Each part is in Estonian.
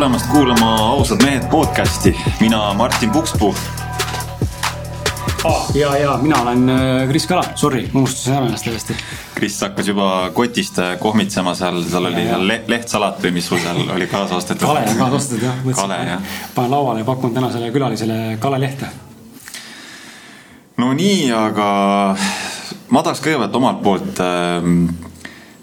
tulemast kuulama Ausad mehed podcasti, mina Martin Pukspuu ah,. ja, ja mina olen äh, Kris Kala, sorry, unustasin ära ennast täiesti. Kris hakkas juba kotist äh, kohmitsema seal, seal oli ja, le lehtsalat või mis sul seal oli kaasa ostetud? kale on kaasa ostetud jah. jah. panen lauale ja pakun tänasele külalisele kale lehte. no nii, aga ma tahaks kõigepealt omalt poolt äh,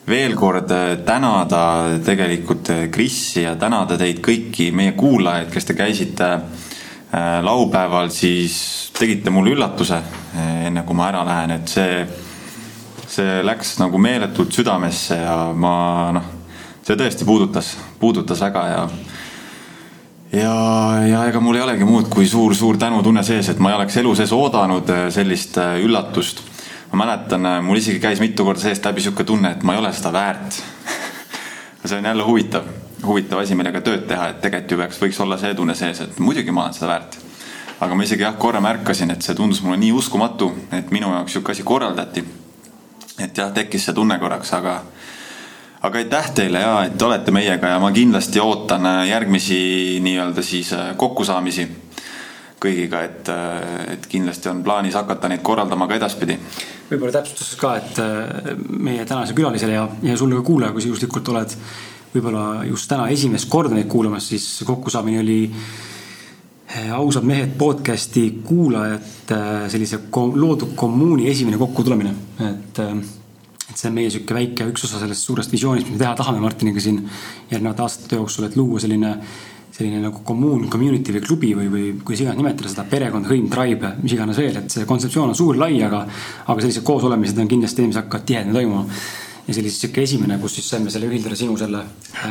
veel kord äh, tänada tegelikult Krissi ja tänada teid kõiki meie kuulajaid, kes te käisite äh, laupäeval siis tegite mulle üllatuse, enne kui ma ära lähen, et see, see läks nagu meeletult südamesse ja ma noh, see tõesti puudutas, puudutas väga ja ja, ja ega mul ei olegi muud kui suur-suur tänutunne sees, et ma ei oleks elu sees oodanud sellist üllatust. Ma mäletan, mul isegi käis mitu korda seest läbi sihuke tunne, et ma ei ole seda väärt see on jälle huvitav, huvitav asi, millega tööd teha, et tegelikult ju peaks, võiks olla see tunne sees, et muidugi ma olen seda väärt aga ma isegi jah, korra märkasin, et see tundus mulle nii uskumatu, et minu jaoks sihuke asi korraldati. et jah, tekkis see tunne korraks, aga, aga aitäh teile ja et olete meiega ja ma kindlasti ootan järgmisi nii-öelda siis äh, kokkusaamisi kõigiga, et, äh, et kindlasti on plaanis hakata neid korraldama ka edaspidi. Võib-olla täpsustuseks ka, et äh, meie tänase külalisele ja, ja sulle ka kuulaja, kui sa juhuslikult oled võib-olla just täna esimest korda neid kuulamas, siis kokkusaamine oli Eh, ausad mehed podcast'i kuulajate eh, sellise loodud kommuuni esimene kokkutulemine, et et see on meie sihuke väike üks osa sellest suurest visioonist, mis me teha tahame Martiniga siin järgnevate aastate jooksul, et luua selline selline nagu kommuun, community või klubi või, või kuidas iganes nimetada seda, perekond, hõim, tribe, mis iganes veel, et see kontseptsioon on suur, lai, aga aga sellised koosolemised on kindlasti mis hakkavad tihedamini toimuma. ja see oli siis sihuke esimene, kus siis saime selle ühildada sinu selle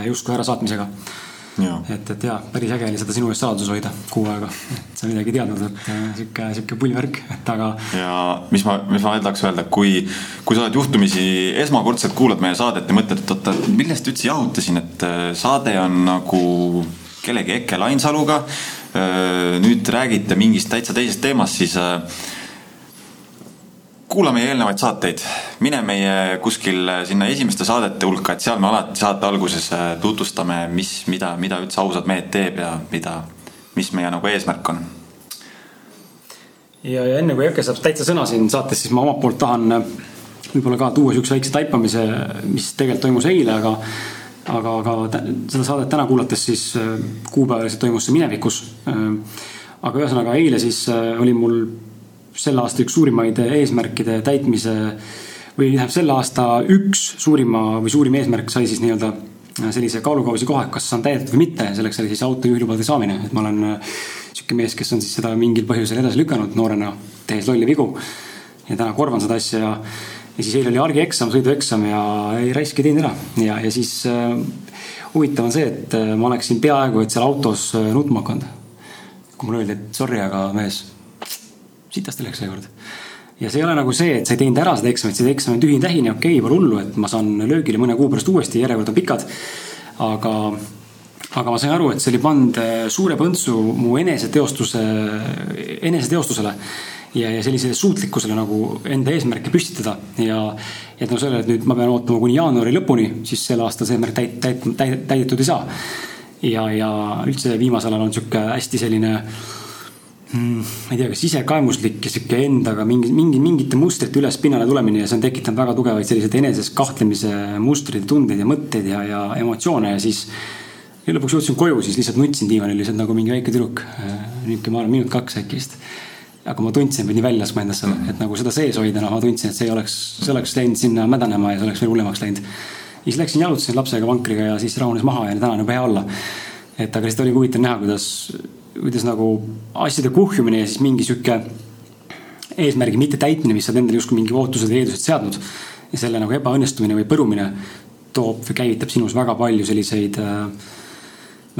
justkui ärasaatmisega et, et jaa, päris äge oli seda sinu eest saladuses hoida kuu aega, et sa midagi ei teadnud, et äh, sihuke, sihuke pull värk, et aga. ja mis ma, mis ma veel tahaks öelda, kui, kui sa oled juhtumisi esmakordselt kuulad meie saadet ja mõtled, et oota, millest üldse jahutasin, et äh, saade on nagu kellegi Eke Lainsaluga. Nüüd räägite mingist täitsa teisest teemast, siis kuula meie eelnevaid saateid, mine meie kuskil sinna esimeste saadete hulka, et seal me alati saate alguses tutvustame, mis, mida, mida üldse ausad mehed teeb ja mida, mis meie nagu eesmärk on. ja, ja enne kui Jõkke saab täitsa sõna siin saates, siis ma omalt poolt tahan võib-olla ka tuua siukse väikse taipamise, mis tegelikult toimus eile, aga aga, aga seda saadet täna kuulates siis äh, kuupäevaliselt toimus see minevikus. aga ühesõnaga eile siis oli mul selle aasta üks suurimaid eesmärkide täitmise või tähendab selle aasta üks suurima või suurim eesmärk sai siis nii-öelda sellise kaalukausi koha, et kas saan täidetud või mitte, selleks oli siis autojuhilubade saamine, et ma olen äh, sihuke mees, kes on siis seda mingil põhjusel edasi lükanud noorena, tehes lolle vigu. ja täna korvan seda asja ja, ja siis eile oli argieksam, sõidueksam ja ei raisk ei teinud ära ja, ja siis äh, huvitav on see, et äh, ma oleksin peaaegu, et seal autos äh, nutma hakanud. kui mulle öeldi, et sorry, aga mees sitasti läks seekord. ja see ei ole nagu see, et sa ei teinud ära seda eksamit, see eksam on tühi-tähine, okei okay,, pole hullu, et ma saan löögile mõne kuu pärast uuesti, järjekord on pikad. aga, aga ma sain aru, et see oli pannud suure põntsu mu eneseteostuse, eneseteostusele ja, ja sellisele suutlikkusele nagu enda eesmärke püstitada ja et no sellele, et nüüd ma pean ootama kuni jaanuari lõpuni, siis sel aastal see eesmärk täit-, täit-, täit-, täidetud ei saa. ja, ja üldse viimasel ajal on sihuke hästi selline äh, Mm, ma ei tea, kas isekaemuslik ja sihuke endaga mingi, mingi, mingite mustrite üles pinnale tulemine ja see on tekitanud väga tugevaid selliseid eneses kahtlemise mustreid, tundeid ja mõtteid ja, ja emotsioone ja siis. ja lõpuks jõudsin koju, siis lihtsalt nutsin diivanil lihtsalt nagu mingi väike tüdruk. nihuke, ma arvan, minut kaks äkki vist. Aga ma tundsin, pidin välja laskma endast selle, mm. et nagu seda sees hoida, noh, ma tundsin, et see ei oleks, see oleks läinud sinna mädanema ja see oleks veel hullemaks läinud. ja siis läksin jalutasin lapsega vankriga ja siis rahunes maha ja täna on juba hea olla. et aga lihtsalt oli huvitav näha, kuidas kuidas nagu asjade kuhjumine ja siis mingi sihuke eesmärgi mittetäitmine, mis sa oled endale justkui mingi ootused või eeldused seadnud. ja selle nagu ebaõnnestumine või põrumine toob või käivitab sinus väga palju selliseid äh,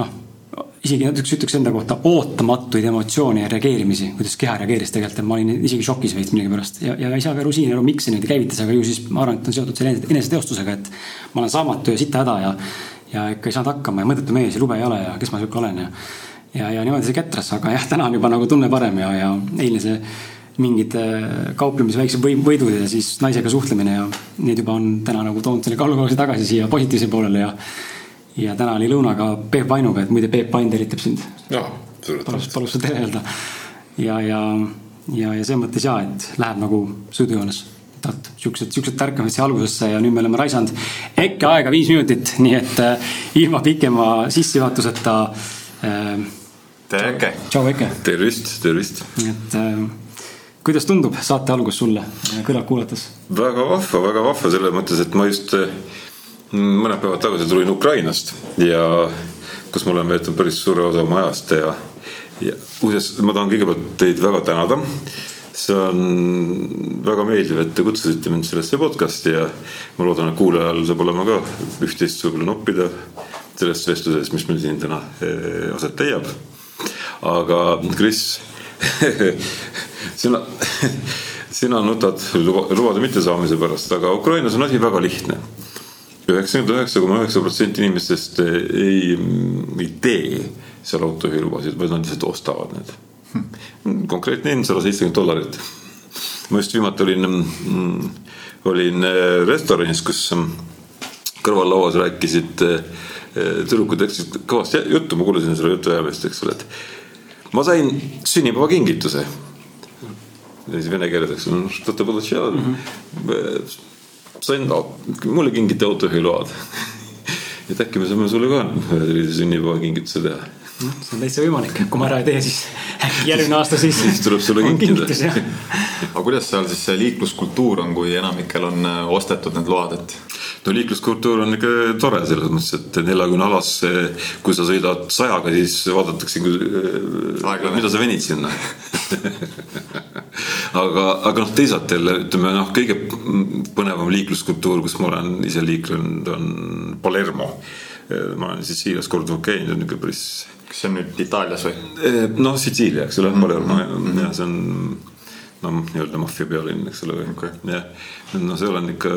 noh, isegi näiteks ütleks enda kohta ootamatuid emotsioone ja reageerimisi, kuidas keha reageeris tegelikult, ma olin isegi šokis veits millegipärast. Ja, ja ei saa ka aru siin aru, miks see niimoodi käivitas, aga ju siis ma arvan, et on seotud selle eneseteostusega, et ma olen saamatu ja sita häda ja, ja ikka ei saanud hakkama ja mõttetu mees ja lube ei ole ja kes ma sihuke olen ja ja, ja niimoodi see kätras, aga jah, täna on juba nagu tunne parem ja, ja eile see mingid äh, kauplemise väiksed võidud ja siis naisega suhtlemine ja need juba on täna nagu toonud selle kaalukausi tagasi siia positiivse poolele ja ja täna oli lõunaga Peep Vainuga, et muide Peep Vain tervitab sind. palus, palus seda öelda. ja, ja, ja, ja selles mõttes ja, et läheb nagu sõidujoones et siuksed, siuksed tärkavad siia algusesse ja nüüd me oleme raisanud äkki aega viis minutit, nii et äh, ilma pikema sissejuhatuseta äh,. tere Eke. tšau Eke. tervist, tervist. nii et äh, kuidas tundub saate algus sulle kõrvalt kuulates? väga vahva, väga vahva selles mõttes, et ma just äh, mõned päevad tagasi tulin Ukrainast ja kus ma olen veetnud päris suure osa oma ajast ja, ja muuseas, ma tahan kõigepealt teid väga tänada see on väga meeldiv, et te kutsusite mind sellesse podcast'i ja ma loodan, et kuulajal saab olema ka üht-teist võib-olla noppida sellest vestlusest, mis meil siin täna eh, aset leiab. aga Kris sina, sina nutad luba, lubade mittesaamise pärast, aga Ukrainas on asi väga lihtne. Üheksakümmend üheksa koma üheksa protsenti inimestest ei, ei tee seal autojuhilubasid, vaid nad lihtsalt ostavad need konkreetne hind sada seitsekümmend dollarit. ma just viimati olin, mm, olin äh, restoranis, kus mm, kõrvallauas rääkisid äh, tüdrukud rääkisid kõvasti juttu, ma kuulasin selle jutuajamist, eks ole, et ma sain sünnipäevakingituse. siis vene keeles, eks ole, sain, mulle kingiti autojuhiload et äkki me saame sulle ka ühe sellise sünnipäevakingituse teha noh, see on täitsa võimalik, kui ma ära ei tee, siis äkki järgmine aasta siis. siis tuleb sulle kinkida. aga kuidas seal siis see liikluskultuur on, kui enamikel on äh, ostetud need load, et? no liikluskultuur on ikka tore selles mõttes, et neljakümne alasse, kui sa sõidad sajaga, siis vaadatakse, äh, mida sa venid sinna aga, aga noh, teisalt jälle ütleme noh, kõige põnevam liikluskultuur, kus ma olen ise liiklenud, on Palermo ma olen Sitsiilias korduvalt käinud, on niisugune päris kas see on nüüd Itaalias või? noh, Sitsiilia, eks ole mm, -hmm. Palermo mm -hmm. ja see on noh, nii-öelda maffia pealinn, eks ole okay., jah. no seal on ikka,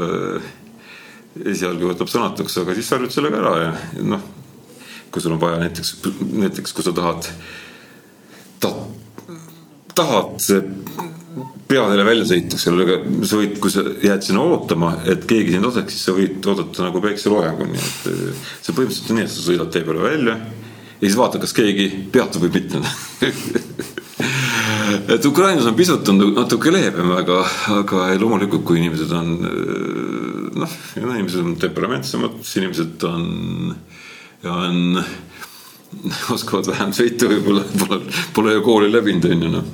esialgu võtab sõnatuks, aga siis harjud sellega ära ja noh, kui sul on vaja näiteks, näiteks kui sa tahad, tahad, tahad peadele välja sõita, eks ole, aga sa võid, kui sa jääd sinna ootama, et keegi sind laseks, siis sa võid oodata nagu päikseloojanguni, et see põhimõtteliselt on nii, et sa sõidad tee peale välja ja siis vaata, kas keegi peatub või mitte et Ukrainas on pisut on natuke leebem, aga, aga loomulikult, kui inimesed on noh, inimesed on temperamentsemad, inimesed on, on oskavad vähem sõita võib-olla, pole, pole ju kooli läbinud, on ju noh.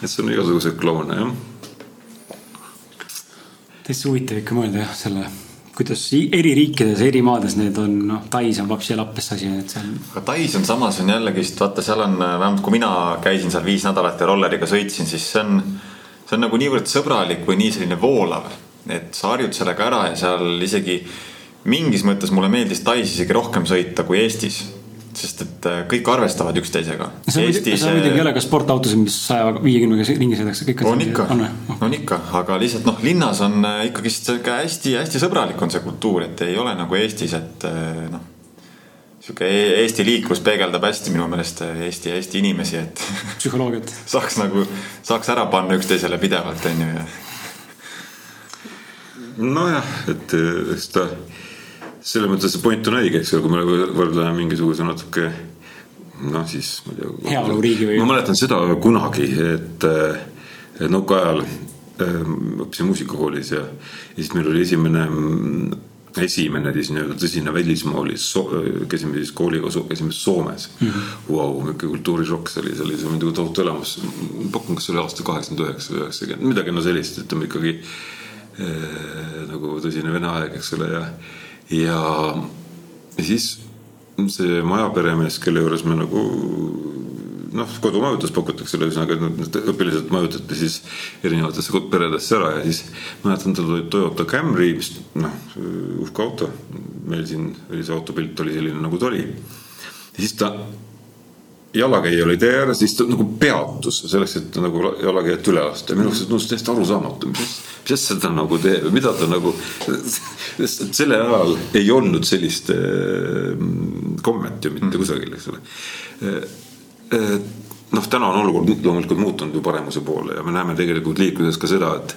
Et see on igasuguseid kloone, jah. täitsa huvitav ikka mõelda jah, selle kuidas eri riikides, eri maades need on, noh, Tais on vapsi lappes asi, et seal. aga Tais on samas on jällegi, sest vaata, seal on vähemalt kui mina käisin seal viis nädalat ja rolleriga sõitsin, siis see on, see on nagu niivõrd sõbralik või nii selline voolav, et sa harjud sellega ära ja seal isegi mingis mõttes mulle meeldis Tais isegi rohkem sõita kui Eestis sest et äh, kõik arvestavad üksteisega. see muidugi ei ole ka sportautosid, mis saja viiekümnega ringi sõidaks, kõik on ikka, on ikka, aga lihtsalt noh, linnas on äh, ikkagist sihuke hästi-hästi sõbralik on see kultuur, et ei ole nagu Eestis, et äh, noh. sihuke e-, Eesti liiklus peegeldab hästi minu meelest Eesti, Eesti inimesi, et. psühholoogiat saaks nagu, saaks ära panna üksteisele pidevalt, on ju, ja. nojah, et eks ta selles mõttes see point on õige, eks ole, kui me võrdleme mingisuguse natuke noh, siis ma ei tea. heaoluriigi või? ma mäletan seda kunagi, et, et nõukaajal ähm, õppisin muusikakoolis ja, ja siis meil oli esimene, esimene siis nii-öelda tõsine välismaa oli so,, käisime siis kooliga, käisime Soomes mm. -hmm. Vau, niisugune kultuurishokk, see oli, see oli, muidugi tohutu elamus. pakun, kas see oli aasta kaheksakümmend üheksa või üheksakümmend, midagi no sellist, ütleme ikkagi äh, nagu tõsine vene aeg, eks ole, ja ja, ja siis see majaperemees, kelle juures me nagu noh, kodumajutust pakutakse, ühesõnaga need õpilased majutati siis erinevatesse peredesse ära ja siis mäletan, tal oli Toyota Camry, mis noh, uhke auto. meil siin oli see autopilt oli selline, nagu ta oli. ja siis ta jalakäija oli tee ääres, siis ta nagu peatus selleks, et nagu jalakäijat üle lasta minu arust tundus täiesti arusaamatu, mis, mis asja ta nagu teeb, mida ta nagu. sellel ajal ei olnud sellist äh, kommet ju mitte mm. kusagil, eks ole. Äh, äh, noh, täna on olukord loomulikult muutunud ju paremuse poole ja me näeme tegelikult liikluses ka seda, et,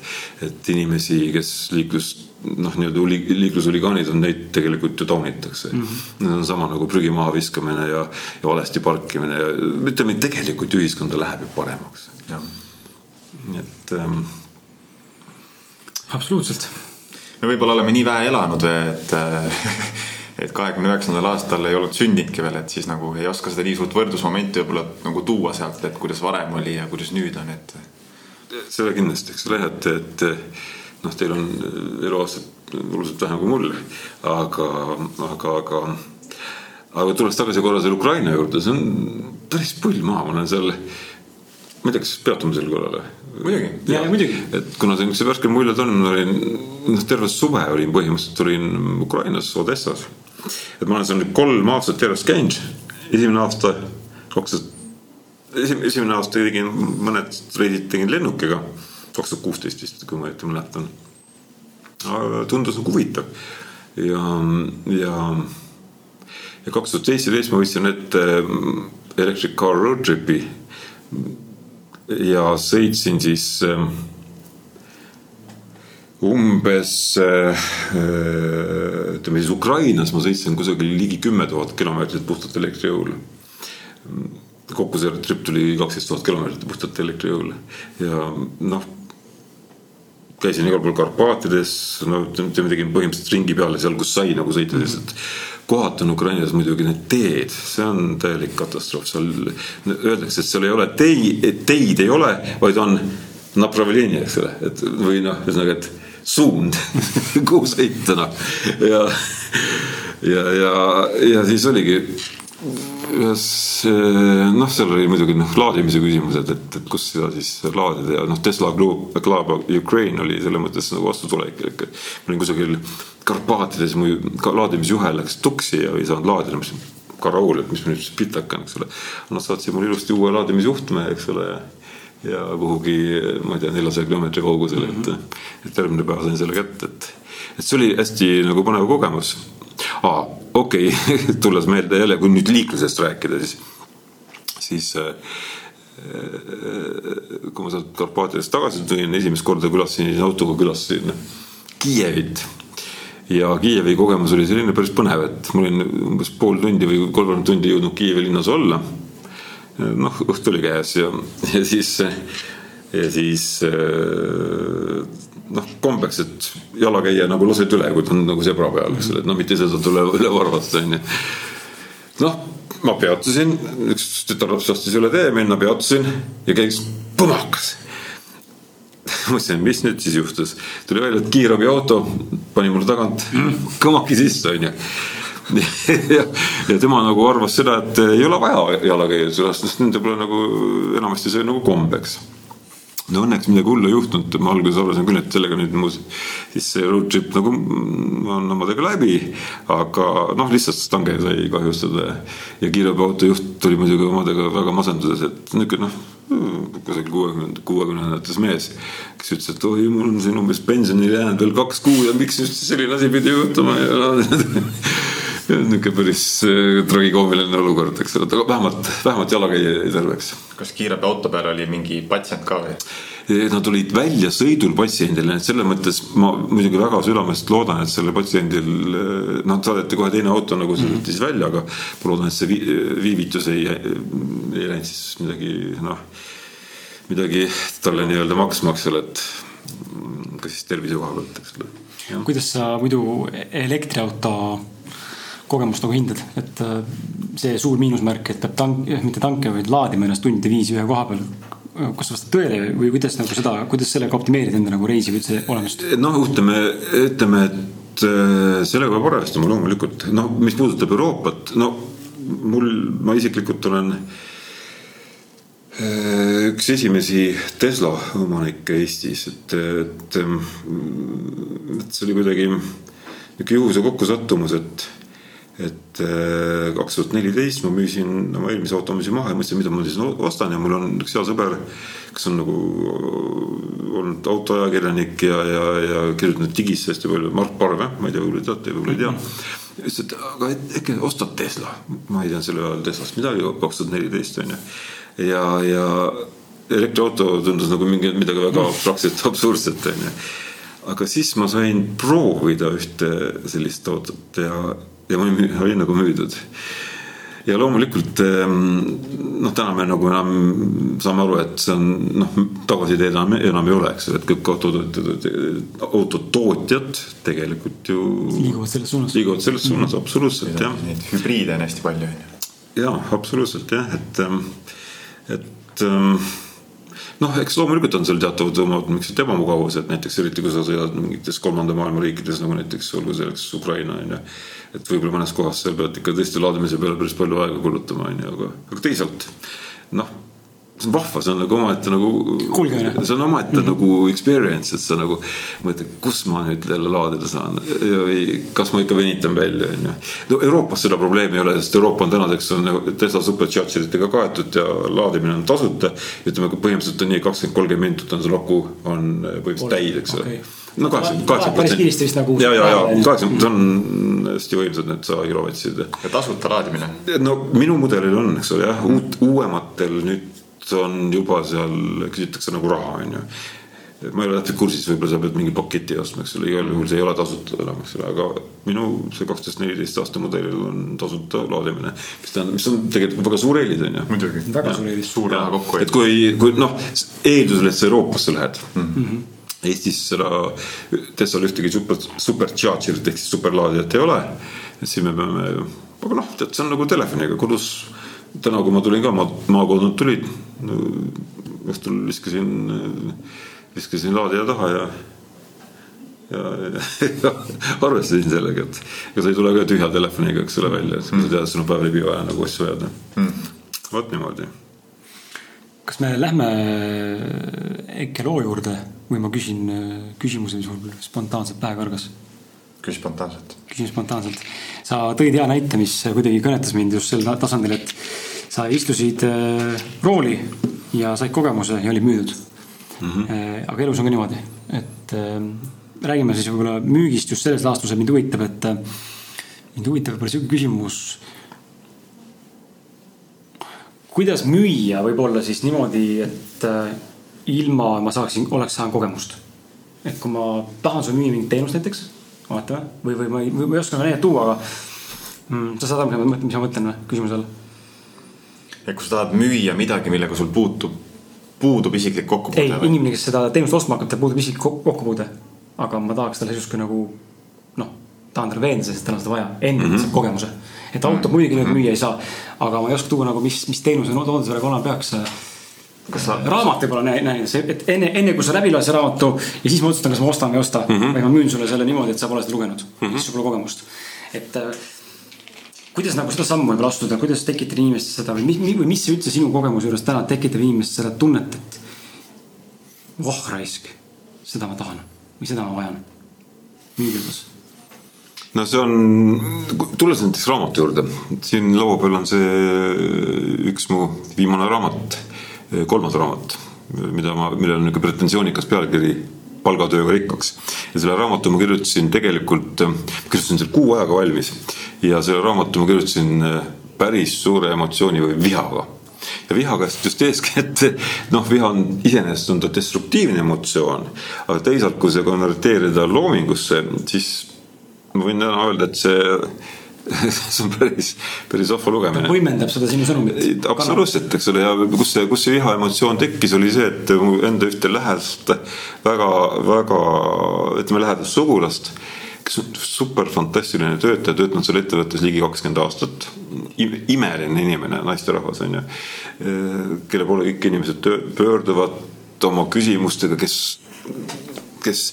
et inimesi, kes liiklus noh, nii-öelda liiklushuligaanid on, neid tegelikult ju taunitakse mm. -hmm. Need on sama nagu prügi maha viskamine ja, ja valesti parkimine ja ütleme, tegelikult ühiskonda läheb ju paremaks. nii et ähm.... absoluutselt. me võib-olla oleme nii vähe elanud, et et kahekümne üheksandal aastal ei olnud sündinudki veel, et siis nagu ei oska seda nii suurt võrdlusmomenti võib-olla nagu tuua sealt, et kuidas varem oli ja kuidas nüüd on, et. seda kindlasti, eks ole, et, et noh, teil on eluaastat oluliselt vähem kui mul, aga, aga, aga aga tulles tagasi korra selle Ukraina juurde, see on päris pull maa, ma olen seal, ma ei tea, kas peatume sel korral või? muidugi. ja, ja muidugi. et kuna see niisuguse värske muljed on, olin noh, terve suve olin põhimõtteliselt olin Ukrainas Odessas et ma olen seal nüüd kolm aastat järjest käinud. esimene aasta, kaks tuhat, esimene, aasta tegin mõned reisid tegin lennukiga. Kaks tuhat kuusteist vist, kui ma õieti mäletan. tundus nagu huvitav ja, ja, ja kaks tuhat seitseteist ma võtsin ette mm, Electric Car Road Tripi ja sõitsin siis äh, umbes äh, ütleme siis Ukrainas ma sõitsin kusagil ligi kümme tuhat kilomeetrit puhtalt elektrijõul. kokku see trip tuli kaksteist tuhat kilomeetrit puhtalt elektrijõul ja noh käisin igal pool Karpaatides, no ütleme, tegin põhimõtteliselt ringi peale seal, kus sai nagu sõita mm, -hmm. sest kohati on Ukrainas muidugi need teed, see on täielik katastroof, seal öeldakse, et seal ei ole tei-, teid ei ole, vaid on napravljenje, eks ole, et või noh, ühesõnaga, et suund kuhu sõita, noh ja, ja, ja, ja siis oligi ühes noh, seal oli muidugi noh, laadimise küsimused, et, et kus seda siis laadida ja noh, Tesla Club, Club Ukraine oli selles mõttes nagu vastutulek, et ma olin kusagil Karpaatides, mu laadimisjuhe läks tuksi ja ei saanud laadida, ma mõtlesin, karaul, et mis ma nüüd siis pihta hakkan, eks ole. Nad saatsid mulle ilusti uue laadimisjuhtme, eks ole ja kuhugi, ma ei tea, neljasaja kilomeetri kaugusele mm, -hmm. et, mhm. et järgmine päev sain selle kätte, et, et see oli hästi nagu põnev kogemus. Aa, okei okay. tulles meelde jälle, kui nüüd liiklusest rääkida, siis, siis äh, kui ma sealt Karpaatidest tagasi tulin, esimest korda külastasin autoga, külastasin Kiievit ja Kiievi kogemus oli selline päris põnev, et ma olin umbes pool tundi või kolmkümmend tundi jõudnud Kiievi linnas olla noh, õhtu oli käes ja, ja siis, ja siis noh, kombeks, et jalakäija nagu lased üle, kui ta on nagu zebra peal, eks ole, et no mitte ise sealt üle, varvata, onju. noh, ma peatusin, üks tütarlaps astus üle tee, minna peatusin ja käis punakas. Mõtlesin, mis nüüd siis juhtus, tuli välja, et kiirabiauto pani mulle tagant kõmaki sisse, onju. Ja, ja tema nagu arvas seda, et ei ole vaja jalakäija sellest, sest nende pole nagu enamasti see nagu kombeks no õnneks midagi hullu ei juhtunud, ma alguses arvasin küll, et sellega nüüd mu siis see road trip nagu on omadega läbi. aga noh, lihtsalt stange sai kahjustada ja kiirabiauto juht tuli muidugi omadega väga masenduses, et niisugune noh, kusagil kuuekümnenda, kuuekümnendates mees. kes ütles, et oi, mul on siin umbes pensionile jäänud veel kaks kuud ja miks just selline asi pidi juhtuma ja niisugune päris äh, tragikoomiline olukord, eks ole, aga vähemalt, vähemalt jalakäija jäi terveks. kas kiirabiauto peal oli mingi patsient ka või? Nad olid väljasõidul patsiendile, et selles mõttes ma muidugi väga südamest loodan, et sellel patsiendil, noh, saadeti kohe teine auto nagu sõideti mm -hmm. siis välja, aga ma loodan, et see viivitus ei, ei läinud siis midagi, noh, midagi talle nii-öelda maksma, eks ole, et ka siis tervise koha pealt, eks ole. kuidas sa muidu elektriauto kogemust nagu hindad, et äh, see suur miinusmärk, et peab tank, mitte tanke, vaid laadima ennast tundide viisi ühe koha peal. kas see vastab tõele või kuidas nagu seda, kuidas sellega optimeerida enda nagu reisi või üldse olemust? noh, ütleme, ütleme, et äh, sellega peab arvestama loomulikult, noh, mis puudutab Euroopat, no mul, ma isiklikult olen äh, üks esimesi Tesla omanikke Eestis, et, et, et see oli kuidagi niisugune juhuse kokkusattumus, et et äh, kaks tuhat neliteist ma müüsin oma eelmise auto müüsin maha ja mõtlesin, mida ma siis ostan ja mul on üks hea sõber, kes on nagu äh, olnud autoajakirjanik ja, ja, ja kirjutanud digisse hästi palju, Mart Parve, ma ei tea, võib-olla teate, võib-olla ei tea. ütles, et aga äkki ostad Tesla, ma ei teadnud selle ajal Teslast midagi, kaks tuhat neliteist on ju. ja, ja elektriauto tundus nagu mingi midagi väga abstraktset, absurdset onju. aga siis ma sain proovida ühte sellist autot ja, ja ma olin, olin nagu müüdud ja loomulikult ehm, noh, täna me nagu enam saame aru, et see on noh, tagasiteed enam, enam ei ole, eks ole, et kõik autotootjad, tegelikult ju. liiguvad selles suunas. liiguvad selles suunas mm -hmm. absoluutselt jah. Neid hübriide on hästi palju on ju. ja absoluutselt jah, et, ehm, et ehm, noh, eks loomulikult on seal teatavad omad niisugused ebamugavused, näiteks eriti kui sa sõidad mingites kolmanda maailma riikides nagu näiteks olgu selleks Ukraina on ju. Et võib-olla mõnes kohas sa pead ikka tõesti laadimise peale päris palju aega kulutama, onju, aga, aga teisalt noh, see on vahva, see on nagu omaette nagu. see on omaette mm -hmm. nagu experience, et sa nagu mõtled, kus ma nüüd jälle laadida saan või kas ma ikka venitan välja, onju. no Euroopas seda probleemi ei ole, sest Euroopa on tänaseks on nagu Tesla supercharger itega kaetud ja laadimine on tasuta. ütleme, põhimõtteliselt on nii, kakskümmend, kolmkümmend minutit on see aku on põhimõtteliselt täis, eks ole okay no kaheksakümmend, kaheksakümmend päris kiiresti vist nagu. ja, ja, ja kaheksakümmend, see on hästi võimsad need sada kilovatsid. ja tasuta laadimine? no minu mudelil on, eks ole jah, uut, uuematel nüüd on juba seal küsitakse nagu raha, on ju ma ei ole täpselt kursis, võib-olla sa pead mingi paketi ostma, eks ole, igal juhul see ei ole tasuta enam, eks ole, aga minu see kaksteist, neliteist aasta mudelil on tasuta laadimine. mis tähendab, mis on tegelikult väga suur eelis, on ju. muidugi, väga suur eelis. suur raha kokkuhoid. et kui, kui noh, eeldusel, et sa Euroopasse lähed mm. -hmm Eestis seda Teslal ühtegi super, supercharger'it ehk siis superlaadijat ei ole. et siin me peame, aga noh, tead, see on nagu telefoniga kodus. Täna, kui ma tulin ka maa, maakodunt tulid. Õhtul viskasin, viskasin laadija taha ja ja, ja arvestasin sellega, et ega sa ei tule ka tühja telefoniga, eks ole, välja, et mm. sa tead, sul on päev läbi vaja nagu asju ajada mm.. vot niimoodi. Kas me lähme Eke loo juurde või ma küsin äh, küsimuse, mis mul spontaanselt pähe kargas? Küsi spontaanselt. küsin spontaanselt. sa tõid hea näite, mis kuidagi kõnetas mind just sel tasandil, et sa istusid äh, rooli ja said kogemuse ja olid müüdud mm. -hmm. aga elus on ka niimoodi, et räägime siis võib-olla müügist just selles laastus, et mind huvitab, et mind huvitab võib-olla sihuke küsimus kuidas müüa võib-olla siis niimoodi, et äh, ilma ma saaksin, oleks saanud kogemust. et kui ma tahan sulle müüa mingit teenust näiteks, vaatame, või, või ma ei, ma ei oska näidet tuua, aga mm, sa saad aru, mis ma mõtlen, või, küsimuse all? et kui sa tahad müüa midagi, millega sul puutub, puudub isiklik kokkupuude? ei, inimene, kes seda teenust ostma hakkab, tal puudub isiklik kokkupuude. aga ma tahaks talle justkui nagu noh, tahan talle veenda, sest tal on seda vaja, enda mm -hmm. kogemuse et autot muidugi nüüd müüa ei saa, aga ma ei oska tuua nagu, mis, mis teenuse toode sellega olema peaks kas sa. raamat võib-olla näinud, et enne, enne kui sa läbi loed see raamatu ja siis ma otsustan, kas ma ostan või ei osta mm. -hmm. või ma müün sulle selle niimoodi, et sa pole seda lugenud mm, -hmm. siis sul pole kogemust. et äh, kuidas nagu seda sammu võib-olla astuda, kuidas tekitada inimestes seda või mis, või mis üldse sinu kogemuse juures täna tekitab inimestes seda tunnet, et. voh raisk, seda ma tahan või seda ma vajan. müügilt no see on, tulles näiteks raamatu juurde, siin laua peal on see üks mu viimane raamat, kolmas raamat, mida ma, millel on niisugune pretensioonikas pealkiri palgatööga rikkaks. ja selle raamatu ma kirjutasin tegelikult, kirjutasin selle kuu ajaga valmis ja selle raamatu ma kirjutasin päris suure emotsiooni või vihaga ja viha käest just eeskätt, noh, viha on iseenesest on ta destruktiivne emotsioon, aga teisalt, kui see konverteerida loomingusse, siis ma võin täna öelda, et see see on päris, päris vahva lugemine. võimendab seda sinu sõnumit. absoluutselt, eks ole, ja kus see, kus see viha emotsioon tekkis, oli see, et mu enda ühte lähedast väga, väga ütleme lähedast sugulast, kes on super fantastiline töötaja, töötanud seal ettevõttes ligi kakskümmend aastat. imeline inimene, naisterahvas on ju, kelle poole kõik inimesed pöörduvad oma küsimustega, kes, kes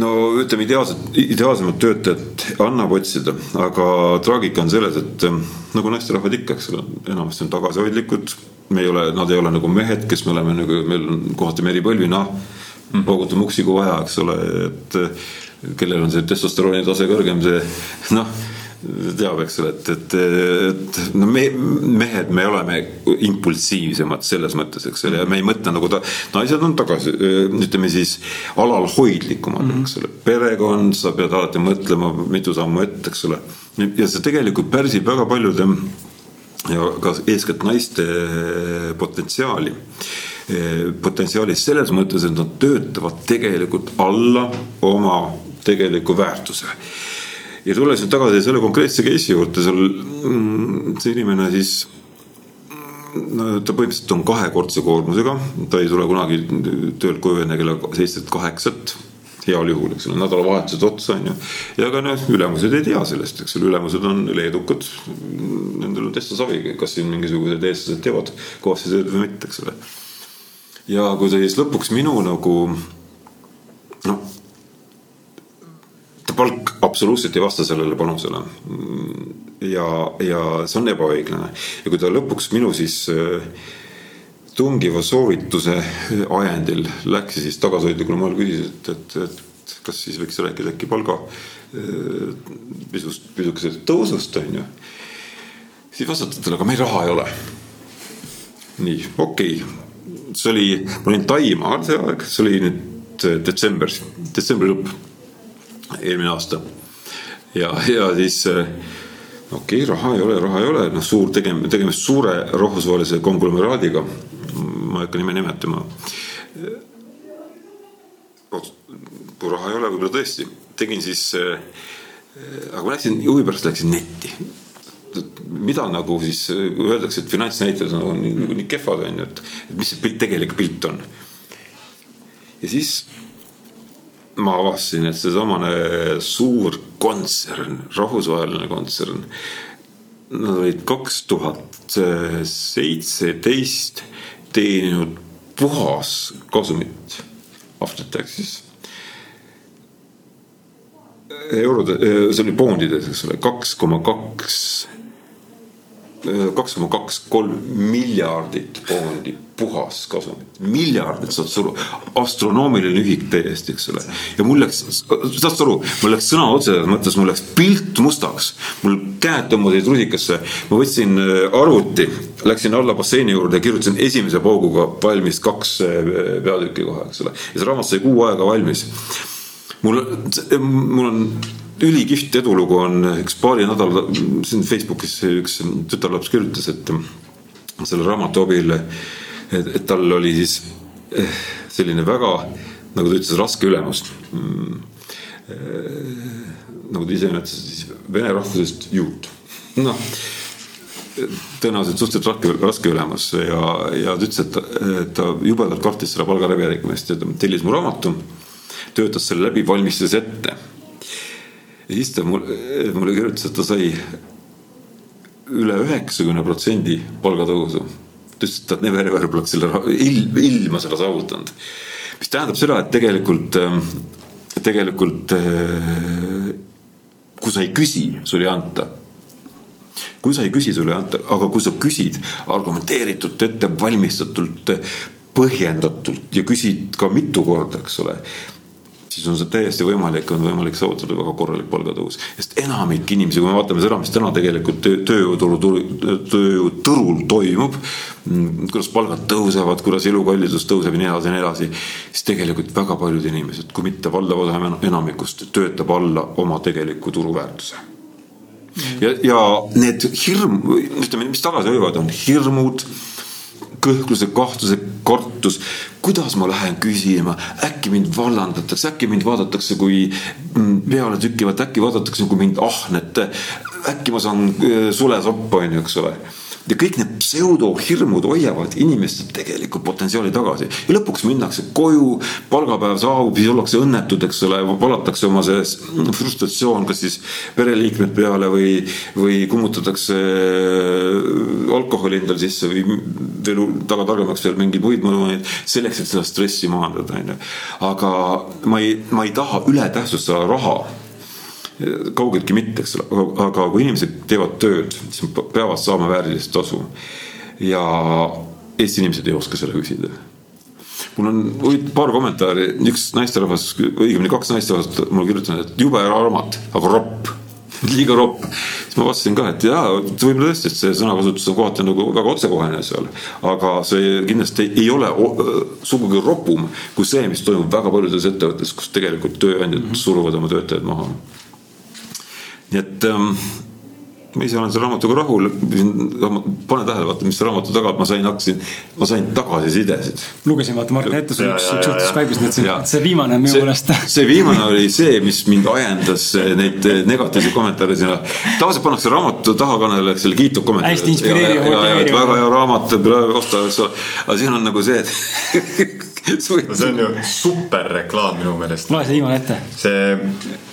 no ütleme, ideaalset, ideaalsemat töötajat annab otsida, aga traagika on selles, et ähm, nagu naisterahvad ikka, eks ole, enamasti on tagasihoidlikud. me ei ole, nad ei ole nagu mehed, kes me oleme nagu, meil on kohati meripõlvi, noh, paugutame uksi kui vaja, eks ole, et kellel on see testosterooni tase kõrgem, see noh teab, eks ole, et, et, et no me mehed, me oleme impulsiivsemad selles mõttes, eks ole, ja me ei mõtle nagu ta, naised on tagasi, ütleme siis alalhoidlikumad mm, -hmm. eks ole, perekond, sa pead alati mõtlema mitu sammu ette, eks ole. ja see tegelikult pärsib väga paljude ja ka eeskätt naiste potentsiaali potentsiaalis selles mõttes, et nad töötavad tegelikult alla oma tegeliku väärtuse ja tulles nüüd tagasi selle konkreetse case'i juurde, seal mm, see inimene siis no ta põhimõtteliselt on kahekordse koormusega, ta ei tule kunagi töölt koju enne kella seitset, kaheksat heal juhul, eks ole, nädalavahetused otsa on ju. ja ka noh, ülemused ei tea sellest, eks ole, ülemused on leedukad. Nendel on täitsa savi, kas siin mingisugused eestlased teevad kõvasti tööd või mitte, eks ole. ja kui ta siis lõpuks minu nagu noh ta palk absoluutselt ei vasta sellele panusele. ja, ja see on ebaõiglane ja kui ta lõpuks minu siis äh, tungiva soovituse ajendil läks ja siis tagasihoidlikul moel küsis, et, et, et kas siis võiks rääkida äkki palga äh, pisust, pisukesest tõusust, on ju. siis vastati talle, aga meil raha ei ole. nii, okei okay., see oli, ma olin Taimaal see aeg, see oli nüüd äh, detsembris, detsembri lõpp eelmine aasta. ja, ja siis äh, okei okay,, raha ei ole, raha ei ole, noh, suur tegem-, tegemist suure rahvusvahelise konglomeraadiga. ma ei hakka nime nimetama. kui raha ei ole, võib-olla tõesti, tegin siis äh,, aga ma läksin, huvi pärast läksin netti mida nagu siis öeldakse, et finantsnäitajad on nagu nii, nii kehvad on ju, et mis see pilt, tegelik pilt on. ja siis ma avastasin, et seesamane suur kontsern, rahvusvaheline kontsern, nad olid kaks tuhat seitseteist teeninud puhaskasumit after taxes. eurode, see oli poundides, eks ole, kaks koma kaks kaks koma kaks, kolm miljardit poondi puhaskasumit, miljardit, saad sa aru, astronoomiline ühik täiesti, eks ole. ja mul läks, saad sa aru, mul läks sõna otseses mõttes, mul läks pilt mustaks, mul käed tõmbasid rusikasse, ma võtsin äh, arvuti, läksin alla basseini juurde ja kirjutasin esimese pauguga valmis kaks äh, peatükki kohe, eks ole. ja see raamat sai kuu aega valmis. mul, mul on ülikihvt edulugu on üks paari nädala, siin Facebookis üks tütarlaps kirjutas, et selle raamatu abil, et, et tal oli siis eh, selline väga, nagu ta ütles, raske ülemus. nagu ta ise nimetas, siis vene rahvusest juut, noh tõenäoliselt suhteliselt raske, raske ülemus ja, ja ta ütles, et ta jubedalt kartis selle palgaläbirääkimist ja ta tellis mu raamatu, töötas selle läbi, valmistas ette ja siis ta mulle, mulle kirjutas, et ta sai üle üheksakümne protsendi palgatõusu. Ta ütles, et ta never ever poleks selle ilm, ilma seda saavutanud. mis tähendab seda, et tegelikult, ähm, tegelikult äh, kui sa ei küsi, sul ei anta kui sa ei küsi, sulle ei anta, aga kui sa küsid argumenteeritult, ettevalmistatult, põhjendatult ja küsid ka mitu korda, eks ole, siis on see täiesti võimalik, on võimalik saavutada väga korralik palgatõus. sest enamik inimesi, kui me vaatame seda, mis täna tegelikult töö, tööjõuturu, tööjõuturul toimub, mm, kuidas palgad tõusevad, kuidas elukallidus tõuseb ja nii edasi ja nii edasi, siis tegelikult väga paljud inimesed, kui mitte valdav osa enamikust, töötab alla oma tegeliku turuväärtuse ja, ja need hirm, ütleme, mis tagasi hoiavad, on hirmud kõhkluse, kahtluse, kartus. kuidas ma lähen küsima, äkki mind vallandatakse, äkki mind vaadatakse kui mm, peale tükivat, äkki vaadatakse kui mind ahnet. äkki ma saan äh, sulesoppa, on ju, eks ole ja kõik need pseudohirmud hoiavad inimeste tegelikku potentsiaali tagasi ja lõpuks minnakse koju, palgapäev saabub, siis ollakse õnnetud, eks ole, valatakse oma see frustratsioon, kas siis pereliikmed peale või, või kummutatakse äh, alkoholi endale sisse või veel taga targemaks veel mingeid muid mõnuaid selleks, et seda stressi maandada, onju. aga ma ei, ma ei taha ületähtsustada raha kaugeltki mitte, eks ole, aga kui inimesed teevad tööd, siis peavad saama väärilist tasu. ja Eesti inimesed ei oska seda küsida. mul on paar kommentaari, üks naisterahvas, õigemini kaks naisterahvast mulle kirjutanud, et jube raamat, aga ropp, liiga ropp. siis ma vastasin ka, et jaa, võib-olla tõesti, et see sõnakasutus on kohati nagu väga otsekohene seal. aga see kindlasti ei ole sugugi ropum kui see, mis toimub väga paljudes ettevõtetes, kus tegelikult tööandjad suruvad oma töötajad maha nii et ähm, ma ise olen selle raamatuga rahul, pane tähele, vaata, mis raamatu taga, ma sain, hakkasin, ma sain tagasisidesid. lugesin vaata Mart Nettuse üks, üks juhtus Skype'is, mõtlesin, et see viimane on minu meelest. see viimane oli see, mis mind ajendas neid negatiivseid kommentaare sinna. tavaliselt pannakse raamatu tahakanale selle kiitub kommentaari. hästi inspireeriv, väga hea raamat, osta, eks ole, aga siin on nagu see, et see on ju super reklaam minu meelest. loe see viimane ette. see,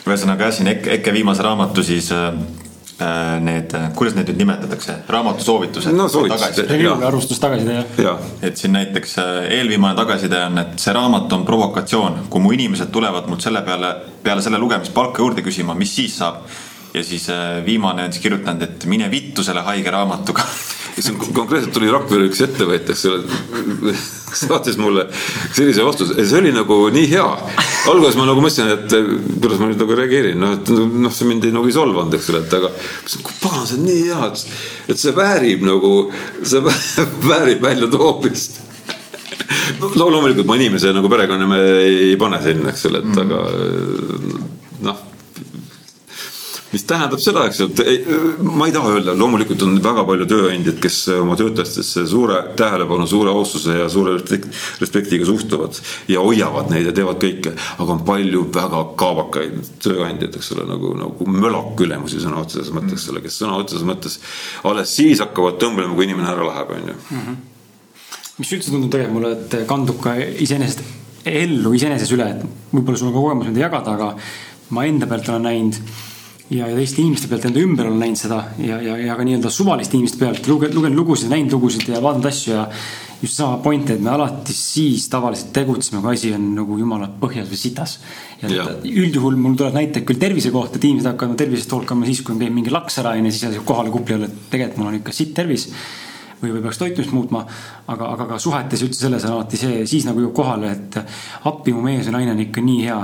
ühesõnaga jah, siin Eke, Eke viimase raamatu siis äh, Äh, need, kuidas neid nüüd nimetatakse, raamatusoovitused no,? arvustus tagasiside jah. et siin näiteks äh, eelviimane tagasiside on, et see raamat on provokatsioon, kui mu inimesed tulevad mult selle peale, peale selle lugemist palka juurde küsima, mis siis saab. Ja siis äh, viimane on siis kirjutanud, et mine vittu selle haige raamatuga see on konkreetselt tuli Rakvere üks ettevõtja, eks ole, saatis mulle sellise vastuse, see oli nagu nii hea. alguses ma nagu mõtlesin, et kuidas ma nüüd nagu reageerin, noh, et noh, see mind ei nagu ei solvanud, eks ole, et aga. pagan, see on nii hea, et, et see väärib nagu, see väärib väljatoomist no loomulikult ma inimese nagu perekonnanime ei pane sinna, eks ole, et mm. aga mis tähendab seda, eks, et ei, ma ei taha öelda, loomulikult on väga palju tööandjaid, kes oma töötajatesse suure tähelepanu, suure austuse ja suure respektiga suhtuvad ja hoiavad neid ja teevad kõike, aga on palju väga kaabakaid tööandjaid, eks ole, nagu, nagu mölakülemusi sõna otseses mõttes, eks ole, kes sõna otseses mõttes alles siis hakkavad tõmblema, kui inimene ära läheb, on ju. Mhm. mis üldse tundub tegelikult mulle, et kandub ka iseenesest ellu iseeneses üle, et võib-olla sul on ka kogemus nende jagada, aga ma enda pealt olen näinud ja, ja teiste inimeste pealt enda ümber olen näinud seda ja, ja, ja ka nii-öelda suvaliste inimeste pealt lugenud, lugenud lugusid, näinud lugusid ja vaadanud asju ja just sama point, et me alati siis tavaliselt tegutseme, kui asi on nagu jumala põhjas või sitas. ja, ja. üldjuhul mul tulevad näited küll tervise kohta, et inimesed hakkavad tervisest hoolkama siis, kui on käinud mingi laks ära onju, siis kohale kupli all, et tegelikult mul on ikka sitt tervis või, või peaks toitumist muutma. aga, aga ka suhetes üldse selles on alati see, siis nagu jõuab kohale, et appi mu mees või naine on ikka nii hea.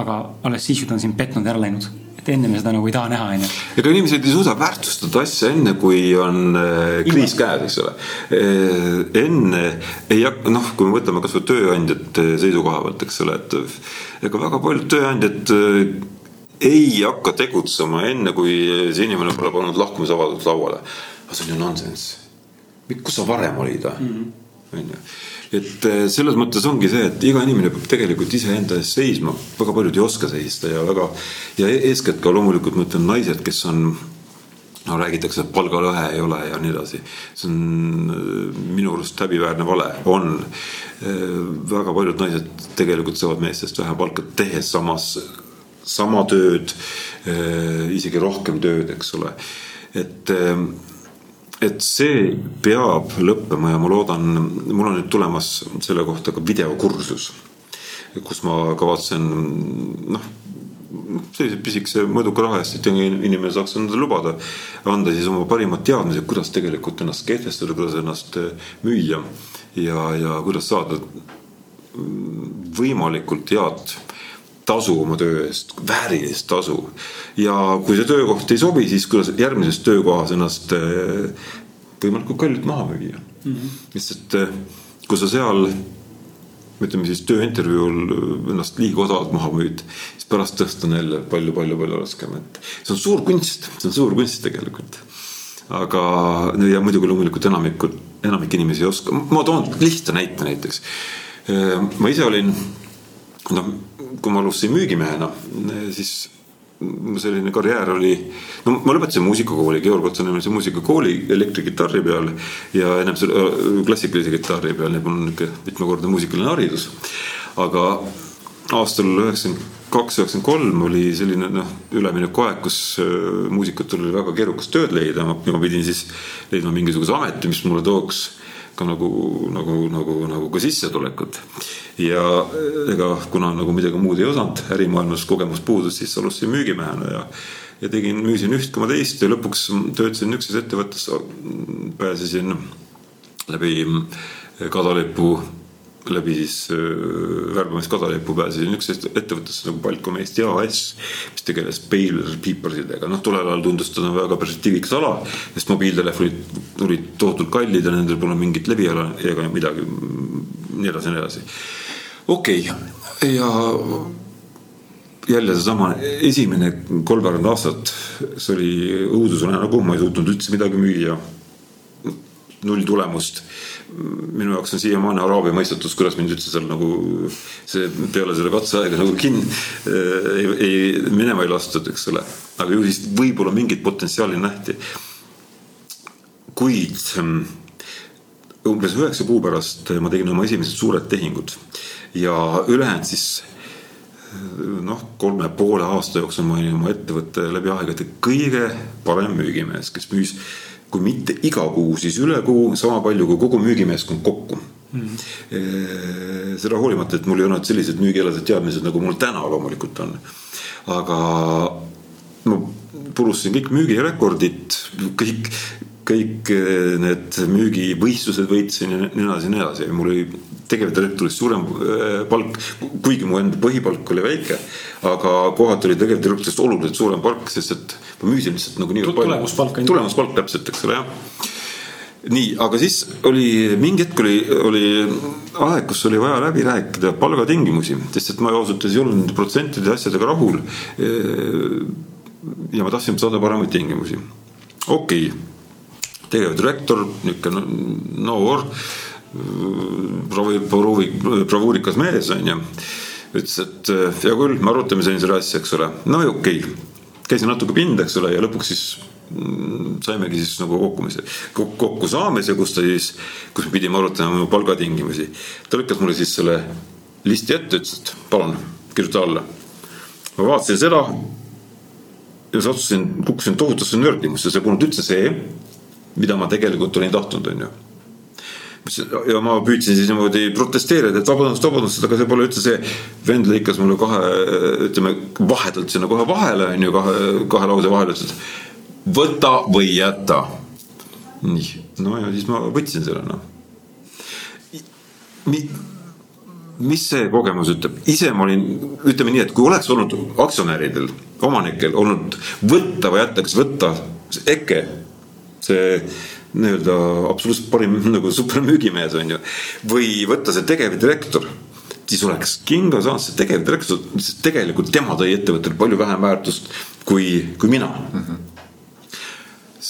aga alles siis, kui ta on sind petnud ja ära läinud et enne me seda nagu ei taha näha, onju. ega inimesed ei suuda väärtustada asja enne, kui on äh, kriis käes, eks ole. Äh, enne ei hakka, noh, kui me võtame kasvõi tööandjate seisukoha pealt, eks ole, et ega väga paljud tööandjad ei hakka tegutsema enne, kui see inimene pole pannud lahkumisavaldust lauale. aga see on ju nonsenss. kus sa varem olid või? Mhm. onju et äh, selles mõttes ongi see, et iga inimene peab tegelikult iseenda eest seisma, väga paljud ei oska seista ja väga ja e-, eeskätt ka loomulikult ma ütlen naised, kes on no räägitakse, et palgalõhe ei ole ja nii edasi. see on äh, minu arust häbiväärne vale, on. Äh, väga paljud naised tegelikult saavad meestest vähem palka, tehes samas, sama tööd, isegi rohkem tööd, eks ole. et et see peab lõppema ja ma loodan, mul on nüüd tulemas selle kohta ka videokursus, kus ma kavatsen noh, sellise pisikese mõõduka raha eest, et inimene saaks endale lubada anda siis oma parimad teadmised, kuidas tegelikult ennast kehtestada, kuidas ennast müüa ja, ja kuidas saada võimalikult head tasu oma töö eest, väärilist tasu. ja kui see töökoht ei sobi, siis kuidas järgmises töökohas ennast eh, võimalikult kallilt maha müüa mm -hmm.. lihtsalt eh, kui sa seal ütleme siis tööintervjuul ennast liiga odavalt maha müüd, siis pärast tõsta on jälle palju-palju-palju raskem, et see on suur kunst, see on suur kunst tegelikult. aga, ja muidugi loomulikult enamikud, enamik inimesi ei oska, ma toon lihtsa näite näiteks. Eh, ma ise olin, noh kui ma alustasin müügimehena, siis selline karjäär oli, no ma lõpetasin muusikakooli, Georg Otsa nimelise muusikakooli elektrikitarri peal ja ennem selle äh, klassikalise kitarri peal, nii et mul on niisugune mitmekordne muusikaline haridus. aga aastal üheksakümmend kaks, üheksakümmend kolm oli selline noh, üleminekuaeg, kus äh, muusikutel oli väga keerukas tööd leida, ma pidin siis leidma mingisuguse ameti, mis mulle tooks ka nagu, nagu, nagu, nagu ka sissetulekut. ja ega kuna nagu midagi muud ei osanud, ärimaailmas kogemus puudus, siis alustasin müügimehena ja ja tegin, müüsin üht koma teist ja lõpuks töötasin niisuguses ettevõttes, pääsesin läbi kadalipu läbi siis äh, värbamiskadalipu pääsesin üksteist ettevõttesse nagu Balcom Eesti AS, mis tegeles piipersidega, noh, tollel ajal tundus ta väga perspektiivikas ala, sest mobiiltelefonid olid tohutult kallid ja nendel pole mingit leviala ega midagi, nii edasi ja nii edasi. okei okay., ja jälle seesama esimene kolmveerand aastat, see oli õudusunenägu, ma ei suutnud üldse midagi müüa. null tulemust. Minu jaoks on siiamaani araabia mõistatus, kuidas mind üldse seal nagu see peale selle katseaega nagu kinni ei, ei minema ei lastud, eks ole. aga ju siis võib-olla mingit potentsiaali nähti. kuid umbes üheksa kuu pärast ma tegin oma esimesed suured tehingud ja ülejäänud siis noh, kolme poole aasta jooksul ma olin oma ettevõtte läbi aegade kõige parem müügimees, kes müüs kui mitte iga kuu, siis üle kuu sama palju kui kogu müügimeeskond kokku mm. -hmm. seda hoolimata, et mul ei olnud sellised müügialased teadmised, nagu mul täna loomulikult on. aga ma purustasin kõik müügirekordid, kõik, kõik need müügivõistlused võitsin ja nii edasi ja nii edasi, mul oli tegevdirektorist suurem äh, palk, kuigi mu enda põhipalk oli väike, aga kohati oli tegevdirektorist oluliselt suurem palk, sest et ma müüsin lihtsalt nagu nii palju. tulemuspalk. tulemuspalk täpselt, eks ole, jah nii, aga siis oli mingi hetk oli, oli aeg, kus oli vaja läbi rääkida palgatingimusi, sest et ma ausalt öeldes ei olnud nende protsentide asjadega rahul. ja ma tahtsin saada paremaid tingimusi. okei okay., tegevdirektor, niisugune noor no, provi-, bravuurikas mees on ju. ütles, et hea küll, me arutame selle asja, eks ole, no okei okay.. käisin natuke pinda, eks ole, ja lõpuks siis mm, saimegi siis nagu kokkumise, kokkusaamise, kus ta siis, kus me pidime arutama mu palgatingimusi. ta lükkas mulle siis selle listi ette, ütles, et palun, kirjuta alla. ma vaatasin seda ja sattusin, kukkusin tohutusse nördimusse, see polnud üldse see, mida ma tegelikult olin tahtnud, on ju ja ma püüdsin siis niimoodi protesteerida, et vabandust, vabandust, aga see pole üldse see. vend lõikas mulle kahe, ütleme vahetult sinna kohe vahele on ju, kahe, kahe lause vahele, ütles, võta või jäta. nii, no ja siis ma võtsin selle noh. mis see kogemus ütleb, ise ma olin, ütleme nii, et kui oleks olnud aktsionäridel, omanikel olnud võtta või jätta, kas võtta EKE, see nii-öelda absoluutselt parim nagu supermüügimees on ju. või võtta see tegevdirektor, siis oleks kinga saanud see tegevdirektor, sest tegelikult tema tõi ettevõttele palju vähem väärtust kui, kui mina mm. -hmm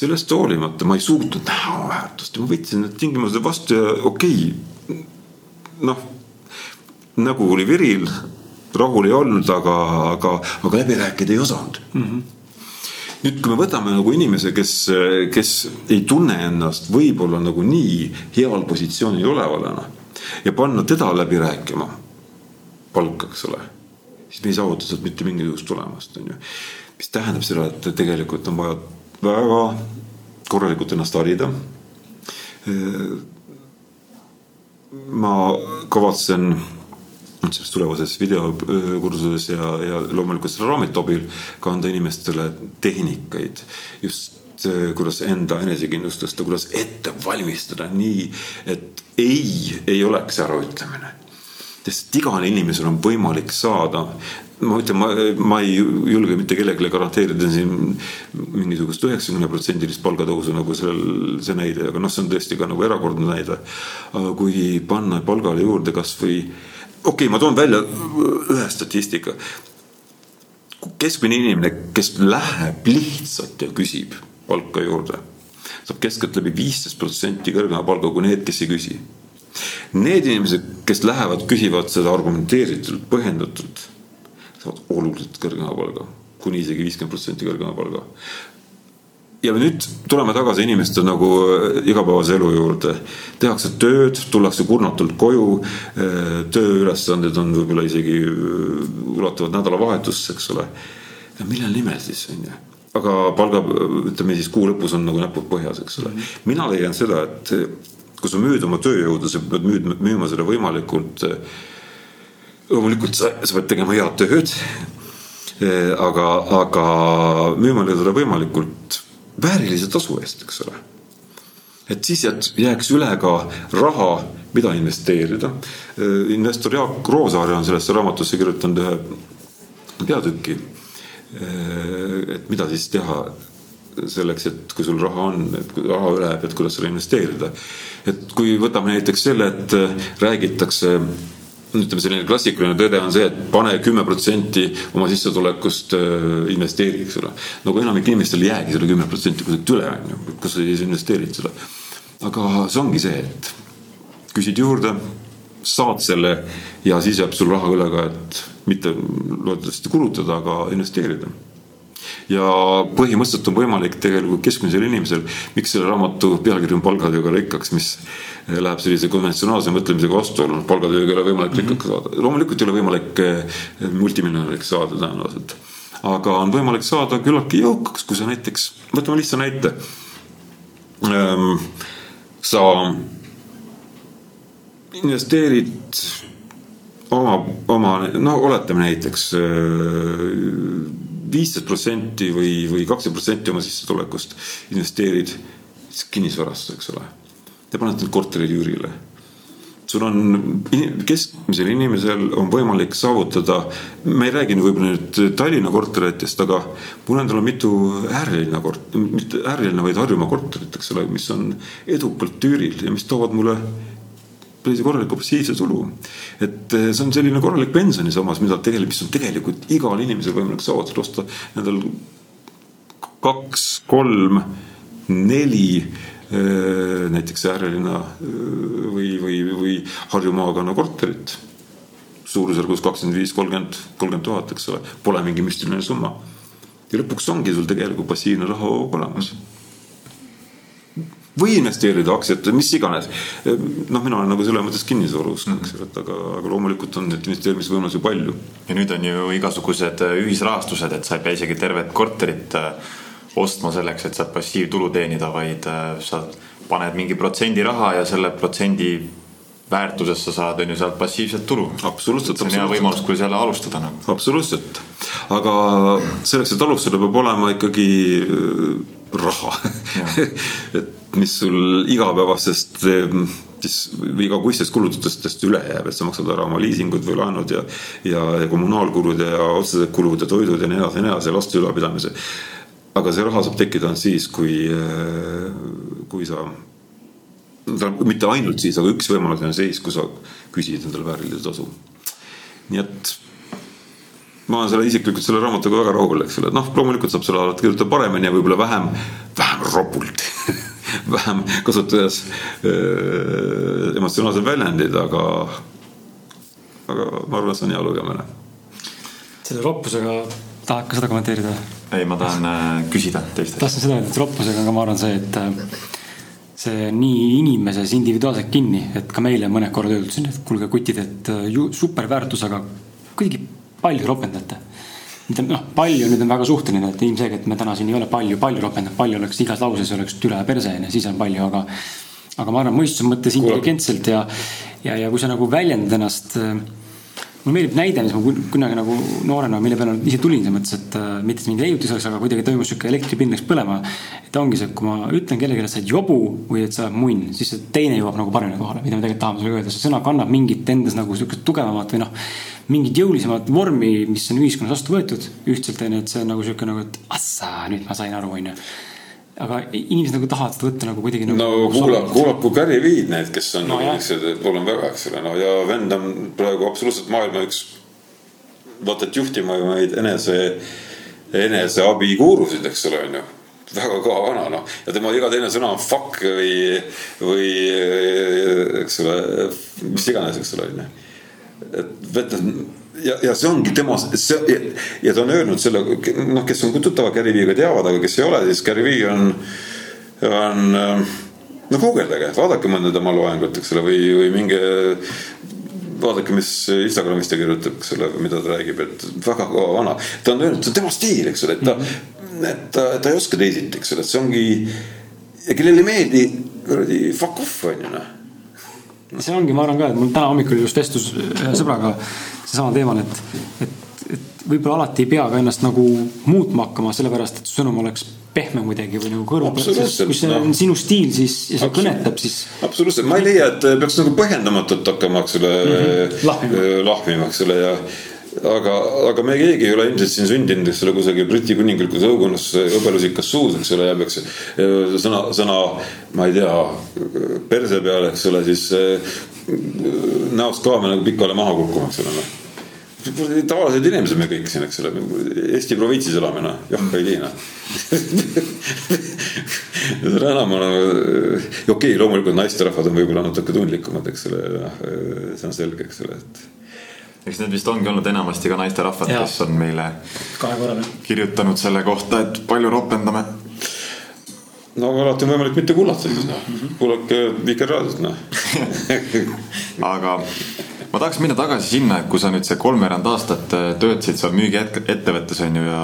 sellest hoolimata ma ei suutnud näha väärtust ja ma võtsin need tingimused vastu ja okei okay,, noh nägu oli viril, rahul ei olnud, aga, aga, aga läbi rääkida ei osanud mm. -hmm nüüd, kui me võtame nagu inimese, kes, kes ei tunne ennast võib-olla nagu nii heal positsioonil olevana ja panna teda läbi rääkima palka, eks ole, siis me ei saavuta sealt mitte mingisugust tulemust, on ju. mis tähendab seda, et tegelikult on vaja väga korralikult ennast harida. ma kavatsen selles tulevases videokursuses ja, ja loomulikult selle raamatu abil ka anda inimestele tehnikaid just äh, kuidas enda enesekindlust tõsta, kuidas ette valmistada nii, et ei, ei oleks äraütlemine. sest igal inimesel on võimalik saada, ma ütlen, ma, ma ei julge mitte kellelegi garanteerida siin mingisugust üheksakümne protsendilist palgatõusu nagu sellel, see näide, aga noh, see on tõesti ka nagu erakordne näide. aga kui panna palgale juurde kasvõi okei okay,, ma toon välja ühe statistika. keskmine inimene, kes läheb lihtsalt ja küsib palka juurde, saab keskeltläbi viisteist protsenti kõrgema palga kui need, kes ei küsi. Need inimesed, kes lähevad, küsivad seda argumenteeritult, põhjendatult, saavad oluliselt kõrgema palga, kuni isegi viiskümmend protsenti kõrgema palga ja nüüd tuleme tagasi inimeste nagu äh, igapäevase elu juurde. tehakse tööd, tullakse kurnatult koju. Äh, tööülesanded on võib-olla isegi äh, ulatuvad nädalavahetusse, eks ole. mille nimel siis on ju? aga palga, ütleme siis kuu lõpus on nagu näpud põhjas, eks ole. Mhm. mina leian seda, et kui sa müüd oma tööjõudu, sa pead müüd, müüma seda võimalikult. loomulikult sa, sa pead tegema head tööd. aga, aga müüma seda võimalikult väärilise tasu eest, eks ole. et siis jääks üle ka raha, mida investeerida. Äh, investor Jaak Roosaare on sellesse raamatusse kirjutanud ühe peatüki. Äh, et mida siis teha selleks, et kui sul raha on, et kui raha üle jääb, et kuidas seda investeerida. et kui võtame näiteks selle, et räägitakse ütleme, selline klassikaline tõde on see, et pane kümme protsenti oma sissetulekust äh, investeeri, eks ole. no kui enamik inimestel ei jäägi selle kümme protsenti kusagilt üle, on ju, kus sa siis investeerid seda. aga see ongi see, et küsid juurde, saad selle ja siis jääb sul raha üle ka, et mitte loodetavasti kulutada, aga investeerida ja põhimõtteliselt on võimalik tegelikult keskmisel inimesel, miks selle raamatu pealkiri on Palgatööga rikkaks, mis läheb sellise konventsionaalse mõtlemisega vastuollu, palgatööga ei ole võimalik rikkaks mm -hmm. saada, loomulikult ei ole võimalik eh, multimiljonäriks saada tõenäoliselt. aga on võimalik saada küllaltki jõukaks, kui sa näiteks, võtame lihtsa näite. Ehm, sa investeerid oma, oma, no oletame näiteks eh, viisteist protsenti või, või kakskümmend protsenti oma sissetulekust investeerid kinnisvarasse, eks ole. Te panete need korterid üürile. sul on, keskmisel inimesel on võimalik saavutada, ma ei räägi võib-olla nüüd Tallinna korteritest, aga mul endal on mitu äärelinna kort-, mitte äärelinna, vaid Harjumaa korterit, eks ole, mis on edukalt üüril ja mis toovad mulle sellise korraliku passiivse tulu. et eh, see on selline korralik pensionisammas, mida tegelikult, mis on tegelikult igal inimesel võimalik saavutada, osta endal kaks, kolm, neli eh, näiteks äärelinna eh, või, või, või Harju maakonna korterit. suurusjärgus kakskümmend viis, kolmkümmend, kolmkümmend tuhat, eks ole, pole mingi müstiline summa. ja lõpuks ongi sul tegelikult passiivne raha olemas mm või investeerida aktsiate, mis iganes. noh, mina olen nagu selles mõttes kinnisvaruusk, eks ju, et aga, aga loomulikult on neid investeerimisvõimalusi palju. ja nüüd on ju igasugused äh, ühisrahastused, et sa ei pea isegi tervet korterit äh, ostma selleks, et sealt passiivtulu teenida, vaid äh, sa paned mingi protsendi raha ja selle protsendi väärtusest sa saad, on ju, sealt passiivset tulu. absoluutselt. see on hea võimalus, kuidas jälle alustada nagu. absoluutselt, aga selleks, et alustada, peab olema ikkagi raha et mis sul igapäevasest siis või igakuistest kulutustest üle jääb, et sa maksad ära oma liisingud või laenud ja ja, ja kommunaalkulud ja otsesed kulud ja toidud ja nii edasi ja nii edasi laste ülalpidamise. aga see raha saab tekkida ainult siis, kui, kui sa mitte ainult siis, aga üks võimalus on siis, kui sa küsid endale väärilise tasu. nii et ma olen selle isiklikult selle raamatuga väga rahul, eks ole, noh, loomulikult saab selle alati kirjutada paremini ja võib-olla vähem, vähem ropult vähem kasutades äh, emotsionaalsed väljendid, aga, aga ma arvan, et see on hea lugemine. selle roppusega tahad ka seda kommenteerida? ei, ma tahan äh, küsida teist. tahtsin seda öelda, et roppusega, aga ma arvan, see, et äh, see on nii inimeses individuaalselt kinni, et ka meile mõned korrad öeldud siin, et kuulge kutid, et ju superväärtus, aga kuidagi palju ropendate noh, palju nüüd on väga suhteline, et ilmselgelt me täna siin ei ole palju, palju ropendanud, palju oleks igas lauses oleks tüle perse onju, siis on palju, aga. aga ma arvan mõistuse mõttes intelligentselt ja, ja, ja kui sa nagu väljendad ennast äh, mulle meeldib näide, mis ma kunagi nagu noorena, mille peale ise tulin, selles mõttes, et äh, mitte mingi leiutis oleks, aga kuidagi toimus sihuke elektripind läks põlema. et ongi see, et kui ma ütlen kellelegi, et sa oled jobu või et sa oled munn, siis see teine jõuab nagu paremini kohale, mida me tegelikult tahame sulle öelda, see sõna kannab mingit endas nagu sihukest tugevamat või noh mingit jõulisemat vormi, mis on ühiskonnas vastu võetud ühtselt onju, et see on nagu sihuke nagu, et assa, nüüd ma sain aru, onju aga inimesed nagu tahavad seda võtta nagu kuidagi nagu. no kuulab, kuulaku Gary Veed need, kes on no, nagu niisugused, olen väga, eks ole, no ja vend on praegu absoluutselt maailma üks vaata et juhtimaid enese, eneseabiguurusid, eks ole, onju väga kõva vana noh. Ja tema iga teine sõna on fuck või, või eks ole, mis iganes, eks ole, onju et võtta ja, ja see ongi tema, see ja, ja ta on öelnud selle, noh, kes on tuttavad Gary Vee'ga teavad, aga kes ei ole, siis Gary Vee on, on no guugeldage, vaadake mõnda tema loengut, eks ole, või, või minge vaadake, mis Instagramis ta kirjutab, eks ole, mida ta räägib, et väga kõva vana. ta on öelnud, see on tema stiil, eks ole, et ta mm, -hmm. et ta, ta ei oska teisiti, eks ole, et see ongi. ja kellele ei meeldi, kuradi fuck off on ju noh see ongi, ma arvan ka, et mul täna hommikul just vestlus ühe sõbraga seesama teemal, et, et, et võib-olla alati ei pea ka ennast nagu muutma hakkama, sellepärast et su sõnum oleks pehme kuidagi või nagu kõrva peal, kui see on sinu stiil, siis ja see kõnetab, siis. absoluutselt, ma ei leia, et peaks nagu põhjendamatult hakkama, eks ole mm -hmm. lahmima, lahmima, eks ole ja aga, aga me keegi ei ole ilmselt siin sündinud, eks ole, kusagil Briti kuninglikus õukonnas hõbelusikas suus, eks ole, jääb, eks sõna, sõna, ma ei tea, perse peale, eks ole, siis näost kaamera nagu pikale maha kukkuma, eks ole noh tavalised inimesed me kõik siin, eks ole, Eesti provintsis elame, noh, Johka ei tii, noh. seda enam on, okei okay,, loomulikult naisterahvad on võib-olla natuke tundlikumad, eks ole, noh, see on selge, eks ole, et eks need vist ongi olnud enamasti ka naisterahvad, kes on meile kirjutanud selle kohta, et palju ropendame. no aga alati on võimalik mitte kuulata siis noh, kuulake Vikerraadiot noh. Aga ma tahaks minna tagasi sinna, et kui sa nüüd see kolmveerand aastat äh, töötasid seal müügiettevõttes on ju ja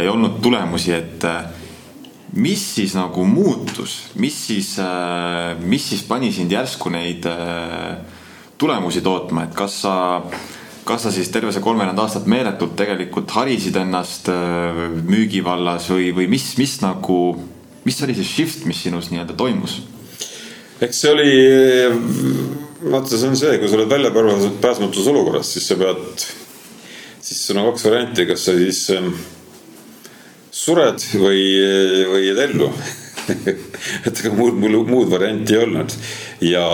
ei olnud tulemusi, et äh, mis siis nagu muutus, mis siis, äh, mis siis pani sind järsku neid tulemusi tootma, et kas sa, kas sa siis terve see kolmveerand aastat meeletult tegelikult harisid ennast müügivallas või, või mis, mis nagu, mis oli see shift, mis sinus nii-öelda toimus? eks see oli vaata, see on see, kui sa oled väljapääsmatus olukorras, siis sa pead, siis sul on kaks varianti, kas sa siis ähm, sured või, või jääd ellu et ega muud, mul muud varianti ei olnud ja,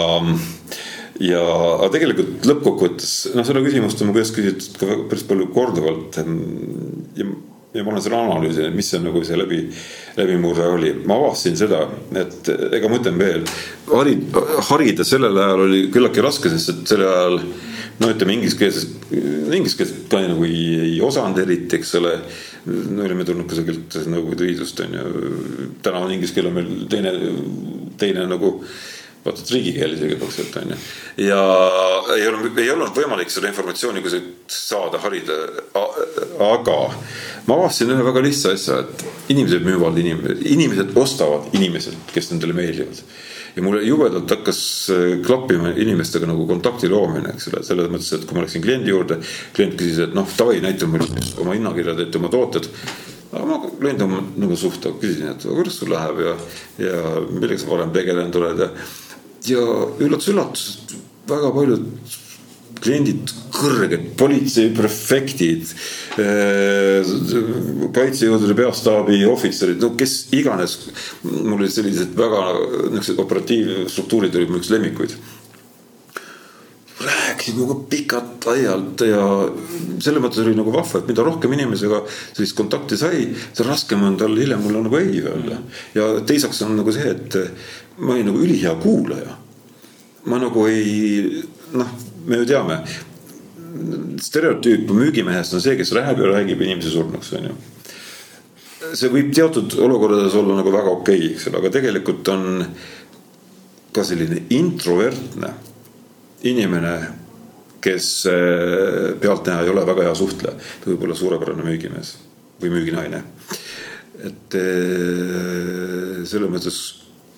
ja aga tegelikult lõppkokkuvõttes, noh, seda küsimust on mu käest küsitud ka päris palju korduvalt. Ja ja ma olen selle analüüsinud, mis see nagu see läbi, läbimurre oli. ma avastasin seda, et ega ma ütlen veel, harid, harida sellel ajal oli küllaltki raske, sest et sel ajal no ütleme ingliskeelses, inglise keelt ka nagu ei, ei osanud eriti, eks ole. me olime tulnud kusagilt Nõukogude Liidust on ju, täna on inglise keel on meil teine, teine nagu vaata, et riigikeel isegi praktiliselt on ju. ja ei olnud, ei olnud võimalik seda informatsiooni kusagilt saada, harida, aga ma avastasin ühe väga lihtsa asja, et inimesed müüvad inimesed, inimesed ostavad inimesed, kes nendele meeldivad. ja mulle jubedalt hakkas äh, klappima inimestega nagu kontakti loomine, eks ole, selles mõttes, et kui ma läksin kliendi juurde, klient küsis, et noh, davai, näita mulle oma hinnakirjad, ette oma tooted aga ma lõin tema nagu suhte, küsisin, et kuidas sul läheb ja, ja millega sa varem tegelenud oled ja ja üllatus-üllatus, väga paljud kliendid, kõrged politseiprefektid, äh, kaitsejõudude peastaabi ohvitserid, no kes iganes. mul olid sellised väga niisugused operatiivstruktuurid olid mu üks lemmikuid. Rääkisid minuga pikalt-laialt ja selles mõttes oli nagu vahva, et mida rohkem inimesega sellist kontakti sai, seda raskem on tal hiljem mulle nagu ei öelda. ja teiseks on nagu see, et ma olin nagu ülihea kuulaja. ma nagu ei, noh, me ju teame, stereotüüp müügimehest on see, kes räägib ja räägib inimese surnuks, on ju. see võib teatud olukordades olla nagu väga okei okay,, eks ole, aga tegelikult on ka selline introvertne inimene, kes eh, pealtnäha ei ole väga hea suhtleja, ta võib olla suurepärane müügimees või müüginaine. et eh, selles mõttes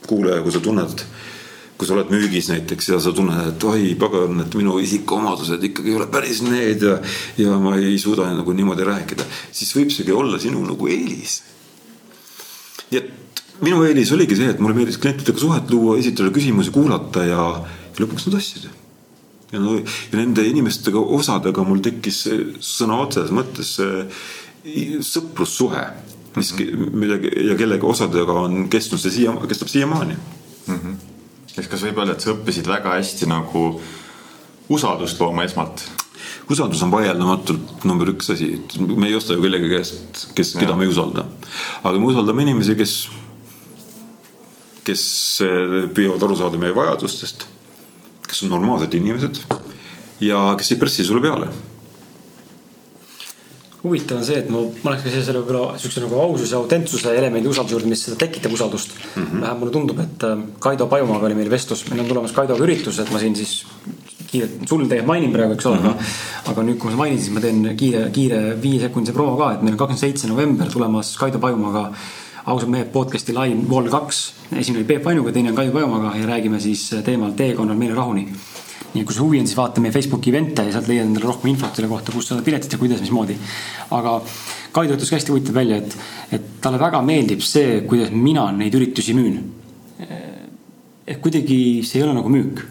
kuulaja, kui sa tunned, kui sa oled müügis näiteks ja sa tunned, et oi pagan, et minu isikuomadused ikkagi ei ole päris need ja, ja ma ei suuda nagu niimoodi rääkida, siis võib seegi olla sinu nagu eelis. nii et minu eelis oligi see, et mulle meeldis klientidega suhet luua, esitada küsimusi, kuulata ja, ja lõpuks nad ostsid ja no ja nende inimestega, osadega mul tekkis sõna otseses mõttes sõprussuhe mis midagi ja kellega osadega on kestnud see siia, kestab siiamaani mm. -hmm. kas, kas võib öelda, et sa õppisid väga hästi nagu usaldust looma esmalt? usaldus on vaieldamatult number üks asi, me ei osta ju kellegi käest, kes, keda me ei usalda. aga me usaldame inimesi, kes, kes eh, püüavad aru saada meie vajadustest, kes on normaalsed inimesed ja kes ei pressi sulle peale huvitav on see, et ma, oleks ka selle võib-olla siukse nagu aususe autentsuse elemendi usalduse juurde, mis seda tekitab usaldust mm. -hmm. vähemalt mulle tundub, et äh, Kaido Pajumaaga oli meil vestlus, meil on tulemas Kaidoga üritus, et ma siin siis kiirelt, sul tegelikult mainin praegu, eks ole mm, -hmm. aga, aga nüüd, kui ma mainin, siis ma teen kiire, kiire viiesekundise promo ka, et meil on kakskümmend seitse november tulemas Kaido Pajumaaga ausad mehed podcast'i Line Wall kaks. esimene oli Peep Ainuga, teine on Kaido Pajumaaga ja räägime siis teemal teekonnal meelerahuni nii et kui sul huvi on, siis vaata meie Facebooki event'e ja sealt leiad endale rohkem infot selle kohta, kus saada piletid ja kuidas, mismoodi. aga Kaido ütles ka hästi huvitav välja, et, et talle väga meeldib see, kuidas mina neid üritusi müün. et kuidagi see ei ole nagu müük,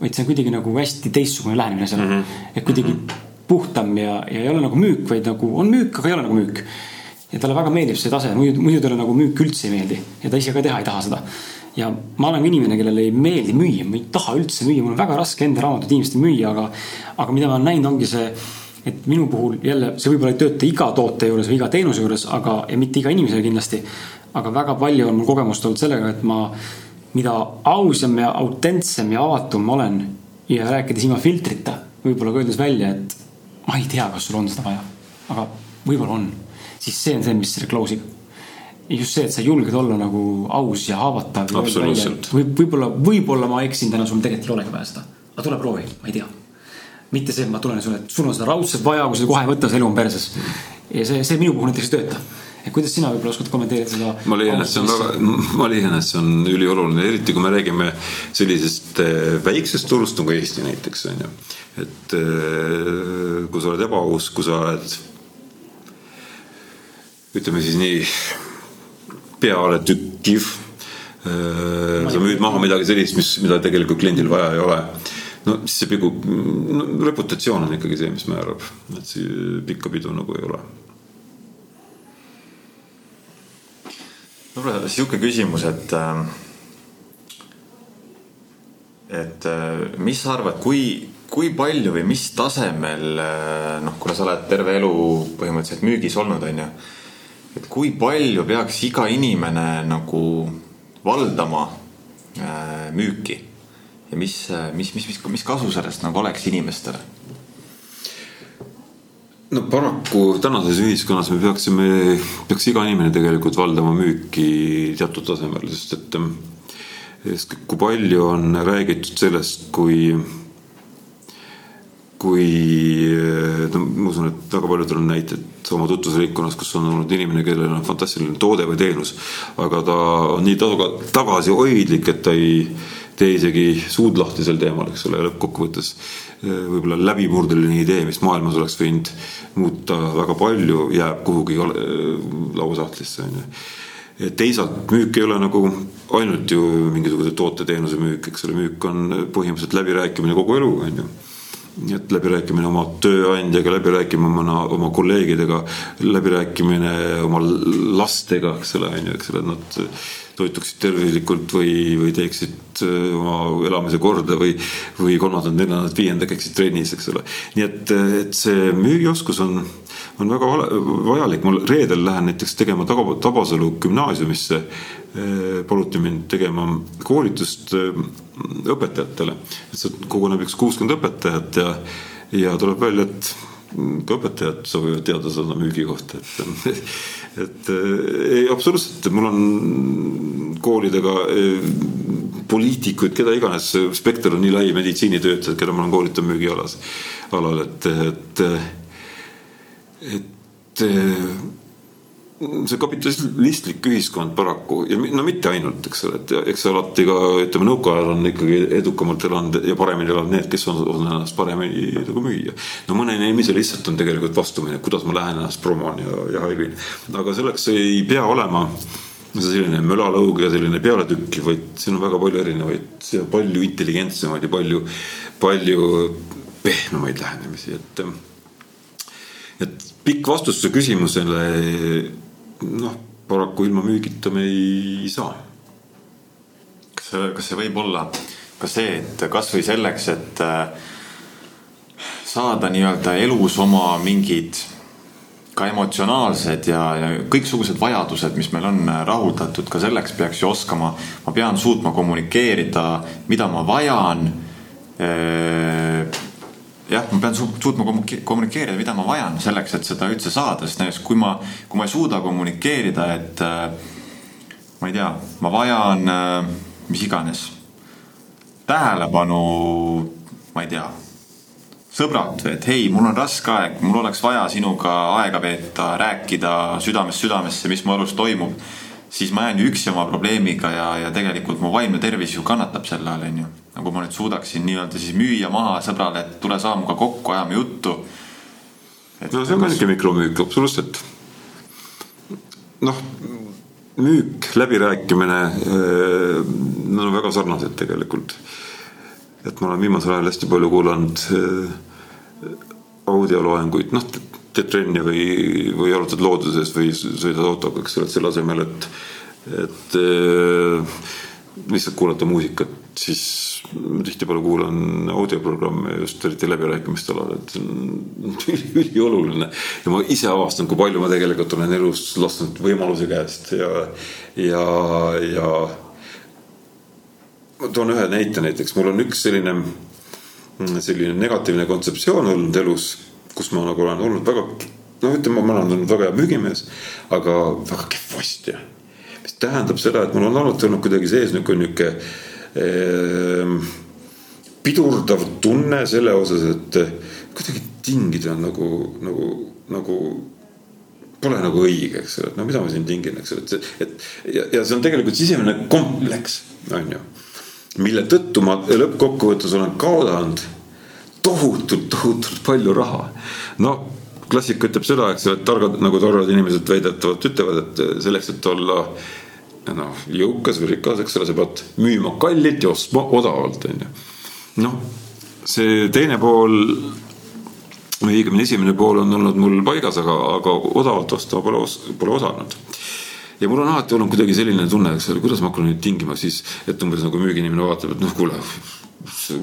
vaid see on kuidagi nagu hästi teistsugune lähenemine sellele mm. -hmm. et kuidagi -hmm. puhtam ja, ja ei ole nagu müük, vaid nagu on müük, aga ei ole nagu müük. Ja talle väga meeldib see tase, muidu, muidu talle nagu müük üldse ei meeldi. Ja ta ise ka teha ei taha seda. Ja ma olen inimene, kellele ei meeldi müüa, ma ei taha üldse müüa, mul on väga raske enda raamatut inimestele müüa, aga, aga mida ma olen näinud, ongi see et minu puhul jälle, see võib-olla ei tööta iga toote juures või iga teenuse juures, aga, ja mitte iga inimesega kindlasti. aga väga palju on mul kogemust olnud sellega, et ma, mida ausam ja autentsem ja avatum ma olen ja rääkides ilma filtrita, võib-olla ka öeldes välja, et ma ei tea, kas sul on seda vaja, aga võib-olla on. Siis see on see, mis selle close ib. just see, et sa julged olla nagu aus ja haavatav. või võib-olla, võib-olla ma eksin täna, sul tegelikult ei olegi vaja seda, aga tule proovi, ma ei tea mitte see, et ma tulen sulle, et sul on seda raudselt vaja, kui sa kohe ei võta, see elu on perses. ja see, see minu puhul näiteks ei tööta et kuidas sina võib-olla oskad kommenteerida seda? ma leian, et see on väga, ma leian, et see on ülioluline, eriti kui me räägime sellisest eh, väiksest turust nagu Eesti näiteks on ju. et eh, kui sa oled ebaaus, kui sa oled ütleme siis nii peale tükkiv. Eh, sa müüd maha midagi sellist, mis, mida tegelikult kliendil vaja ei ole no siis see pigu no,, reputatsioon on ikkagi see, mis määrab, et see pikka pidu nagu ei ole. võib-olla sihuke küsimus, et äh, et äh, mis sa arvad, kui, kui palju või mis tasemel äh, noh, kuna sa oled terve elu põhimõtteliselt müügis olnud, on ju. Et kui palju peaks iga inimene nagu valdama müüki ja mis, mis, mis, mis, mis kasu sellest nagu oleks inimestele? no paraku tänases ühiskonnas me peaksime, peaks iga inimene tegelikult valdama müüki teatud tasemel, sest et sest kui palju on räägitud sellest, kui kui no ma usun, et väga paljudel on näited oma tutvusringkonnas, kus on olnud inimene, kellel on fantastiline toode või teenus, aga ta on nii tagasihoidlik, et ta ei tee isegi suud lahti sel teemal, eks ole, lõppkokkuvõttes eh, võib-olla läbimurdeline idee, mis maailmas oleks võinud muuta väga palju, jääb kuhugi lauasahtlisse, on ju. teisalt müük ei ole nagu ainult ju mingisuguse toote-teenuse müük, eks ole, müük on põhimõtteliselt läbirääkimine kogu elu, on ju et läbirääkimine oma tööandjaga, läbirääkimine oma, oma kolleegidega, läbirääkimine oma lastega, eks ole, on ju, eks ole, nad toituksid tervislikult või, või teeksid äh, oma elamise korda või, või kolmandat, neljandat, viiendat käiksid trennis, eks ole. nii et, et see müügioskus on, on väga vajalik, ma reedel lähen näiteks tegema Tabasalu gümnaasiumisse. Paluti mind tegema koolitust õpetajatele, et sealt koguneb üks kuuskümmend õpetajat ja, ja tuleb välja, et ka õpetajad soovivad teada saada müügi kohta, et et ei, absoluutselt, mul on koolidega poliitikuid, keda iganes, spekter on nii lai, meditsiinitöötajad, keda ma olen koolitanud müügialas, alal, et, et, et see kapitalistlik ühiskond paraku ja no mitte ainult, eks ole, et eks alati ka ütleme, nõukaajal on ikkagi edukamalt elanud ja paremini elanud need, kes on, on ennast paremini nagu müüa. no mõne inimese lihtsalt on tegelikult vastumine, kuidas ma lähen ennast promon ja, ja haibin. aga selleks ei pea olema selline mölalõug ja selline pealetükk, vaid siin on väga palju erinevaid palju intelligentsemaid ja palju, palju pehmemaid lähenemisi, et et pikk vastus su küsimusele noh, paraku ilma müügita me ei saa. kas kas see võib olla ka see, et kasvõi selleks, et äh, saada nii-öelda elus oma mingid ka emotsionaalsed ja, ja kõiksugused vajadused, mis meil on rahuldatud, ka selleks peaks ju oskama, ma pean suutma kommunikeerida, mida ma vajan äh, jah, ma pean suutma kommunikeerida, mida ma vajan selleks, et seda üldse saada, sest näiteks kui ma, kui ma ei suuda kommunikeerida, et äh, ma ei tea, ma vajan äh, mis iganes tähelepanu, ma ei tea, sõbrad, et hei, mul on raske aeg, mul oleks vaja sinuga aega veeta, rääkida südamest südamesse, mis mu elus toimub, siis ma jään ju üksi oma probleemiga ja, ja tegelikult mu vaimne tervis ju kannatab selle all, onju nagu ma nüüd suudaksin nii-öelda siis müüa maha sõbrale, et tule saa minuga kokku, ajame juttu. no see on ka niisugune mikromüük, absoluutselt. noh, müük, läbirääkimine, nad on väga sarnased tegelikult. et ma olen viimasel ajal hästi palju kuulanud audioloenguid, noh, teed trenni või, või jalutad looduses või sõidad autoga, eks ole, et selle asemel, et, et eh, lihtsalt kuulata muusikat, siis tihtipeale kuulan audioprogramme just eriti läbirääkimiste alal, et see on ülioluline. ja ma ise avastan, kui palju ma tegelikult olen elus lasknud võimaluse käest ja, ja, ja. ma toon ühe näite näiteks, mul on üks selline, selline negatiivne kontseptsioon olnud elus, kus ma nagu olen olnud väga noh, ütleme, ma olen olnud väga hea müügimees, aga väga kehv ostja mis tähendab seda, et mul on alati olnud kuidagi sees niisugune niisugune eh, pidurdav tunne selle osas, et kuidagi tingida on nagu, nagu, nagu pole nagu õige, eks ole, et no mida ma siin tingin, eks ole, et et ja, ja see on tegelikult sisemine kompleks, on ju. mille tõttu ma lõppkokkuvõttes olen kaotanud tohutult, tohutult palju raha. no klassika ütleb seda, eks ole, et targad nagu targad inimesed väidetavalt ütlevad, et selleks, et olla noh, jõukas või rikas, eks ole, sa pead müüma kallilt ja ostma odavalt, on ju. noh, see teine pool või õigemini esimene pool on olnud mul paigas, aga, aga odavalt osta pole, pole osanud. Ja mul on alati olnud kuidagi selline tunne, eks ole, kuidas ma hakkan nüüd tingima siis, et umbes nagu müügiinimene vaatab, et noh, kuule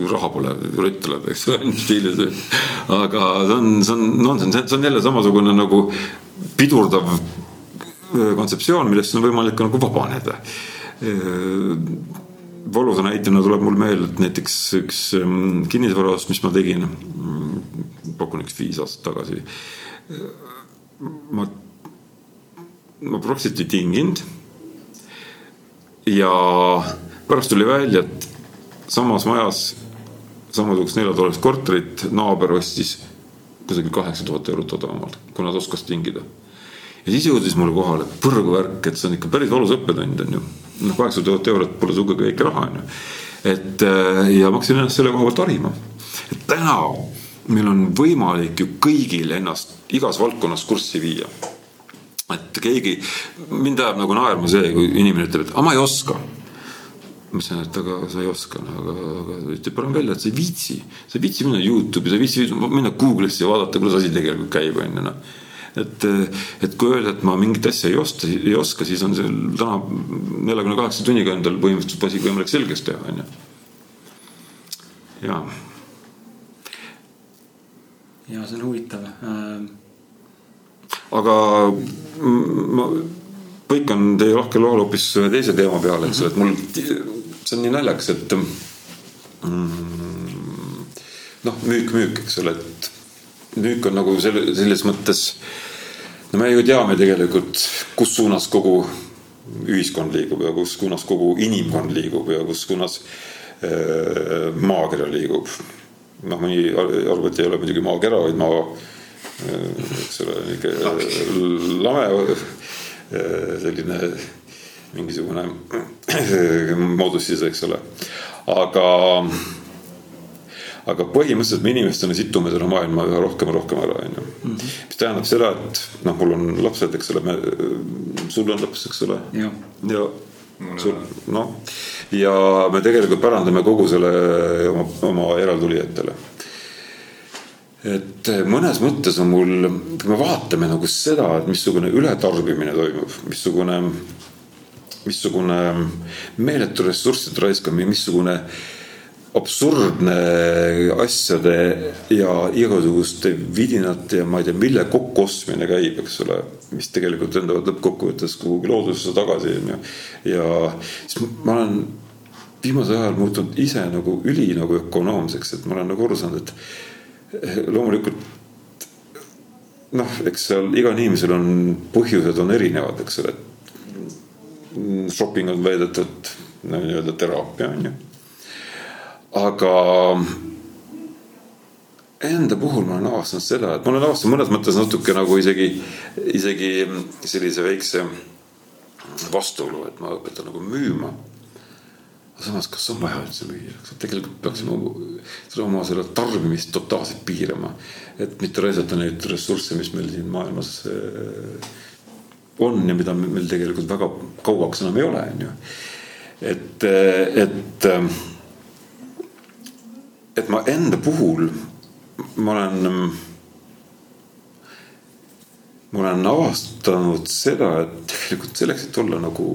raha pole, rott tuleb, eks ole, stiilis. aga see on, see on nonsense, see on jälle samasugune nagu pidurdav kontseptsioon, millest on võimalik nagu vabaneda. Valusa näitena tuleb mul meelde, et näiteks üks kinnisvaraost, mis ma tegin, mm, pakun üks viis aastat tagasi. Ma, ma ei tinginud. ja pärast tuli välja, et samas majas samasugust neljatoalist korterit naaber ostis kusagil kaheksa tuhat eurot odavamalt, kuna ta oskas tingida. ja siis jõudis mulle kohale põrguvärk, et see on ikka päris valus õppetund on ju. noh, kaheksa tuhat eurot pole sugugi väike raha on ju. et äh, ja ma hakkasin ennast selle koha pealt harima. et täna meil on võimalik ju kõigil ennast igas valdkonnas kurssi viia. Et keegi, mind ajab nagu naerma see, kui inimene ütleb, et aga ma ei oska ma ütlesin, et aga sa ei oska, aga, aga ütleb parem välja, et sa ei viitsi. sa ei viitsi minna Youtube'i, sa ei viitsi minna Google'isse ja vaadata, kuidas asi tegelikult käib, on ju noh. et, et kui öelda, et ma mingit asja ei osta, ei oska, siis on see täna neljakümne kaheksa tunniga endal põhimõtteliselt asi võimalik selgeks teha, on ju. jaa. ja see on huvitav äh.... aga ma põikan teie lahkel loal hoopis ühe teise teema peale, eks ole, et mul see on nii naljakas, et mm, noh, müük, müük, eks ole, et müük on nagu selle, selles mõttes. no me ju teame tegelikult, kus suunas kogu ühiskond liigub ja kus suunas kogu inimkond liigub ja kus suunas äh, maakera liigub. noh, mõni arvab, et ei ole muidugi maakera, vaid maa eks ole, niisugune lame selline mingisugune moodus siis, eks ole. aga, aga põhimõtteliselt me inimestena situme selle maailma üha rohkem ja rohkem ära, onju. Mhm. mis tähendab seda, et noh, mul on lapsed, eks ole, me, sul on laps, eks ole. ja, ja sul, noh, ja me tegelikult pärandame kogu selle oma, oma järeltulijatele et mõnes mõttes on mul, kui me vaatame nagu seda, et missugune ületarbimine toimub, missugune missugune meeletu ressursside raiskamine, missugune absurdne asjade ja igasuguste vidinate ja ma ei tea, mille kokkuostmine käib, eks ole. mis tegelikult lendavad lõppkokkuvõttes kuhugi loodusesse tagasi, on ju. ja siis ma olen viimasel ajal muutunud ise nagu üli nagu ökonoomseks, et ma olen nagu aru saanud, et loomulikult noh, eks seal igal inimesel on põhjused on erinevad, eks ole, shopping on väidetavalt nii-öelda teraapia on ju. aga enda puhul ma olen avastanud seda, et ma olen avastanud mõnes mõttes natuke nagu isegi, isegi sellise väikse vastuolu, et ma õpetan nagu müüma. Samas, kas on vaja üldse müüa, tegelikult peaksime oma selle tarbimist totaalselt piirama, et mitte raisata neid ressursse, mis meil siin maailmas on ja mida meil tegelikult väga kauaks enam ei ole, on ju. et, et, et ma enda puhul, ma olen ma olen avastanud seda, et tegelikult selleks, et olla nagu,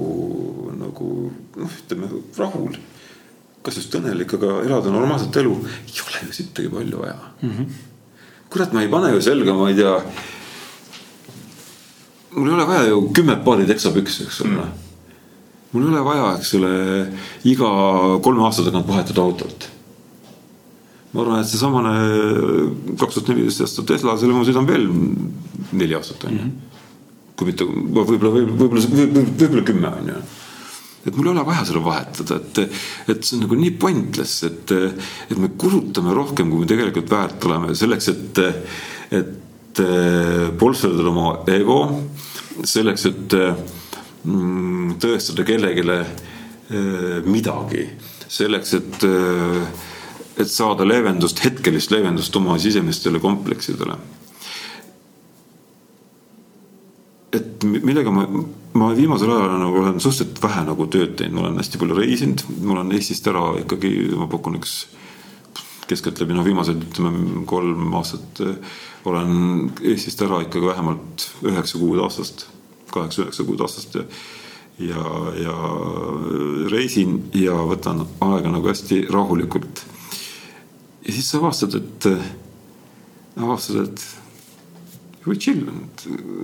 nagu noh, ütleme rahul. kas just õnnelik, aga elada normaalset elu, ei ole ju sittagi palju vaja mm. -hmm. kurat, ma ei pane ju selga, ma ei tea. mul ei ole vaja ju kümmet paari teksapükse, eks ole mm. -hmm mul ei ole vaja, eks ole, iga kolme aasta tagant vahetada autot. Ma arvan, et seesamane kaks tuhat neliteist aasta Tesla, selle ma sõidan veel neli aastat on ju. -hmm. kui mitte, võib-olla, võib-olla, võib-olla, võib-olla kümme on ju et mul ei ole vaja seda vahetada, et, et see on nagu nii pointless, et, et me kulutame rohkem, kui me tegelikult väärt oleme selleks, et, et polsterdada oma ego, selleks, et mm, tõestada kellelegi midagi, selleks, et, et saada leevendust, hetkelist leevendust oma sisemistele kompleksidele et millega ma, ma viimasel ajal nagu olen suhteliselt vähe nagu tööd teinud, ma olen hästi palju reisinud, ma olen Eestist ära ikkagi, ma pakun üks keskeltläbi noh, viimased ütleme kolm aastat eh, olen Eestist ära ikkagi vähemalt üheksa kuud aastast, kaheksa-üheksa kuud aastast ja ja, ja reisin ja võtan aega nagu hästi rahulikult. Ja siis sa avastad, et, avastad, et või chill,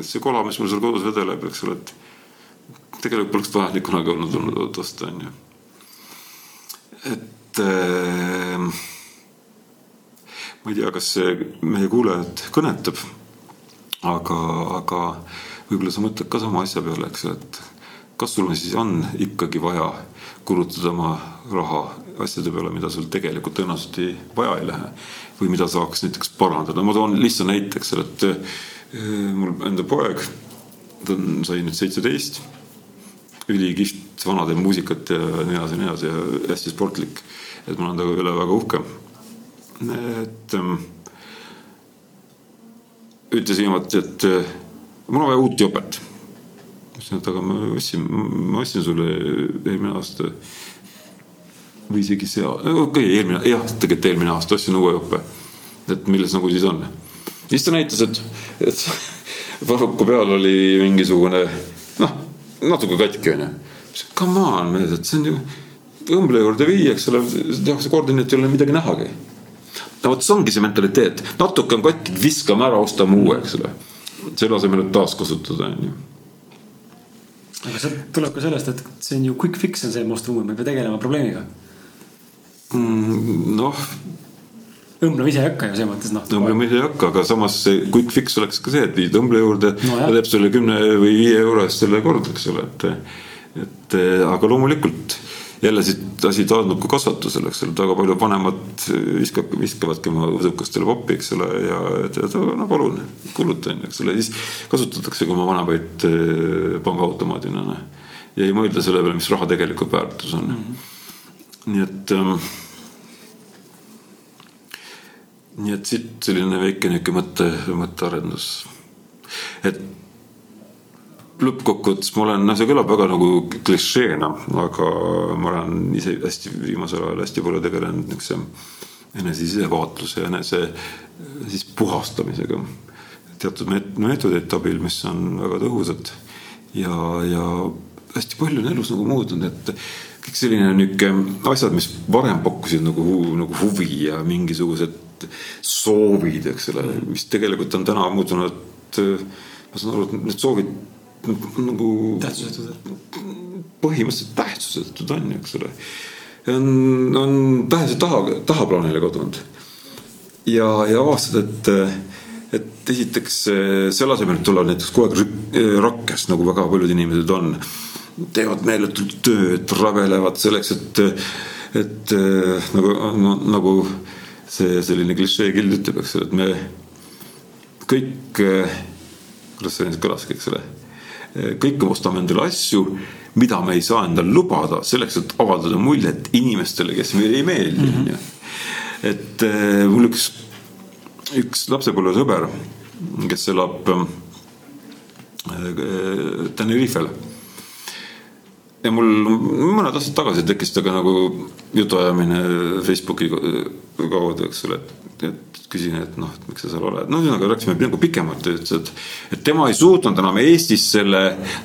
see kola, mis mul seal kodus vedeleb, eks ole, et tegelikult poleks vaja nii kunagi olnud olnud osta, onju. et äh, ma ei tea, kas see meie kuulajat kõnetab, aga, aga võib-olla sa mõtled ka sama asja peale, eks ju, et kas sul siis on ikkagi vaja kulutada oma raha asjade peale, mida sul tegelikult tõenäoliselt vaja ei lähe või mida saaks näiteks parandada. ma toon lihtsa näite, eks ole, et Äh, mul enda poeg, ta on, sai nüüd seitseteist, ülikihvt, vana teeb muusikat ja nii edasi ja nii edasi ja hästi sportlik. et ma olen ta üle väga uhke. et ähm, ütles viimati, et äh, mul on vaja uut jopet. ütlesin, et aga ma ostsin, ma ostsin sulle eelmine aasta või isegi see, okei okay,, eelmine, jah, tegelikult eelmine aasta ostsin uue jope. et milles nagu siis on siis ta näitas, et, et varruku peal oli mingisugune noh, natuke katki onju. Come on, mees, et see on ju õmble juurde viia, eks ole, tehakse korda nii, et ei ole midagi nähagi. no vot, see ongi see mentaliteet, natuke on katki, viskame ära, ostame uue, eks ole. selle asemel, et taaskasutada onju aga see tuleb ka sellest, et see on ju quick fix on see, uue, ma ei pea tegelema probleemiga mm,. noh õmblema ise ei hakka ju selles mõttes noh. õmblema ise ei hakka, aga samas see quick fix oleks ka see, et viid õmble juurde no,, ta teeb selle kümne või viie euro eest selle korda, eks ole, et. et aga loomulikult jälle siit asi taandub ka kasvatusele, eks ole, väga palju vanemad viskab, viskavadki oma õsukastele poppi, eks ole, ja et, et no palun, kuluta onju, eks ole, siis kasutatakse ka oma vanemaid eh, pangaautomaadina. Noh. ja ei mõelda selle peale, mis raha tegelikult väärtus on mm. -hmm. nii et ähm, nii et siit selline väike niisugune mõtte, mõttearendus. et lõppkokkuvõttes ma olen, noh, see kõlab väga nagu klišeena, aga ma olen ise hästi viimasel ajal hästi palju tegelenud niisuguse enese sisevaatluse, enese siis puhastamisega. teatud meetodite abil, mis on väga tõhusad ja, ja hästi palju on elus nagu muutunud, et kõik selline niisugune asjad, mis varem pakkusid nagu, nagu huvi ja mingisugused soovid, eks ole, mis tegelikult on täna muutunud. ma saan aru, et need soovid nagu. tähtsusetud. põhimõtteliselt tähtsusetud on eks ole. on, on tähese taha, tahaplaanile kadunud. ja, ja avastad, et, et esiteks selle asemel, et tulla näiteks kogu aeg rakkes, nagu väga paljud inimesed on. teevad meeletult tööd, rabelevad selleks, et, et nagu no,, nagu see selline klišee küll ütleb, eks ole, et me kõik, kuidas see nüüd kõlaski, eks ole, kõik ostame endale asju, mida me ei saa endale lubada selleks, et avaldada muljet inimestele, kes meile ei meeldi, mhm. onju. et eh, mul üks, üks lapsepõlvesõber, kes elab äh, Tenerifel ja mul mõned aastad tagasi tekkis temaga nagu jutuajamine Facebooki kaudu, eks ole. et küsin, et noh, et miks sa seal oled, no ühesõnaga rääkisime nagu pikemalt, ta ütles, et, et tema ei suutnud enam Eestis selle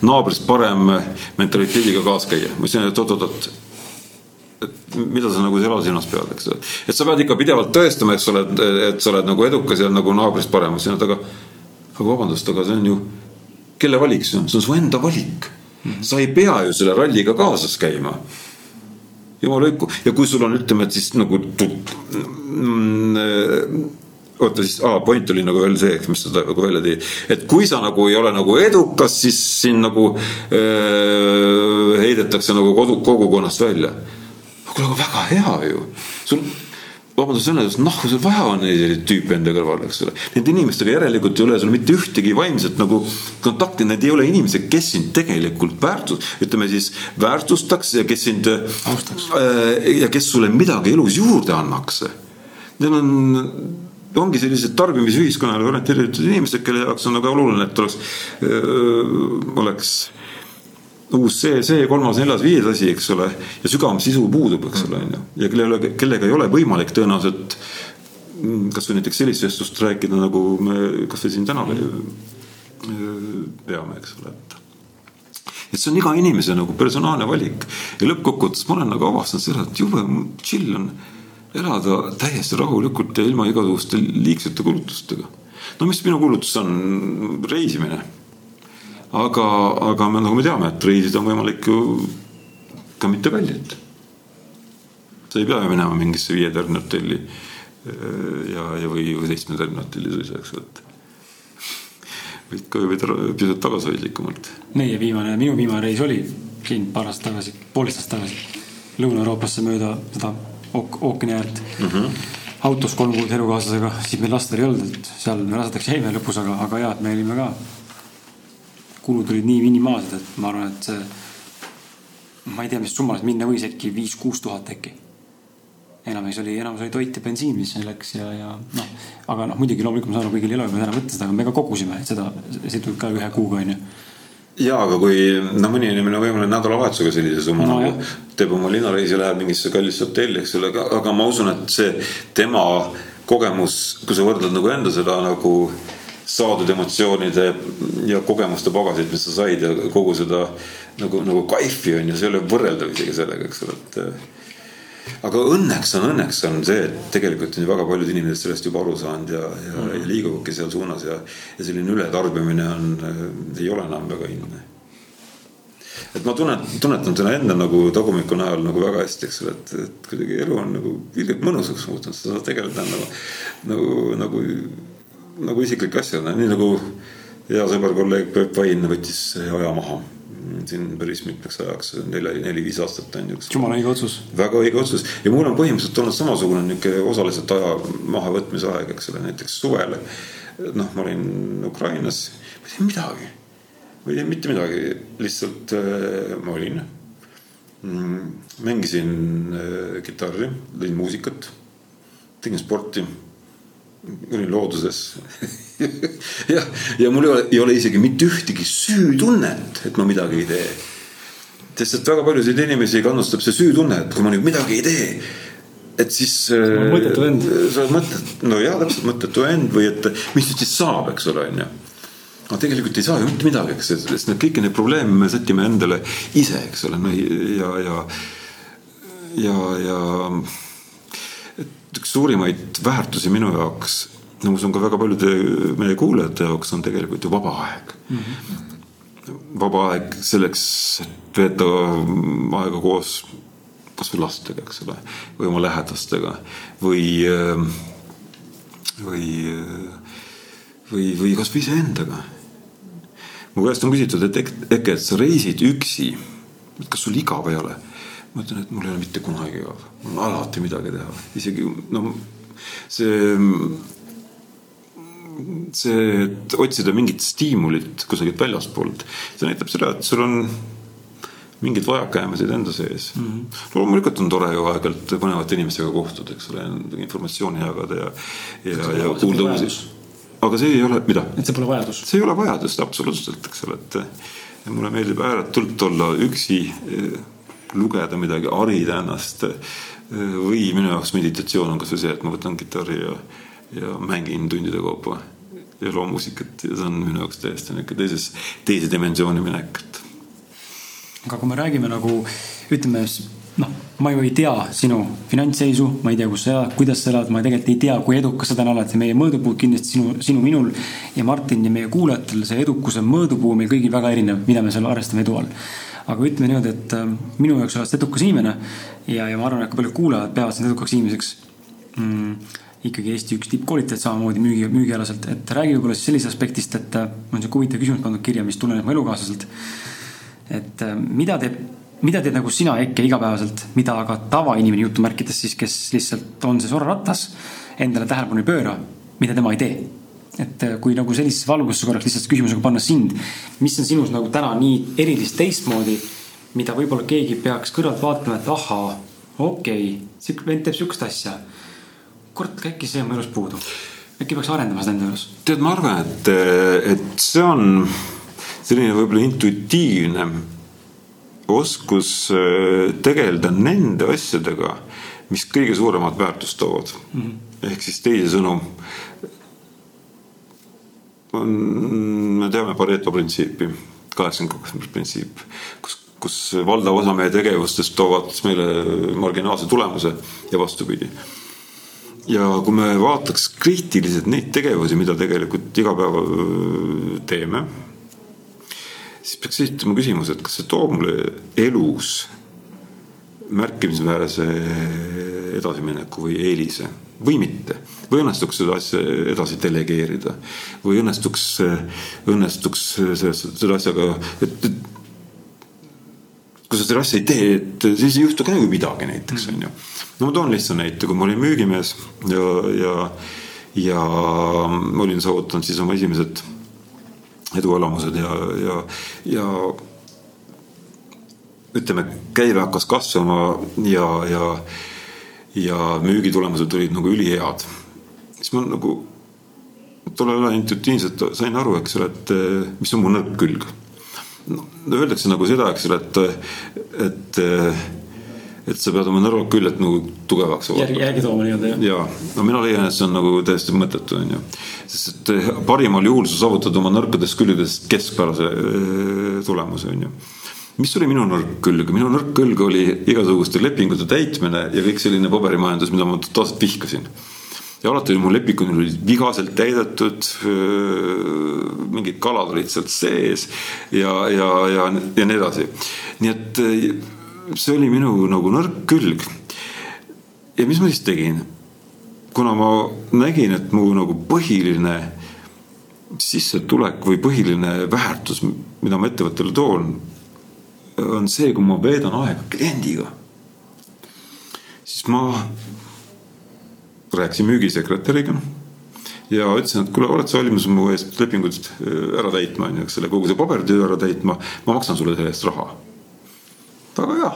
naabrist parem mentaliteediga kaasa käia. ma ütlesin, et oot-oot-oot, et mida sa nagu selle silmas pead, eks ole. et sa pead ikka pidevalt tõestama, eks ole, et, et sa oled nagu edukas ja nagu naabrist parem. ma ütlesin, et aga, aga vabandust, aga see on ju, kelle valik see on, see on su enda valik. sa ei pea ju selle ralliga kaasas käima jumala õiku ja kui sul on, ütleme, et siis nagu mm, oota siis, aa, point oli nagu veel see, eks, mis sa nagu välja tõi, et kui sa nagu ei ole nagu edukas, siis sind nagu äh, heidetakse nagu kodu, kogukonnast välja. kuule, aga väga hea ju, sul vabandust sõna eest, nahku sul vaja on neid tüüpe enda kõrval, eks ole. Nende inimestega järelikult ei ole sul mitte ühtegi vaimset nagu kontakti, need ei ole inimesed, kes sind tegelikult väärtus, ütleme siis väärtustaks ja kes sind austaks äh, ja kes sulle midagi elus juurde annaks. Need on, ongi sellised tarbimisühiskonnale orienteeritud inimesed, kelle jaoks on nagu oluline, et oleks, oleks uus see, see, kolmas, neljas, viies asi, eks ole, ja sügavam sisu puudub, eks ole, on ju. ja kellele, kellega ei ole võimalik tõenäoliselt mm, kasvõi näiteks sellist vestlust rääkida, nagu me kasvõi siin täna peame, eks ole, et et see on iga inimese nagu personaalne valik ja lõppkokkuvõttes ma olen nagu avastanud seda, et jube chill on elada täiesti rahulikult ja ilma igasuguste liigsete kulutustega. no mis minu kulutus on, reisimine aga, aga me nagu me teame, et reisida on võimalik ju ka mitte kallilt. sa ei pea ju minema mingisse viietärni hotelli äh, ja, ja või, või seitsmetärni hotelli suisa, eks ole, et võid ka võid pisut tagasihoidlikumalt. meie viimane, minu viimane reis oli siin paar aastat tagasi, poolteist aastat tagasi Lõuna-Euroopasse mööda seda ok ookeani äärt mm. -hmm. autos kolm kuud elukaaslasega, siis meil lastel ei olnud, et seal me rasedaks jäime lõpus, aga, aga hea, et me olime ka kulud olid nii minimaalsed, et ma arvan, et see, ma ei tea, mis summas minna võis äkki viis-kuus tuhat äkki. enamus oli, enamus oli toit ja bensiin, mis läks ja, ja noh, aga noh, muidugi loomulikult ma saan aru, kõigil ei ole täna võtta seda, aga me ka kogusime seda, see tuli ka ühe kuuga onju ja aga kui no mõni inimene võib-olla nädalavahetusega sellise summa no, nagu teeb oma linnareisi, läheb mingisse kallisse hotelli, eks ole, aga ma usun, et see tema kogemus, kui sa võrdled nagu enda seda nagu saadud emotsioonide ja kogemuste pagasit, mis sa said ja kogu seda nagu, nagu kaifi on ju, see ei ole võrreldav isegi sellega, eks ole, et. aga õnneks on, õnneks on see, et tegelikult on ju väga paljud inimesed sellest juba aru saanud ja, ja mm, -hmm. ja liiguvadki seal suunas ja, ja selline ületarbimine on, ei ole enam väga inne et ma tunnen, tunnetan seda enda nagu tagumiku najal nagu väga hästi, eks ole, et, et kuidagi elu on nagu ilgelt mõnusaks muutunud, sa saad tegeleda nagu, nagu, nagu nagu isiklik asja, nii nagu hea sõber, kolleeg Peep Vain võttis aja maha siin päris mitmeks ajaks, neli, neli-viis aastat on ju. jumala õige otsus. väga õige otsus ja mul on põhimõtteliselt olnud samasugune niisugune osaliselt aja mahavõtmise aeg, eks ole, näiteks suvel. noh, ma olin Ukrainas, ma ei teinud midagi, ma ei teinud mitte midagi, lihtsalt äh, ma olin mm,. mängisin äh, kitarri, lõin muusikat, tegin sporti olin looduses ja, ja mul ei ole, ei ole isegi mitte ühtegi süütunnet, et ma midagi ei tee. sest et väga paljusid inimesi kannustab see süütunne, et kui ma nüüd midagi ei tee, et siis. mõttetu vend. sa oled mõttetu, no jaa, täpselt mõttetu vend või et mis nüüd siis saab, eks ole, on ju no tegelikult ei saa ju mitte midagi, eks, sest need kõiki neid probleeme me sätime endale ise, eks ole, no ja, ja, ja, ja üks suurimaid väärtusi minu jaoks, no ma usun ka väga paljude meie kuulajate jaoks on tegelikult ju vaba aeg mm. -hmm. vaba aeg selleks, et veeta aega koos kasvõi lastega, eks ole, või oma lähedastega või, või, või, või kasvõi iseendaga. mu käest on küsitud, et äkki, et sa reisid üksi, et kas sul igav ei ole ma ütlen, et mul ei ole mitte kunagi igav, on alati midagi teha, isegi no see, see, et otsida mingit stiimulit kusagilt väljastpoolt, see näitab seda, et sul on mingeid vajakajäämiseid enda sees mm. -hmm. loomulikult on tore ju aeg-ajalt põnevate inimestega kohtuda, eks ole, informatsiooni jagada ja, ja, ja kuulda uusi. aga see ei ole, mida? et see pole vajadus. see ei ole vajadust absoluutselt, eks ole, et mulle meeldib ääretult olla üksi lugeda midagi, harida ennast. või minu jaoks meditatsioon on kasvõi see, et ma võtan kitarri ja, ja mängin tundide kaupa ja loon muusikat ja see on minu jaoks täiesti niisugune teises, teise dimensiooni minek, aga kui me räägime nagu ütleme noh, ma ju ei tea sinu finantsseisu, ma ei tea, kus sa elad, kuidas sa elad, ma tegelikult ei tea, kui edukas sa täna oled ja meie mõõdupuud kindlasti sinu, sinu, minul ja Martin ja meie kuulajatel, see edukuse mõõdupuu meil kõigil väga erinev, mida me seal arvestame edu all. aga ütleme niimoodi, et äh, minu jaoks oled sa edukas inimene ja, ja ma arvan, et ka paljud kuulajad peavad sind edukaks inimeseks mm, ikkagi Eesti üks tippkoolitajad samamoodi müügi, müügialaselt, et räägi võib-olla siis sellisest aspektist, et äh, ma olen sihuke huvitav küsimus pandud kirja, mis tuleneb mu elukaaslaselt. et äh, mida teeb mida teed nagu sina, Eke, igapäevaselt, mida aga tavainimene jutumärkides siis, kes lihtsalt on see soraratas, endale tähelepanu ei pööra, mida tema ei tee? et äh, kui nagu sellisesse valgusse korraks lihtsalt küsimusega panna sind, mis on sinus nagu täna nii erilist teistmoodi, mida võib-olla keegi peaks kõrvalt vaatama, et ahaa, okei okay,, sihuke vend teeb sihukest asja. kurat, äkki see on mu elus puudu, äkki peaks arendama seda enda elus? tead, ma arvan, et, et see on selline võib-olla intuitiivne oskus äh, tegeleda nende asjadega, mis kõige suuremat väärtust toovad mm. -hmm. ehk siis teisisõnu, on, me teame Pareto printsiipi, kaheksakümmend kaks printsiip, kus, kus valdav osa meie tegevustest toovad meile marginaalse tulemuse ja vastupidi. ja kui me vaataks kriitiliselt neid tegevusi, mida tegelikult iga päev äh, teeme siis peaks esitama küsimuse, et kas see toob mulle elus märkimisväärse edasimineku või eelise või mitte. või õnnestuks seda asja edasi delegeerida või õnnestuks, õnnestuks selle asjaga, et, et kui sa seda asja ei tee, et siis ei juhtu ka nagu midagi näiteks on ju. no ma toon lihtsa näite, kui ma olin müügimees ja, ja, ja olin saavutanud siis oma esimesed eduelamused ja, ja, ja ütleme, käive hakkas kasvama ja, ja, ja müügitulemused olid nagu ülihead. siis ma nagu tollel ajal intuitiivselt sain aru, eks ole, et mis on mu nõrk külg. no öeldakse nagu seda, eks ole, et, et et sa pead oma nõrvad küljed nagu tugevaks järgi, järgi tooma nii-öelda jah? jaa, no mina leian, et see on nagu täiesti mõttetu, on ju. sest et eh, parimal juhul sa saavutad oma nõrkadest külgedest keskpärase eh, tulemuse, on ju mis oli minu nõrk külg, minu nõrk külg oli igasuguste lepingute täitmine ja kõik selline paberimajandus, mida ma totaalselt vihkasin. ja alati oli mu lepingud olid vigaselt täidetud, mingid kalad olid sealt sees ja, ja, ja, ja nii edasi. nii et see oli minu nagu nõrk külg. ja mis ma siis tegin? kuna ma nägin, et mu nagu põhiline sissetulek või põhiline väärtus, mida ma ettevõttele toon, on see, kui ma veedan aega kliendiga. siis ma rääkisin müügisekretäriga ja ütlesin, et kuule, oled sa valmis mu eest lepingud ära täitma, onju, eks ole, kogu see paberitöö ära täitma, ma maksan sulle selle eest raha väga hea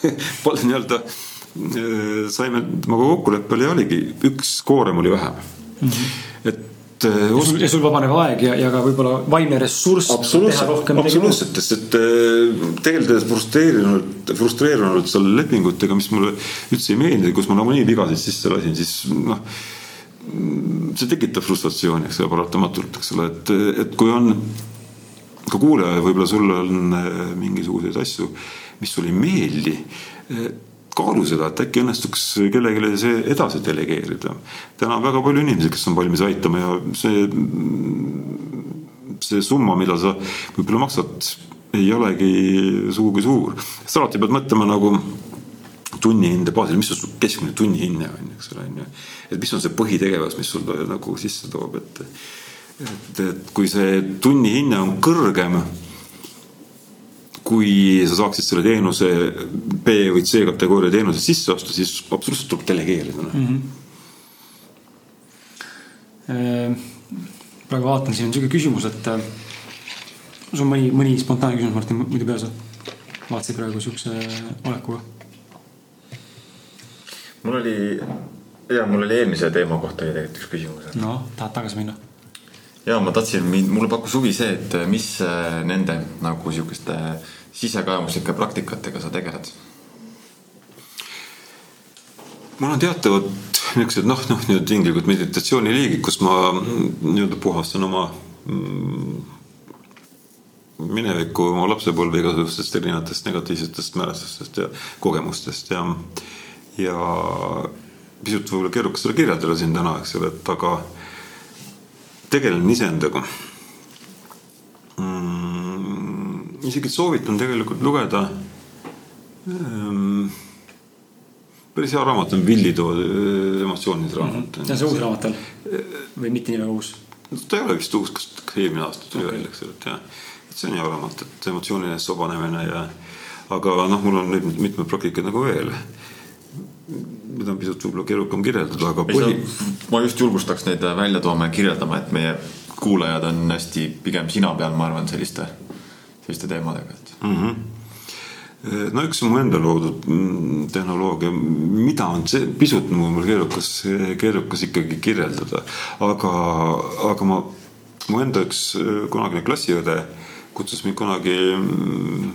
nii-öelda äh, saime temaga kokkuleppele ja oligi, üks koorem oli vähem mm. -hmm. et ja sul, ja sul vabaneb aeg ja, ja ka võib-olla vaimne ressurss. absoluutselt, absoluutselt, sest et äh, tegeleda frustreerinud, frustreerunud seal lepingutega, mis mulle üldse ei meeldi, kus ma nagunii vigasid sisse lasin, siis noh. see tekitab frustratsiooni, eks ole, paratamatult, eks ole, et, et kui on ka kuulaja, võib-olla sul on äh, mingisuguseid asju mis sulle ei meeldi, kaalu seda, et äkki õnnestuks kellelegi see edasi delegeerida. täna on väga palju inimesi, kes on valmis aitama ja see, see summa, mida sa võib-olla maksad, ei olegi sugugi suur. sa alati pead mõtlema nagu tunnihinde baasil, mis on keskmine tunnihinne on, eks ole, on ju. et mis on see põhitegevus, mis sul nagu sisse toob, et, et, et kui see tunnihinne on kõrgem kui sa saaksid selle teenuse B või C kategooria teenuse sisse osta, siis absoluutselt tuleb delegeerida mm. -hmm. praegu vaatan, siin on sihuke küsimus, et äh, sul on mõni, mõni spontaanne küsimus, Martin, muidu peas või? vaatasid praegu siukse olekuga? mul oli, ja mul oli eelmise teema kohta oli tegelikult üks küsimus. noh, tahad tagasi minna? ja ma tahtsin, mulle pakkus huvi see, et mis äh, nende nagu sihukeste sisekaemuslike praktikatega sa tegeled? mul on teatavad niisugused noh, noh nii-öelda tinglikud meditatsiooniliigid, kus ma nii-öelda puhastan oma mm, minevikku, oma lapsepõlve igasugustest erinevatest negatiivsetest mälestustest ja kogemustest ja, ja pisut võib-olla keerukas seda kirjeldada siin täna, eks ole, et aga tegelen iseendaga isegi soovitan tegelikult lugeda ähm, päris hea raamat on Villi Too äh, emotsioonide raamat mm. -hmm. see on see uus raamat tal või mitte nii väga uus? ta ei ole vist uus, kas eelmine aasta tuli okay. välja, eks ole, et jah. et see on hea raamat, et emotsioonide sobanemine ja aga noh, mul on nüüd mitmed praktikad nagu veel mida on pisut võib-olla keerukam kirjeldada, aga põhi. ma just julgustaks neid välja tooma ja kirjeldama, et meie kuulajad on hästi pigem sina peal, ma arvan, selliste, selliste teemadega, et mm. -hmm no üks on mu enda loodud mm, tehnoloogia, mida on see pisut mul keerukas, keerukas ikkagi kirjeldada, aga, aga ma, mu enda üks äh, kunagine klassiõde kutsus mind kunagi mm,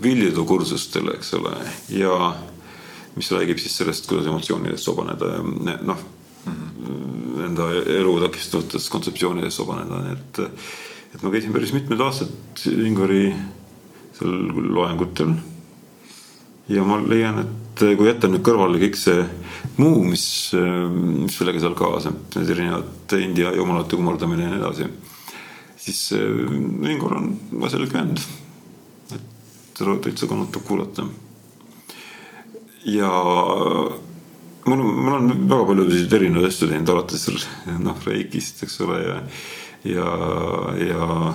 Viljedu kursustele, eks ole, ja mis räägib siis sellest, kuidas emotsioonidest sobaneda ja noh, enda elu takistavatest kontseptsioonidest sobaneda, nii et, et ma käisin päris mitmed aastad Ingvari seal loengutel. ja ma leian, et kui jätta nüüd kõrvale kõik see muu, mis, mis sellega seal kaasneb, need erinevad India jumalate kummardamine ja nii edasi, siis Ingvar on asjalik vend. et täitsa kannatab kuulata. ja mul on, mul on väga palju selliseid erinevaid asju teinud, alates noh, reikist, eks ole, ja, ja, ja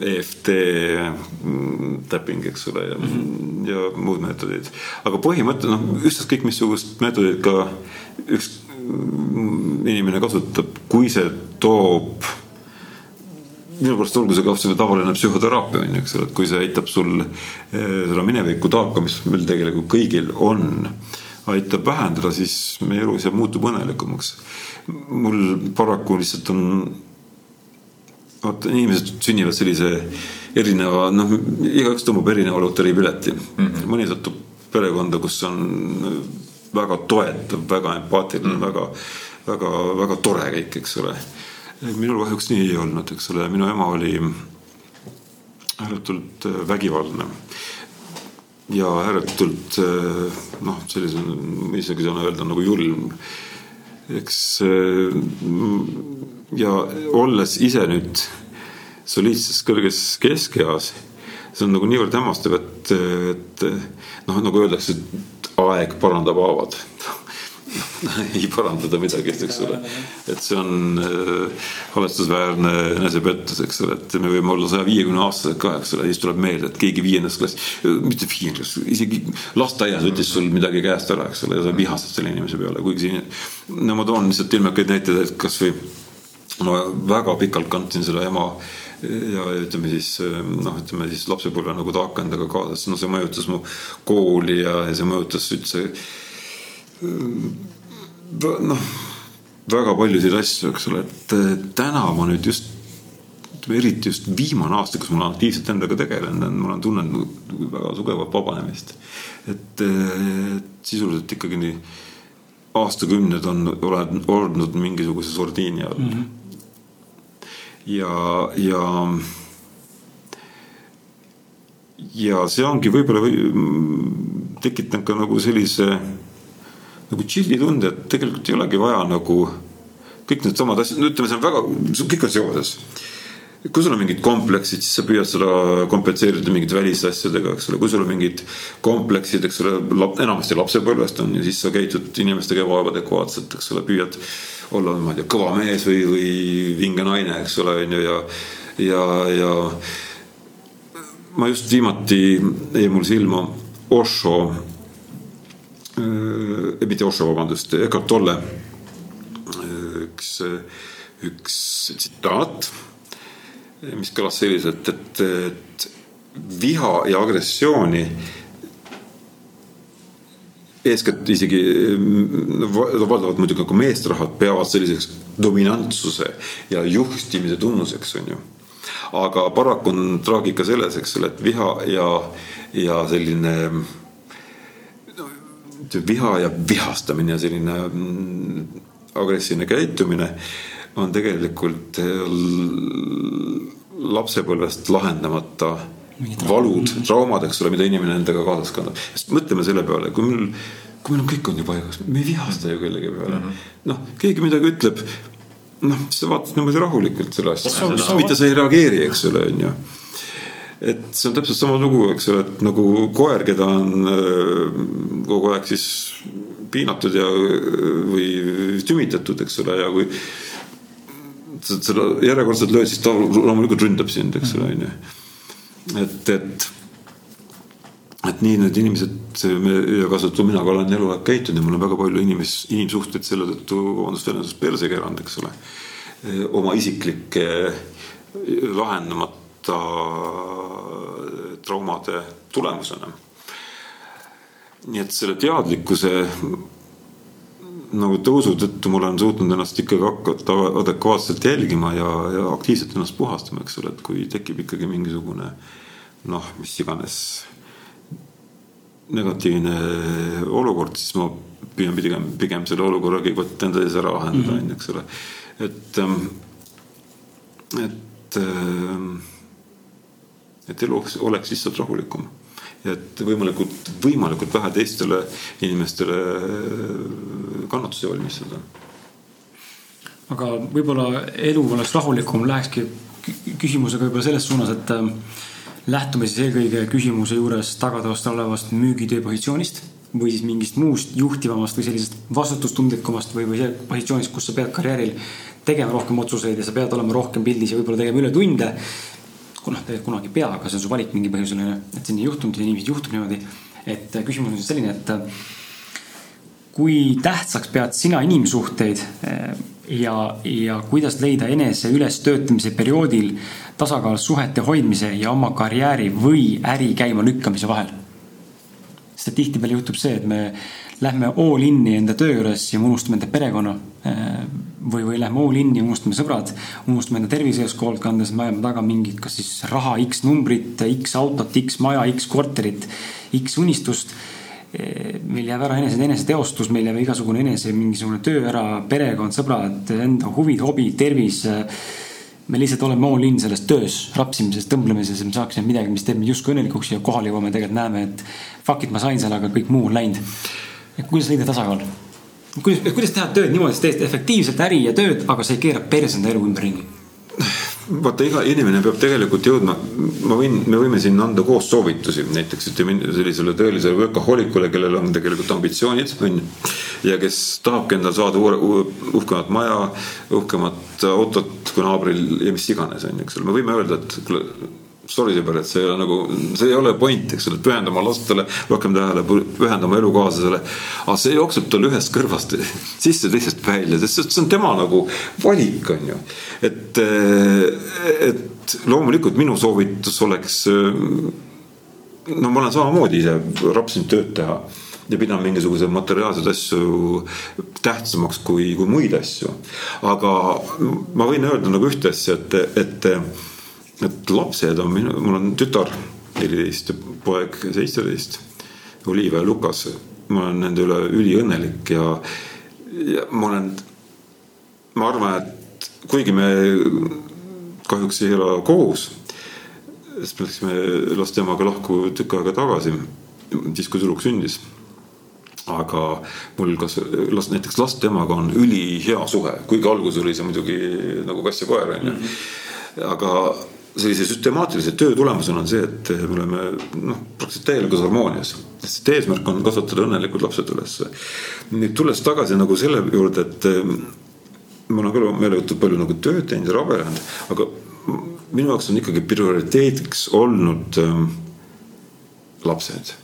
EFT tapping, eks ole, ja mm, -hmm. ja muud meetodid. aga põhimõte, noh, ükskõik missugust meetodit ka üks inimene kasutab, kui see toob minu pärast olgu see ka absoluutselt tavaline psühhoteraapia on ju, eks ole, et kui see aitab sul eh, seda mineviku taaka, mis meil tegelikult kõigil on, aitab vähendada, siis meie elu ise muutub õnnelikumaks. mul paraku lihtsalt on vaata inimesed sünnivad sellise erineva, noh, igaüks tõmbab erineva loteriipileti mm. -hmm. mõni satub perekonda, kus on väga toetav, väga empaatiline mm, -hmm. väga, väga, väga tore kõik, eks ole. minul kahjuks nii ei olnud, eks ole, minu ema oli ääretult äh, vägivaldne. Ja ääretult äh, noh, sellise, isegi saan öelda nagu julm. eks äh, ja olles ise nüüd soliidses kõrges keskeas, see on nagu niivõrd hämmastav, et, et noh, nagu öeldakse, et aeg parandab haavad ei parandada midagi, eks ole. et see on äh, halestusväärne enesepettus, eks ole, et me võime olla saja viiekümne aastased ka, eks ole, siis tuleb meelde, et keegi viiendas klassis, mitte viiendas, isegi lasteaias võttis sul midagi käest ära, eks ole, ja sa vihastad selle inimese peale, kuigi siin. no ma toon lihtsalt ilmekaid näiteid, et kasvõi ma väga pikalt kandsin seda ema ja ütleme siis noh, ütleme siis lapsepõlve nagu taaka endaga kaasas, no see mõjutas mu kooli ja, ja see mõjutas üldse noh, väga paljusid asju, eks ole, et täna ma nüüd just eriti just viimane aasta, kus ma olen aktiivselt endaga tegelenud, ma olen tundnud väga tugevat vabanemist. et sisuliselt ikkagi nii aastakümned on, olen olnud mingisuguse sordiini all mm. -hmm ja, ja ja see ongi võib-olla või, tekitanud ka nagu sellise nagu chill'i tunde, et tegelikult ei olegi vaja nagu kõik needsamad asjad, no ütleme, see on väga, kõik on seoses. kui sul on mingid kompleksid, siis sa püüad seda kompenseerida mingite välisasjadega, eks ole, kui sul on mingid kompleksid, eks ole, enamasti lapsepõlvest on ju, siis sa käitud inimestega ebaadekvaatselt, eks ole, püüad olla, ma ei tea, kõva mees või, või vinge naine, eks ole, on ju, ja, ja, ja ma just viimati jäi mul silma Osho mitte Osho, vabandust, Eckart Tolle üks, üks tsitaat, mis kõlas selliselt, et, et viha ja agressiooni eeskätt isegi valdavalt muidugi ka meesterahvad peavad selliseks dominantsuse ja juhtimise tunnuseks, on ju. aga paraku on traagika selles, eks ole, et viha ja, ja selline viha ja vihastamine ja selline mm, agressiivne käitumine on tegelikult lapsepõlvest lahendamata valud, traumad, eks ole, mida inimene endaga kaasas kannab. sest mõtleme selle peale, kui meil, kui meil on kõik on ju paigas, me ei vihasta ju kellegi peale. Mm -hmm.. noh, keegi midagi ütleb, noh, sa vaatad niimoodi rahulikult selle asja, mitte sa ei reageeri, eks ole, on ju et see on täpselt sama lugu, eks ole, et nagu koer, keda on äh, kogu aeg siis piinatud ja, või tümitatud, eks ole, ja kui sa seda järjekordselt lööd, siis ta loomulikult ründab sind, eks ole, onju. et, et, et nii need inimesed, me ja kaasa arvatud mina ka olen eluaeg käitunud ja mul on väga palju inimes, inimsuhteid selle tõttu, vabandust väljendust, perse keeranud, eks ole. oma isiklike lahendamata traumade tulemusena. nii et selle teadlikkuse nagu tõusu tõttu ma olen suutnud ennast ikkagi hakata adekvaatselt jälgima ja, ja aktiivselt ennast puhastama, eks ole, et kui tekib ikkagi mingisugune noh, mis iganes negatiivne olukord, siis ma püüan pigem, pigem selle olukorra kõigepealt enda sees ära lahendada, on ju, eks ole. et, ähm, et, ähm, et elu oleks, lihtsalt rahulikum et võimalikult, võimalikult vähe teistele inimestele kannatusi valmistada. aga võib-olla elu oleks rahulikum, lähekski küsimusega võib-olla selles suunas, et äh, lähtume siis eelkõige küsimuse juures tagatoast olevast müügitöö positsioonist või siis mingist muust juhtivamast või sellisest vastutustundlikumast või, või positsioonist, kus sa pead karjääril tegema rohkem otsuseid ja sa pead olema rohkem pildis ja võib-olla tegema ületunde noh, tegelikult kunagi ei pea, aga see on su valik mingi põhjusel on ju, et on nii juhtunud ja niiviisi juhtub niimoodi. et äh, küsimus on selline, et äh, kui tähtsaks pead sina inimsuhteid äh, ja, ja kuidas leida enese ülestöötamise perioodil tasakaal suhete hoidmise ja oma karjääri või äri käima lükkamise vahel? sest et tihtipeale juhtub see, et me lähme all in'i enda töö juures ja me unustame enda perekonna või, või lähme all in'i, unustame sõbrad, unustame enda tervise ees hoolt kandes, me ajame taga mingit, kas siis raha X numbrit, X autot, X maja, X korterit, X unistust. meil jääb ära enese, eneseteostus, meil jääb igasugune enese mingisugune töö ära, perekond, sõbrad, enda huvid, hobid, tervis. me lihtsalt oleme all in selles töös, rapsimises, tõmblemises, me saaksime midagi, mis teeb meid justkui õnnelikuks ja kohale jõuame, tegelikult näeme, et fuck it, ma sain selle, aga kõik muu on läinud. kuidas leida tasakaal? Kuidas, kuidas teha tööd niimoodi, et sa teed efektiivselt äri ja tööd, aga sa ei keera perse enda elu ümberringi? vaata, iga inimene peab tegelikult jõudma, ma võin, me võime siin anda koos soovitusi, näiteks ütleme sellisele tõelisele workaholicule, kellel on tegelikult ambitsioonid, on ju. ja kes tahabki endale saada uue, uhkemat maja, uhkemat autot kui naabril ja mis iganes, on ju, eks ole, me võime öelda, et kuule sorry sõber, et see ei ole nagu, see ei ole point, eks ole, pühenda oma lastele rohkem tähele, pühenda oma elukaaslasele. aga see jookseb tal ühest kõrvast sisse, teisest välja, sest see on tema nagu valik, on ju. et, et loomulikult minu soovitus oleks. no ma olen samamoodi ise rapsinud tööd teha ja pidanud mingisuguseid materiaalseid asju tähtsamaks kui, kui muid asju. aga ma võin öelda nagu ühte asja, et, et et lapsed on minu, mul on tütar neliteist ja poeg seitseteist, Oliiva ja Lukas. ma olen nende üle üliõnnelik ja, ja ma olen, ma arvan, et kuigi me kahjuks ei ela koos, sest me läksime laste emaga lahku tükk aega tagasi, siis kui tüdruk sündis aga mul kas last, näiteks laste emaga on ülihea suhe, kuigi alguses oli see muidugi nagu kass ja koer onju. Aga sellise süstemaatilise töö tulemusena on see, et me oleme noh, praktiliselt täielikus harmoonias. sest eesmärk on kasvatada õnnelikud lapsed ülesse. nüüd tulles tagasi nagu selle juurde, et eh, ma olen küll meeletult palju nagu tööd teinud ja rabelenud, aga minu jaoks on ikkagi prioriteediks olnud äh, lapsed.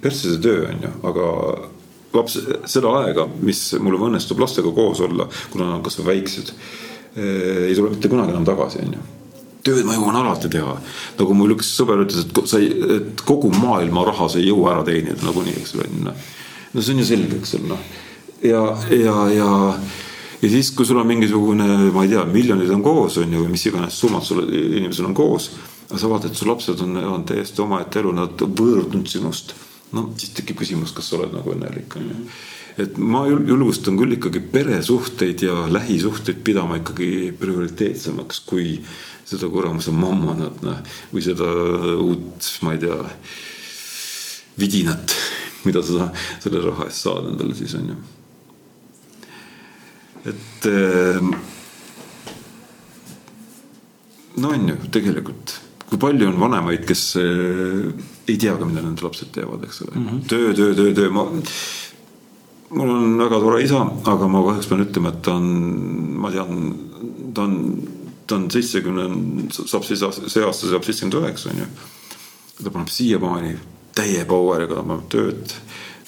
persse see töö on ju, aga laps, seda aega, mis mul õnnestub lastega koos olla, kuna nad on kasvõi väiksed, eh, ei tule mitte kunagi enam tagasi, on ju tööd ma jõuan alati teha. nagu mul üks sõber ütles, et sa ei, et kogu maailma raha sa ei jõua ära teenida nagunii, eks ole. no see on ju selge, eks ole, noh. ja, ja, ja, ja siis, kui sul on mingisugune, ma ei tea, miljonid on koos, on ju, või mis iganes summad sul inimesel on koos. aga sa vaatad, et su lapsed on, on täiesti omaette elu, nad võõrdunud sinust no siis tekib küsimus, kas sa oled nagu õnnelik on ju. et ma julgustan küll ikkagi peresuhteid ja lähisuhteid pidama ikkagi prioriteetsemaks kui seda kuramuse mammonat, noh, või seda uut, ma ei tea, vidinat, mida sa selle raha eest saad endale siis on ju. et ehm, no on ju tegelikult, kui palju on vanemaid, kes eh, ei tea ka, mida nende lapsed teevad, eks ole mm. -hmm. töö, töö, töö, töö, ma, mul on väga tore isa, aga ma kahjuks pean ütlema, et ta on, ma tean, ta on, ta on seitsekümne, saab siis see aasta saab seitsekümmend üheksa, on ju. ta paneb siiamaani täie power'iga, ta paneb tööd.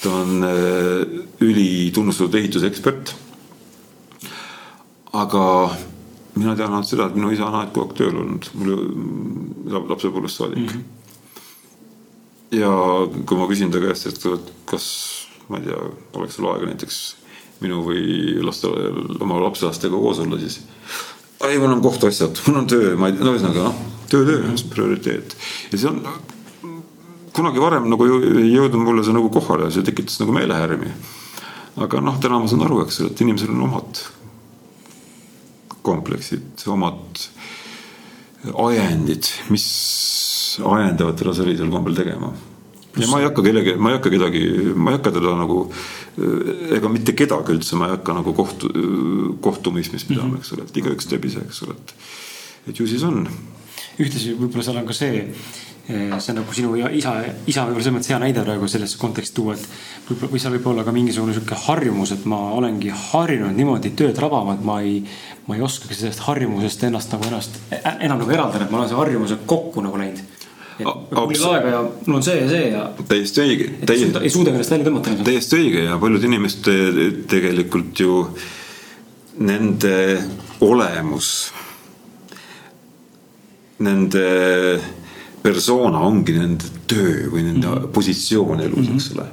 ta on äh, ülitunnustatud ehitusekspert. aga mina tean ainult seda, et minu isa on alati kogu aeg tööl olnud, mul lapsepõlvest saadik mm. -hmm ja kui ma küsin ta käest, et kas ma ei tea, oleks sul aega näiteks minu või laste, oma lapselastega koos olla, siis. Ei, mul on kohtuasjad, mul on töö, ma ei no ühesõnaga noh, töö, töö on prioriteet ja see on kunagi varem nagu jõudnud mulle see nagu kohale ja see tekitas nagu meelehärmi. aga noh, täna ma saan aru, eks ole, et inimesel on omad kompleksid, omad ajendid, mis ajendavad teda sellisel kombel tegema. ja ma ei hakka kellegi, ma ei hakka kedagi, ma ei hakka teda nagu ega mitte kedagi üldse, ma ei hakka nagu kohtu, kohtumõistmist pidama mm, -hmm. eks ole, et igaüks teeb ise, eks ole, et, et ju siis on. ühtlasi võib-olla seal on ka see Eh, see on nagu sinu isa, isa võib-olla selles mõttes hea näide praegu selles konteksti tuua, et võib-olla, või seal võib olla ka mingisugune sihuke harjumus, et ma olengi harjunud niimoodi tööd rabama, et ma ei, ma ei oskagi sellest harjumusest ennast nagu ennast enam nagu eraldada, et ma olen see harjumuse kokku nagu läinud. Mul ei aega ja mul on see ja see ja. täiesti õige. ei suuda ennast välja tõmmata. täiesti õige ja paljud inimesed tegelikult ju nende olemus, nende persona ongi nende töö või nende mm -hmm. positsioon elus, eks mhm. ole.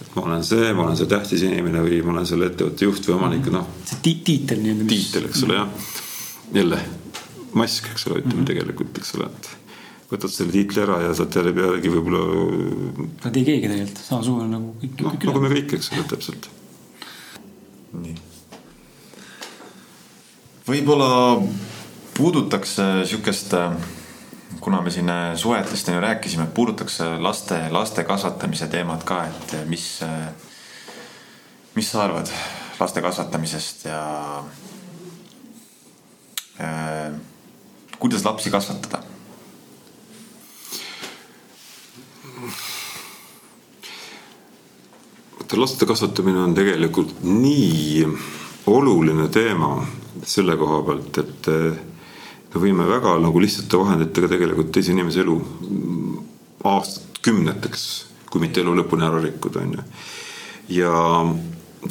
et ma olen see, ma olen see tähtis inimene või ma olen selle ettevõtte juht või omanik, noh. see tiitel nii-öelda. tiitel, eks ole, jah. jälle mask, eks ole, ütleme mm -hmm. tegelikult, eks ole, et võtad selle tiitli ära ja saad jälle pealegi võib-olla. Nad ei keegi tegelikult, samasugune nagu kõik. noh, nagu me kõik, eks ole, täpselt. nii. võib-olla puudutaks sihukest kuna me siin suhetest on ju rääkisime, puudutaks laste, laste kasvatamise teemat ka, et mis, mis sa arvad laste kasvatamisest ja äh, kuidas lapsi kasvatada? vaata, laste kasvatamine on tegelikult nii oluline teema selle koha pealt, et me võime väga nagu lihtsate vahenditega tegelikult teise inimese elu aastakümneteks, kui mitte elu lõpuni ära rikkuda, on ju. ja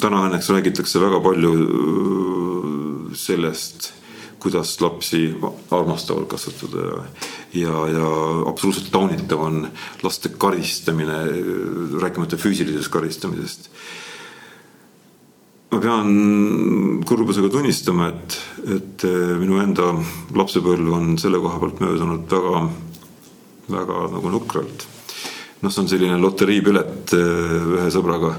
täna õnneks räägitakse väga palju äh, sellest, kuidas lapsi armastavalt kasvatada ja, ja, ja absoluutselt taunitav on laste karistamine, rääkimata füüsilisest karistamisest ma pean kurbusega tunnistama, et, et eh, minu enda lapsepõlv on selle koha pealt möödunud väga, väga nagu nukralt. noh, see on selline loteriipilet eh, ühe sõbraga,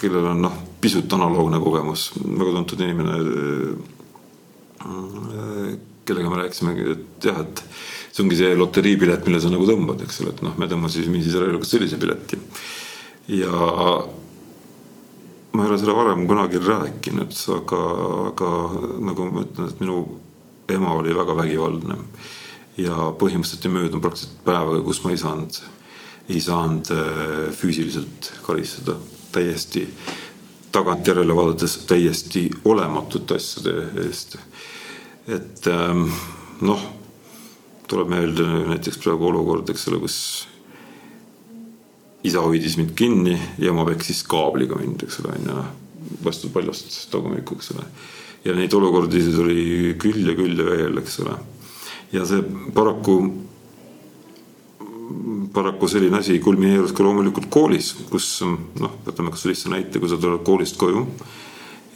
kellel on noh, pisut analoogne kogemus, väga tuntud inimene, eh, kellega me rääkisime, et jah, et see ongi see loteriipilet, mille sa nagu tõmbad, eks ole, et noh, me tõmbasime siis ära sellise pileti. ja ma ei ole seda varem kunagi rääkinud, aga, aga nagu ma ütlen, et minu ema oli väga vägivaldne. ja põhimõtteliselt ei möödunud praktiliselt päevaga, kus ma ei saanud, ei saanud äh, füüsiliselt karistada. täiesti tagantjärele vaadates täiesti olematute asjade eest. Et ähm, noh, tuleb meelde näiteks praegu olukord, eks ole, kus isa hoidis mind kinni ja ma peksis kaabliga mind, eks ole, on ju, vastu paljast tagumikku, eks ole. ja neid olukordi siis oli küll ja küll ja veel, eks ole. ja see paraku, paraku selline asi kulmineerus ka loomulikult koolis, kus noh, võtame kasvõi lihtsa näite, kui sa tuled koolist koju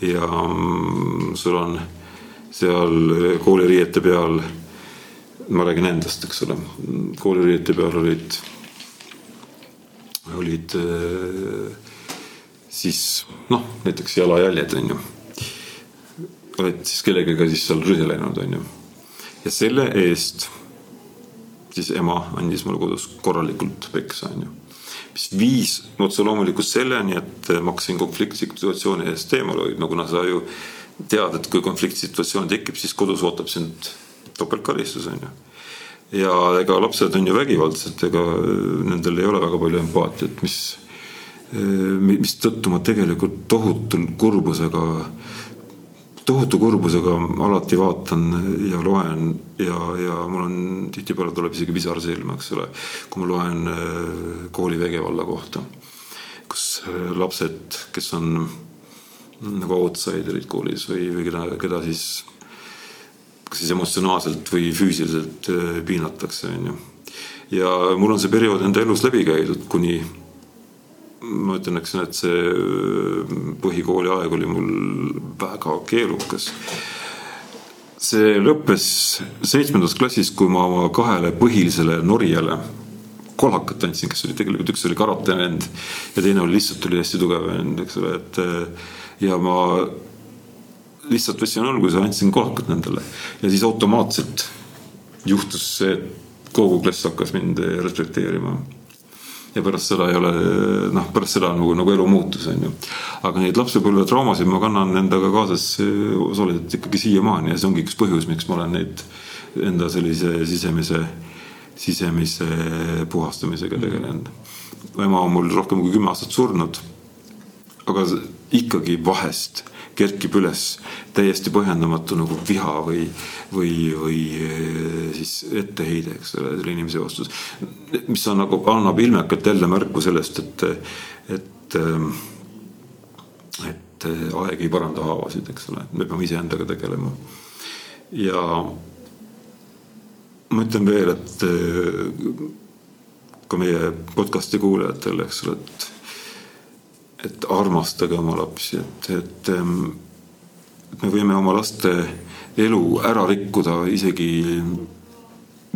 ja sul on seal kooliriiete peal, ma räägin endast, eks ole, kooliriiete peal olid olid siis noh, näiteks jalajäljed on ju. oled siis kellegagi siis seal rühelenud on ju. ja selle eest siis ema andis mulle kodus korralikult peksa on ju mis viis otse loomulikult selleni, et ma hakkasin konfliktsituatsiooni eest eemal hoidma, kuna sa ju tead, et kui konfliktsituatsioon tekib, siis kodus ootab sind topeltkaristus on ju. ja ega lapsed on ju vägivaldsed, ega nendel ei ole väga palju empaatiat, mis, mistõttu ma tegelikult tohutul kurbusega tohutu kurbusega alati vaatan ja loen ja, ja mul on tihtipeale tuleb isegi pisar silma, eks ole, kui ma loen äh, koolivägivalla kohta, kus äh, lapsed, kes on nagu outsider'id koolis või, või keda, keda siis kas siis emotsionaalselt või füüsiliselt äh, piinatakse, onju. ja mul on see periood enda elus läbi käidud, kuni ma ütlen, eks need see äh, põhikooli aeg oli mul väga keerukas. see lõppes seitsmendas klassis, kui ma oma kahele põhilisele norijale kolhakat andsin, kes oli tegelikult, üks oli karate vend ja teine oli lihtsalt oli hästi tugev vend, eks ole, et äh, ja ma lihtsalt võtsin alguse, andsin kolhakat nendele ja siis automaatselt juhtus see, et kogu klass hakkas mind respekteerima ja pärast seda ei ole, noh, pärast seda nagu, nagu elu muutus, on ju. aga neid lapsepõlve traumasid ma kannan endaga kaasas osaliselt ikkagi siiamaani ja see ongi üks põhjus, miks ma olen neid enda sellise sisemise, sisemise puhastamisega tegelenud. ema on mul rohkem kui kümme aastat surnud. aga ikkagi vahest kerkib üles täiesti põhjendamatu nagu viha või, või, või eh, siis etteheide, eks ole, selle inimese vastu. mis on nagu, annab ilmekalt jälle märku sellest, et, et, et aeg ei paranda haavasid, eks ole, me peame iseendaga tegelema. ja ma ütlen veel, et eh, ka meie podcast'i kuulajatele, eks ole, et et armastage oma lapsi, et, et, et me võime oma laste elu ära rikkuda isegi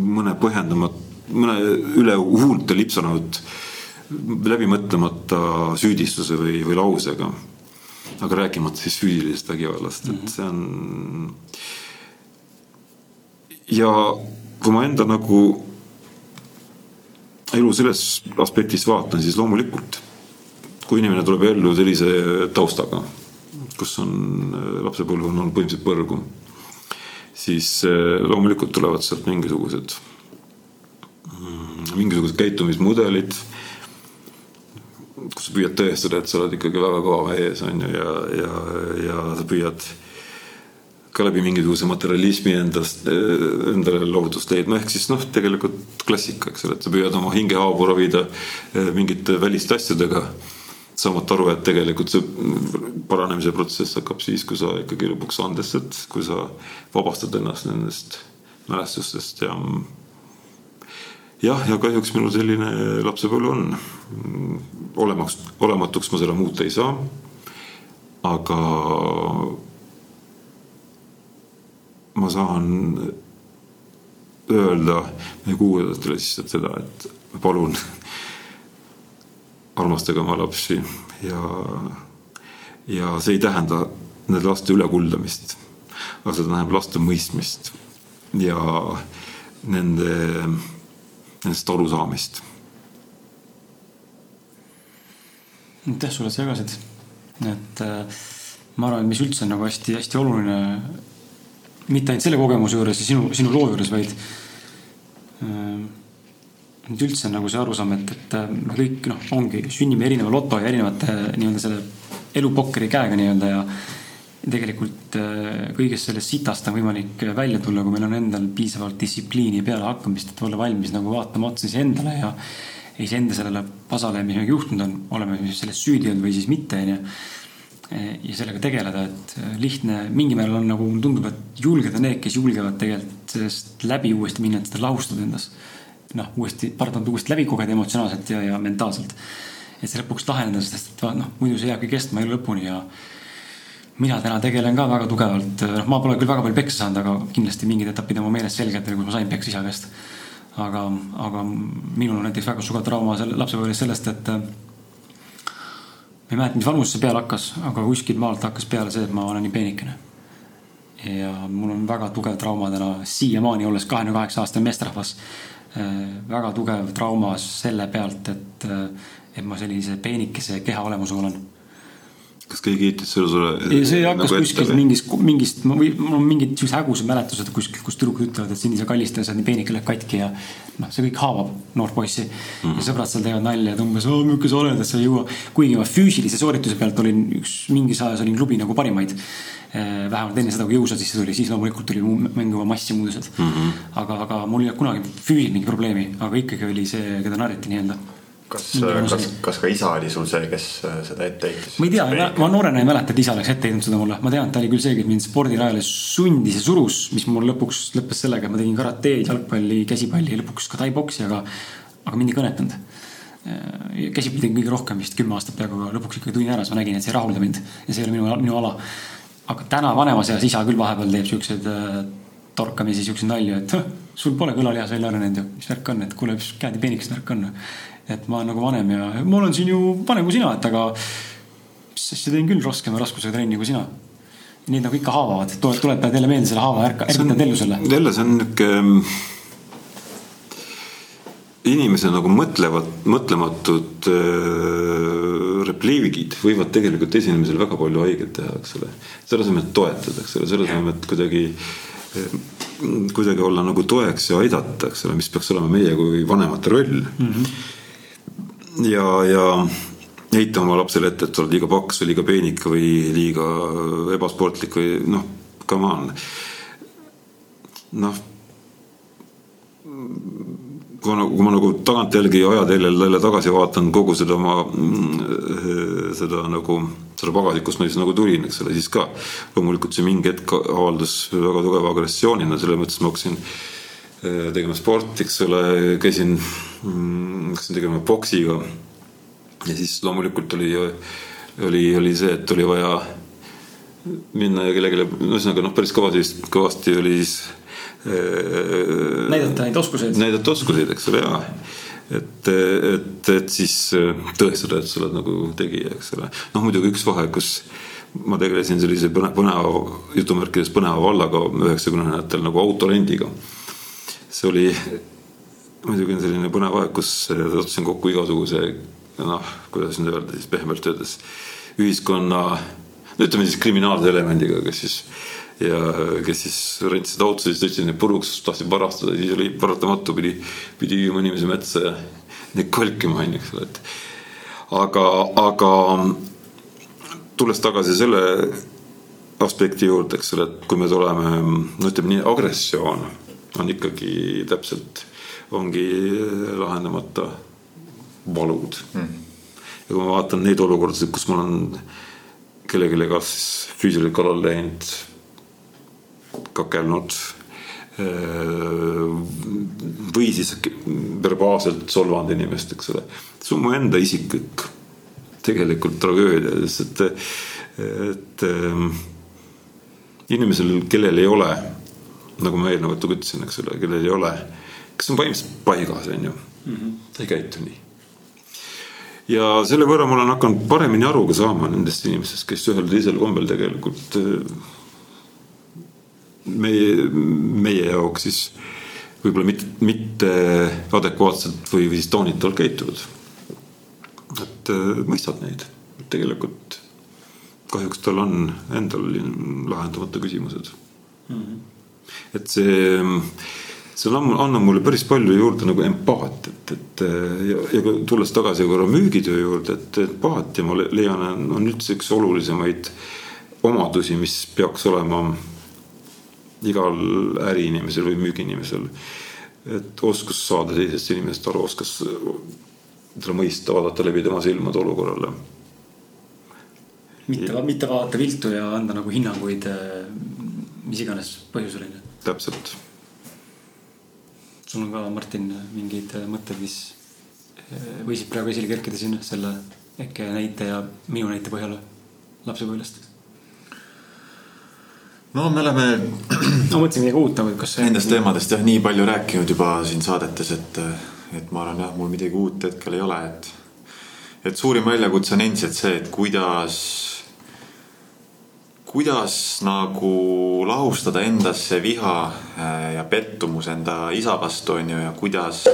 mõne põhjendamat-, mõne üle huulte lipsanud läbimõtlemata süüdistuse või, või lausega. aga rääkimata siis füüsilisest vägivallast, et see on. ja kui ma enda nagu elu selles aspektis vaatan, siis loomulikult kui inimene tuleb ellu sellise taustaga, kus on lapsepõlv on olnud põhimõtteliselt põrgu, siis eh, loomulikult tulevad sealt mingisugused, mm, mingisugused käitumismudelid kus sa püüad tõestada, et sa oled ikkagi väga kõva mees, on ju, ja, ja, ja sa püüad ka läbi mingisuguse materialismi endast, eh, endale loovutust leidma, ehk siis noh, tegelikult klassika, eks ole, et sa püüad oma hingehaavu ravida mingite väliste asjadega saamata aru, et tegelikult see paranemise protsess hakkab siis, kui sa ikkagi lõpuks andestad, kui sa vabastad ennast nendest mälestustest ja jah, ja kahjuks minul selline lapsepõlv on. olemaks, olematuks ma seda muuta ei saa. aga ma saan öelda meie kuulajatele lihtsalt seda, et palun armastage oma lapsi ja, ja see ei tähenda nende laste ülekuldamist, aga see tähendab laste mõistmist ja nende, nendest arusaamist. aitäh sulle, et sa jagasid, et äh, ma arvan, et mis üldse on nagu hästi-hästi oluline, mitte ainult selle kogemuse juures ja sinu, sinu loo juures, vaid äh, nüüd üldse nagu see arusaam, et, et äh, me kõik noh, ongi, sünnime erineva loto ja erinevate äh, nii-öelda selle elupokkeri käega nii-öelda ja tegelikult äh, kõigest sellest sitast on võimalik välja tulla, kui meil on endal piisavalt distsipliini ja pealehakkamist, et olla valmis nagu vaatama otsa iseendale ja iseenda sellele pasale, mis meiega juhtunud on, oleme siis selles süüdi olnud või siis mitte, onju. ja sellega tegeleda, et lihtne, mingil määral on nagu mulle tundub, et julged on need, kes julgevad tegelikult sellest läbi uuesti minna, et seda lahustada endas noh, uuesti, pardon, uuesti läbi kogeda emotsionaalselt ja, ja mentaalselt. et see lõpuks laheneda, sest et noh, muidu see jääbki kestma elu lõpuni ja mina täna tegelen ka väga tugevalt, noh, ma pole küll väga palju peksa saanud, aga kindlasti mingid etapid on mu meeles selgelt, kus ma sain peksa isa käest. aga, aga minul on näiteks väga suur trauma selle lapsepõlves sellest, et ma ei mäleta, mis vanusest see peale hakkas, aga kuskilt maalt hakkas peale see, et ma olen nii peenikene. ja mul on väga tugev trauma täna siiamaani, olles kahekümne kaheksa aastane meesterahvas. Äh, väga tugev trauma selle pealt, et, äh, et ma sellise peenikese keha olemusega olen kas keegi heitis selle sulle? ei, see hakkas nagu kuskilt mingist, mingist, mul on mingid siuksed hägusad mäletused kuskilt, kus tüdrukud ütlevad, et Sinise Kalliste, sa nii peenike, läheb katki ja noh, see kõik haavab noort poissi mm. -hmm. ja sõbrad seal teevad nalja, et umbes, milline sa oled, et sa ei jõua. kuigi ma füüsilise soorituse pealt olin üks, mingis ajas olin klubi nagu parimaid. Eh, vähemalt enne seda, kui jõusa sisse tuli, siis loomulikult tuli mängima mass ja muud asjad mm. -hmm. aga, aga mul ei olnud kunagi füüsiliselt mingit probleemi, aga ikkagi oli see, keda narriti nii-öelda kas, kas, kas ka isa oli sul see, kes äh, seda ette heitis? ma ei tea, ma noorena ei mäleta, et isa oleks ette heitnud seda mulle, ma tean, et ta oli küll see, kes mind spordirajale sundis ja surus, mis mul lõpuks lõppes sellega, et ma tegin karateed, jalgpalli, käsipalli ja lõpuks ka taiboksi, aga, aga mind ei kõnetanud. Äh, käsipalli tegin kõige rohkem vist kümme aastat peaaegu, aga lõpuks ikkagi tulin ära, siis ma nägin, et see ei rahulda mind ja see ei ole minu, minu ala. Aga täna vanemas eas isa küll vahepeal teeb siukseid äh, torkamisi, siukseid nalju, et sul pole kõlalihas välja arenenud ju, mis värk on, et kuule, mis käed ja peenikesed värk on et ma olen nagu vanem ja ma olen siin ju vanem kui sina, et aga mis asja teen küll rohkema raskusega trenni kui sina. Need nagu ikka haavavad, tuletavad jälle meelde selle haava, ärka, ärkatavad ellu selle. jälle, see on niuke mm, inimese nagu mõtlevad, mõtlematud äh, repliigid võivad tegelikult esinemisel väga palju haiget teha, eks ole. selle asemel, et toetada, eks ole, selle asemel, et kuidagi äh, kuidagi olla nagu toeks ja aidata, eks ole, mis peaks olema meie kui vanemate roll mm. -hmm ja, ja heita oma lapsele ette, et sa oled liiga paks või liiga peenik või liiga ebasportlik või noh, come on. noh, kui ma, kui ma nagu tagantjälgi ajateljel jälle tagasi vaatan kogu seda oma, seda nagu, seda pagasit, kust ma siis nagu tulin, eks ole, siis ka loomulikult see mingi hetk avaldas väga tugeva agressioonina, selles mõttes ma hakkasin eh, tegema sporti, eks ole, käisin Mm, hakkasin tegema boksiga. ja siis loomulikult oli, oli, oli see, et oli vaja minna ja kellelegi, ühesõnaga noh, päris kõvasti, kõvasti oli siis. Näidata neid oskuseid. näidata oskuseid, eks ole, jaa. et, et, et siis tõestada, et sa oled nagu tegija, eks ole. noh, muidugi üks vahe, kus ma tegelesin sellise põneva, jutumärkides põneva vallaga üheksakümnendatel nagu autorendiga. see oli muidugi on selline põnev aeg, kus sattusin kokku igasuguse noh, kuidas nüüd öelda siis pehmelt öeldes ühiskonna, no ütleme siis kriminaalse elemendiga, kes siis ja kes siis rentisid autosid, sõitsid neid puruks, tahtsid varastada, siis oli paratamatu, pidi, pidi viima inimese metsa ja neid kolkima onju, eks ole, et aga, aga tulles tagasi selle aspekti juurde, eks ole, et kui me tuleme, no ütleme nii, agressioon on ikkagi täpselt ongi lahendamata valud. Mm.. ja kui ma vaatan neid olukordasid, kus ma olen kellelegi kas füüsiliselt kallale läinud, kakelnud või siis verbaalselt solvanud inimest, eks ole. see on mu enda isiklik tegelikult tragöödia, sest et, et inimesel, kellel ei ole, nagu ma eelnevalt ütlesin, eks ole, kellel ei ole kes on põhimõtteliselt paigas, on ju mm. -hmm. ta ei käitu nii. ja selle võrra ma olen hakanud paremini aru ka saama nendest inimestest, kes ühel teisel kombel tegelikult meie, meie jaoks siis võib-olla mitte, mitte adekvaatselt või, või siis taunitavalt käituvad. et äh, mõistad neid, tegelikult kahjuks tal on endal lahendamata küsimused mm. -hmm. et see see on, annab mulle päris palju juurde nagu empaatiat, et ja, ja tulles tagasi korra müügitöö juurde, et empaatia ma leian, on üldse üks olulisemaid omadusi, mis peaks olema igal äriinimesel või müügiinimesel. et oskus saada teisest inimesest aru, oskus teda mõista, vaadata läbi tema silmade olukorrale. mitte, mitte vaadata viltu ja anda nagu hinnanguid mis iganes põhjusel on ju. täpselt sul on ka, Martin, mingeid mõtteid, mis eh, võisid praegu esile kerkida siin selle äkki näite ja minu näite põhjal lapsepõlvest? No me oleme ma mõtlesin midagi uut nagu, kas see nendest teemadest jah nii palju rääkinud juba siin saadetes, et, et ma arvan jah, mul midagi uut hetkel ei ole, et et suurim väljakutse on endiselt see, et kuidas, kuidas nagu lahustada endasse viha äh, ja pettumus enda isa vastu, on ju, ja kuidas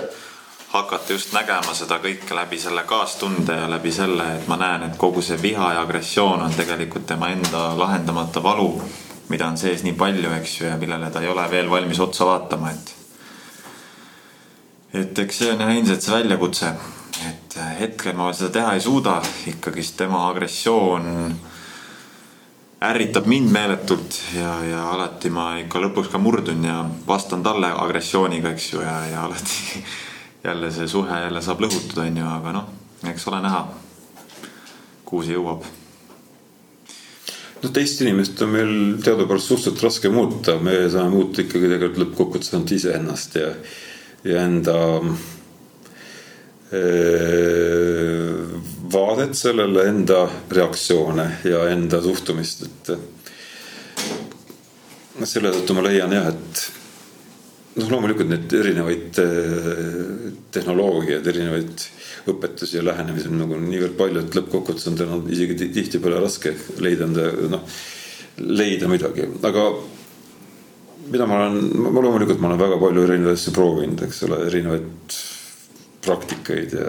hakata just nägema seda kõike läbi selle kaastunde ja läbi selle, et ma näen, et kogu see viha ja agressioon on tegelikult tema enda lahendamata valu, mida on sees nii palju, eks ju, ja millele ta ei ole veel valmis otsa vaatama, et et eks see on jah endiselt see väljakutse, et hetkel ma seda teha ei suuda, ikkagist tema agressioon ärritab mind meeletult ja, ja alati ma ikka lõpuks ka murdun ja vastan talle agressiooniga, eks ju, ja, ja alati jälle see suhe jälle saab lõhutud, on ju, aga noh, eks ole näha, kuhu see jõuab. No teist inimest on meil teadupärast suhteliselt raske muuta, me saame muuta ikkagi tegelikult lõppkokkuvõttes ainult iseennast ja, ja enda vaadet sellele, enda reaktsioone ja enda suhtumist, et selle tõttu ma leian jah, et noh, loomulikult neid erinevaid tehnoloogiaid, erinevaid õpetusi ja lähenemisi on nagu niivõrd palju, et lõppkokkuvõttes on täna isegi tihtipeale raske leida enda noh, leida midagi, aga mida ma olen, ma loomulikult ma olen väga palju erinevaid asju proovinud, eks ole, erinevaid praktikaid ja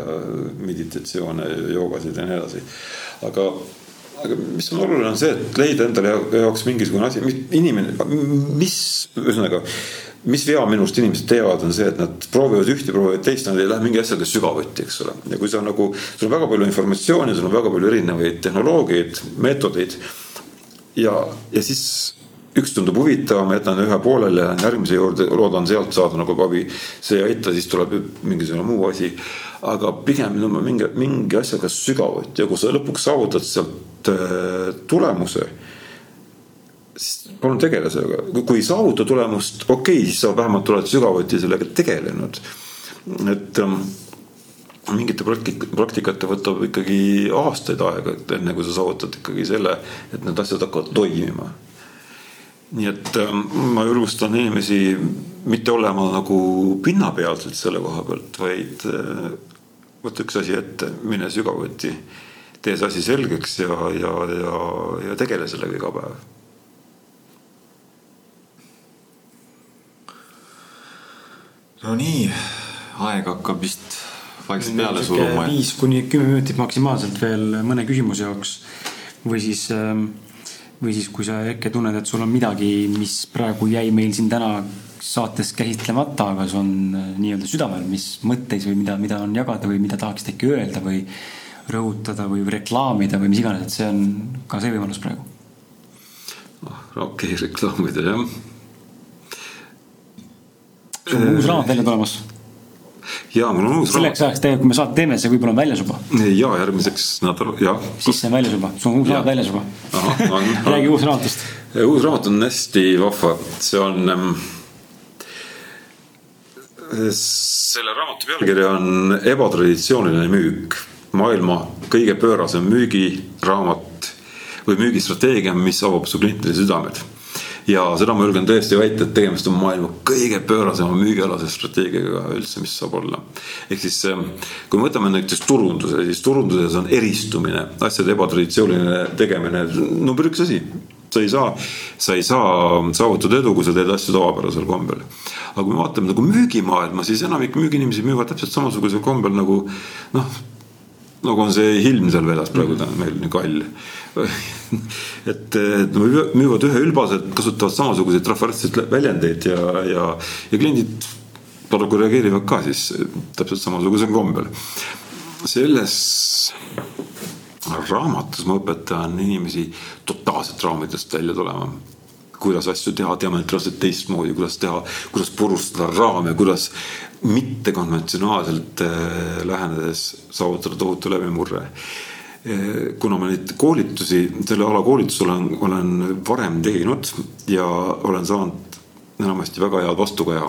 meditatsioone ja joogasid ja nii edasi. aga, aga mis on oluline, on see, et leida endale jaoks mingisugune asi, mis inimene, mis ühesõnaga mis vea minust inimesed teevad, on see, et nad proovivad ühte, proovivad teist, nad ei lähe mingi asjaga sügavuti, eks ole. ja kui sa nagu, sul on väga palju informatsiooni, sul on väga palju erinevaid tehnoloogiaid, meetodeid. ja, ja siis üks tundub huvitavam, jätan ühe pooleli, lähen järgmise juurde, loodan sealt saada nagu abi. see ei aita, siis tuleb mingisugune muu asi. aga pigem mingi, mingi asjaga sügavuti ja kui sa lõpuks saavutad sealt äh, tulemuse palun tegele sellega, kui ei saavuta tulemust, okei okay,, siis sa vähemalt oled sügavuti sellega tegelenud. et ähm, mingite praktik-, praktikate võtab ikkagi aastaid aega, et enne kui sa saavutad ikkagi selle, et need asjad hakkavad toimima. nii et ähm, ma julgustan inimesi mitte olema nagu pinnapealsed selle koha pealt, vaid äh, võta üks asi ette, mine sügavuti, tee see asi selgeks ja, ja, ja, ja tegele sellega iga päev no nii, aeg hakkab vist vaikselt peale suruma. viis kuni kümme minutit maksimaalselt veel mõne küsimuse jaoks. või siis, ähm, või siis, kui sa äkki tunned, et sul on midagi, mis praegu jäi meil siin täna saates käsitlemata, aga see on äh, nii-öelda südamel, mis mõtteis või mida, mida on jagada või mida tahaksid äkki öelda või rõhutada või reklaamida või mis iganes, et see on ka see võimalus praegu. Ah, okei okay,, reklaamida jah sul on uus raamat välja tulemas. ja mul on uus selleks ajaks tegelikult, kui me saate teeme, see võib-olla on väljas juba. ja järgmiseks nädal, jah. siis see on väljas juba, sul on uus raamat väljas juba. räägi uus raamatust. uus raamat on hästi vahva, see on ähm,. selle raamatu pealkiri on Ebatraditsiooniline müük, maailma kõige pöörasem müügiraamat või müügistrateegia, mis avab su klientide südamed ja seda ma julgen tõesti väita, et tegemist on maailma kõige pöörasema müügialase strateegiaga üldse, mis saab olla. ehk siis ähm, kui me võtame näiteks turunduse, siis turunduses on eristumine, asjade ebatraditsiooniline tegemine number üks asi sa ei saa, sa ei saa saavutada edu, kui sa teed asju tavapärasel kombel. aga kui me vaatame nagu müügimaailma, siis enamik müügiinimesi müüvad täpselt samasugusel kombel nagu noh, nagu on see ilm seal väljas praegu mm -hmm. meil nii kall et, et müüvad ühe ülbase, kasutavad samasuguseid trafaretseid väljendeid ja, ja, ja kliendid paraku reageerivad ka siis täpselt samasugusel kombel. selles raamatus ma õpetan inimesi totaalselt raamidest välja tulema kuidas asju teha diametraalselt teistmoodi, kuidas teha, kuidas purustada raame, kuidas mittekonventsionaalselt äh, lähenedes saavutada tohutu läbimurre. Äh, kuna ma neid koolitusi, selle ala koolitusi olen, olen varem teinud ja olen saanud enamasti väga head vastukaja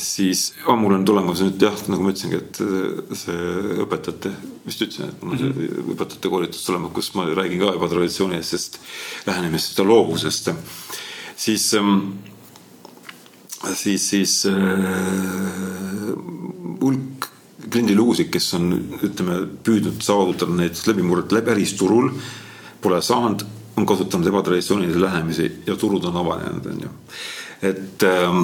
siis oh, mul on tulemas nüüd jah, nagu ma ütlesingi, et see õpetajate, vist ütlesin, et mul on see mhm. õpetajate koolitus tulemas, kus ma räägin ka juba traditsioonilisest lähenemisest ja loovusest. siis, ähm, siis, siis äh, hulk kliendilugusid, kes on, ütleme, püüdnud saavutada näiteks läbimurret läbi äristurul, pole saanud, on kasutanud ebatraditsioonilisi lähenemisi ja turud on avanenud, on ju. et ähm,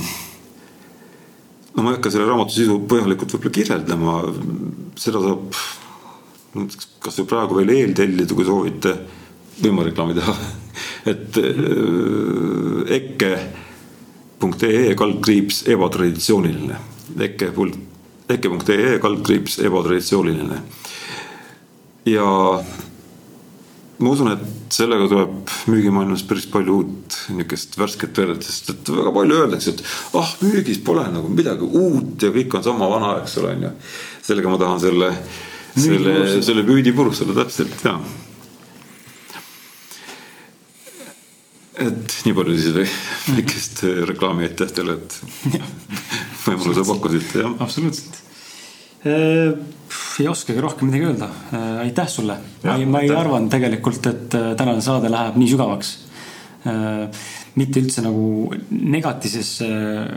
no ma ei hakka selle raamatu sisu põhjalikult võib-olla kirjeldama, seda saab kas või praegu veel eeltellida, kui soovite, võin ma reklaami teha. Et äh, ikke.ee kaldkriips ebatraditsiooniline, pult, ikke.ee kaldkriips ebatraditsiooniline. ja ma usun, et sellega tuleb müügimaailmas päris palju uut niisugust värsket verd, sest et väga palju öeldakse, et ah, müügis pole nagu midagi uut ja kõik on sama vana, eks ole, onju. sellega ma tahan selle, selle, selle püüdi purustada täpselt, jaa. et nii palju siis väikest reklaami aitähtele, et võimaluse pakkusite, jah. absoluutselt Äh, ei oskagi rohkem midagi öelda. Äh, aitäh sulle. ma ei, ma ei arvanud tegelikult, et äh, tänane saade läheb nii sügavaks. mitte üldse nagu negatiivses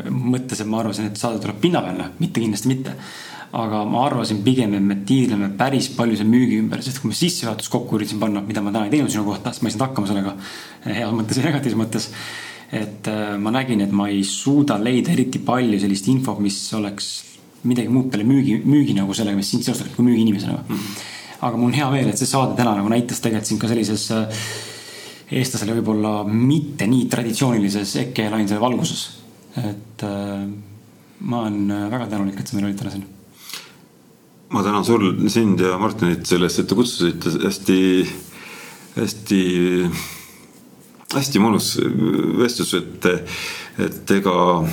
mõttes, et ma arvasin, et saade tuleb pinnapealne, mitte kindlasti mitte. aga ma arvasin pigem, et me tiirleme päris palju selle müügi ümber, sest kui ma sissejuhatust kokku üritasin panna, mida ma täna ei teinud sinu kohta, sest ma ei saanud hakkama sellega. heas mõttes ja negatiivses mõttes et ma nägin, et ma ei suuda leida eriti palju sellist infot, mis oleks midagi muud peale müügi, müügi nagu sellega, mis sind seostab kui müügiinimesena mm. -hmm. aga mul on hea meel, et see saade täna nagu näitas tegelikult sind ka sellises äh, eestlasele võib-olla mitte nii traditsioonilises EKE lainside valguses. et äh, ma olen äh, väga tänulik, et sa meil olid täna siin. ma tänan sul, sind ja Martinit selle eest, et te kutsusite hästi, hästi, hästi mõnus vestlus, et, et ega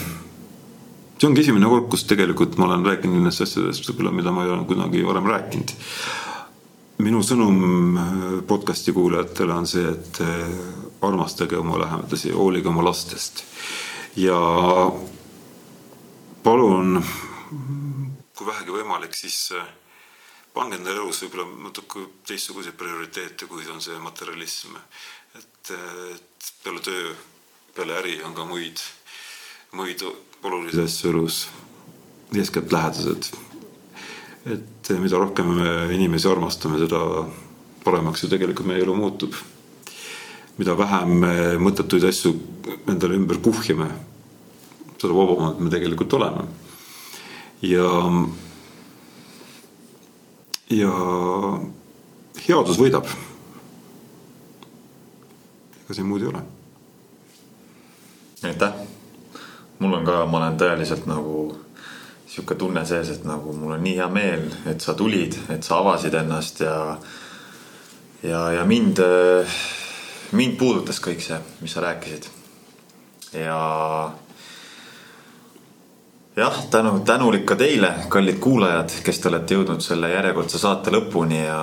see ongi esimene kord, kus tegelikult ma olen rääkinud nendest asjadest võib-olla, mida ma ei ole kunagi varem rääkinud. minu sõnum äh, podcast'i kuulajatele on see, et äh, armastage oma lähedasi, hoolige oma lastest ja palun, kui vähegi võimalik, siis äh, pange endale elus võib-olla natuke teistsuguseid prioriteete, kui on see materialism. et, et peale töö, peale äri on ka muid, muid olulisi asju elus, eeskätt lähedased. et mida rohkem me inimesi armastame, seda paremaks ju tegelikult meie elu muutub. mida vähem me mõttetuid asju endale ümber kuhjame, seda vabamad me tegelikult oleme. ja, ja headus võidab. ega siin muud ei ole. aitäh mul on ka, ma olen tõeliselt nagu sihuke tunne sees, et nagu mul on nii hea meel, et sa tulid, et sa avasid ennast ja. ja, ja mind, mind puudutas kõik see, mis sa rääkisid. ja. jah, tänu, tänulik ka teile, kallid kuulajad, kes te olete jõudnud selle järjekordse saate lõpuni ja,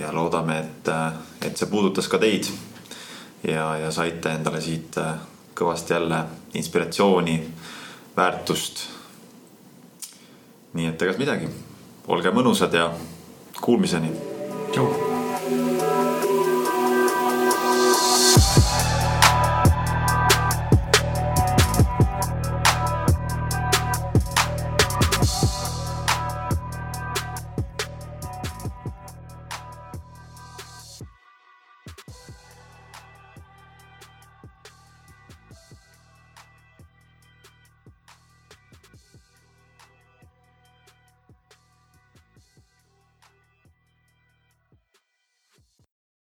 ja loodame, et, et see puudutas ka teid. ja, ja saite endale siit kõvasti jälle inspiratsiooni, väärtust. nii et egas midagi, olge mõnusad ja kuulmiseni. tšau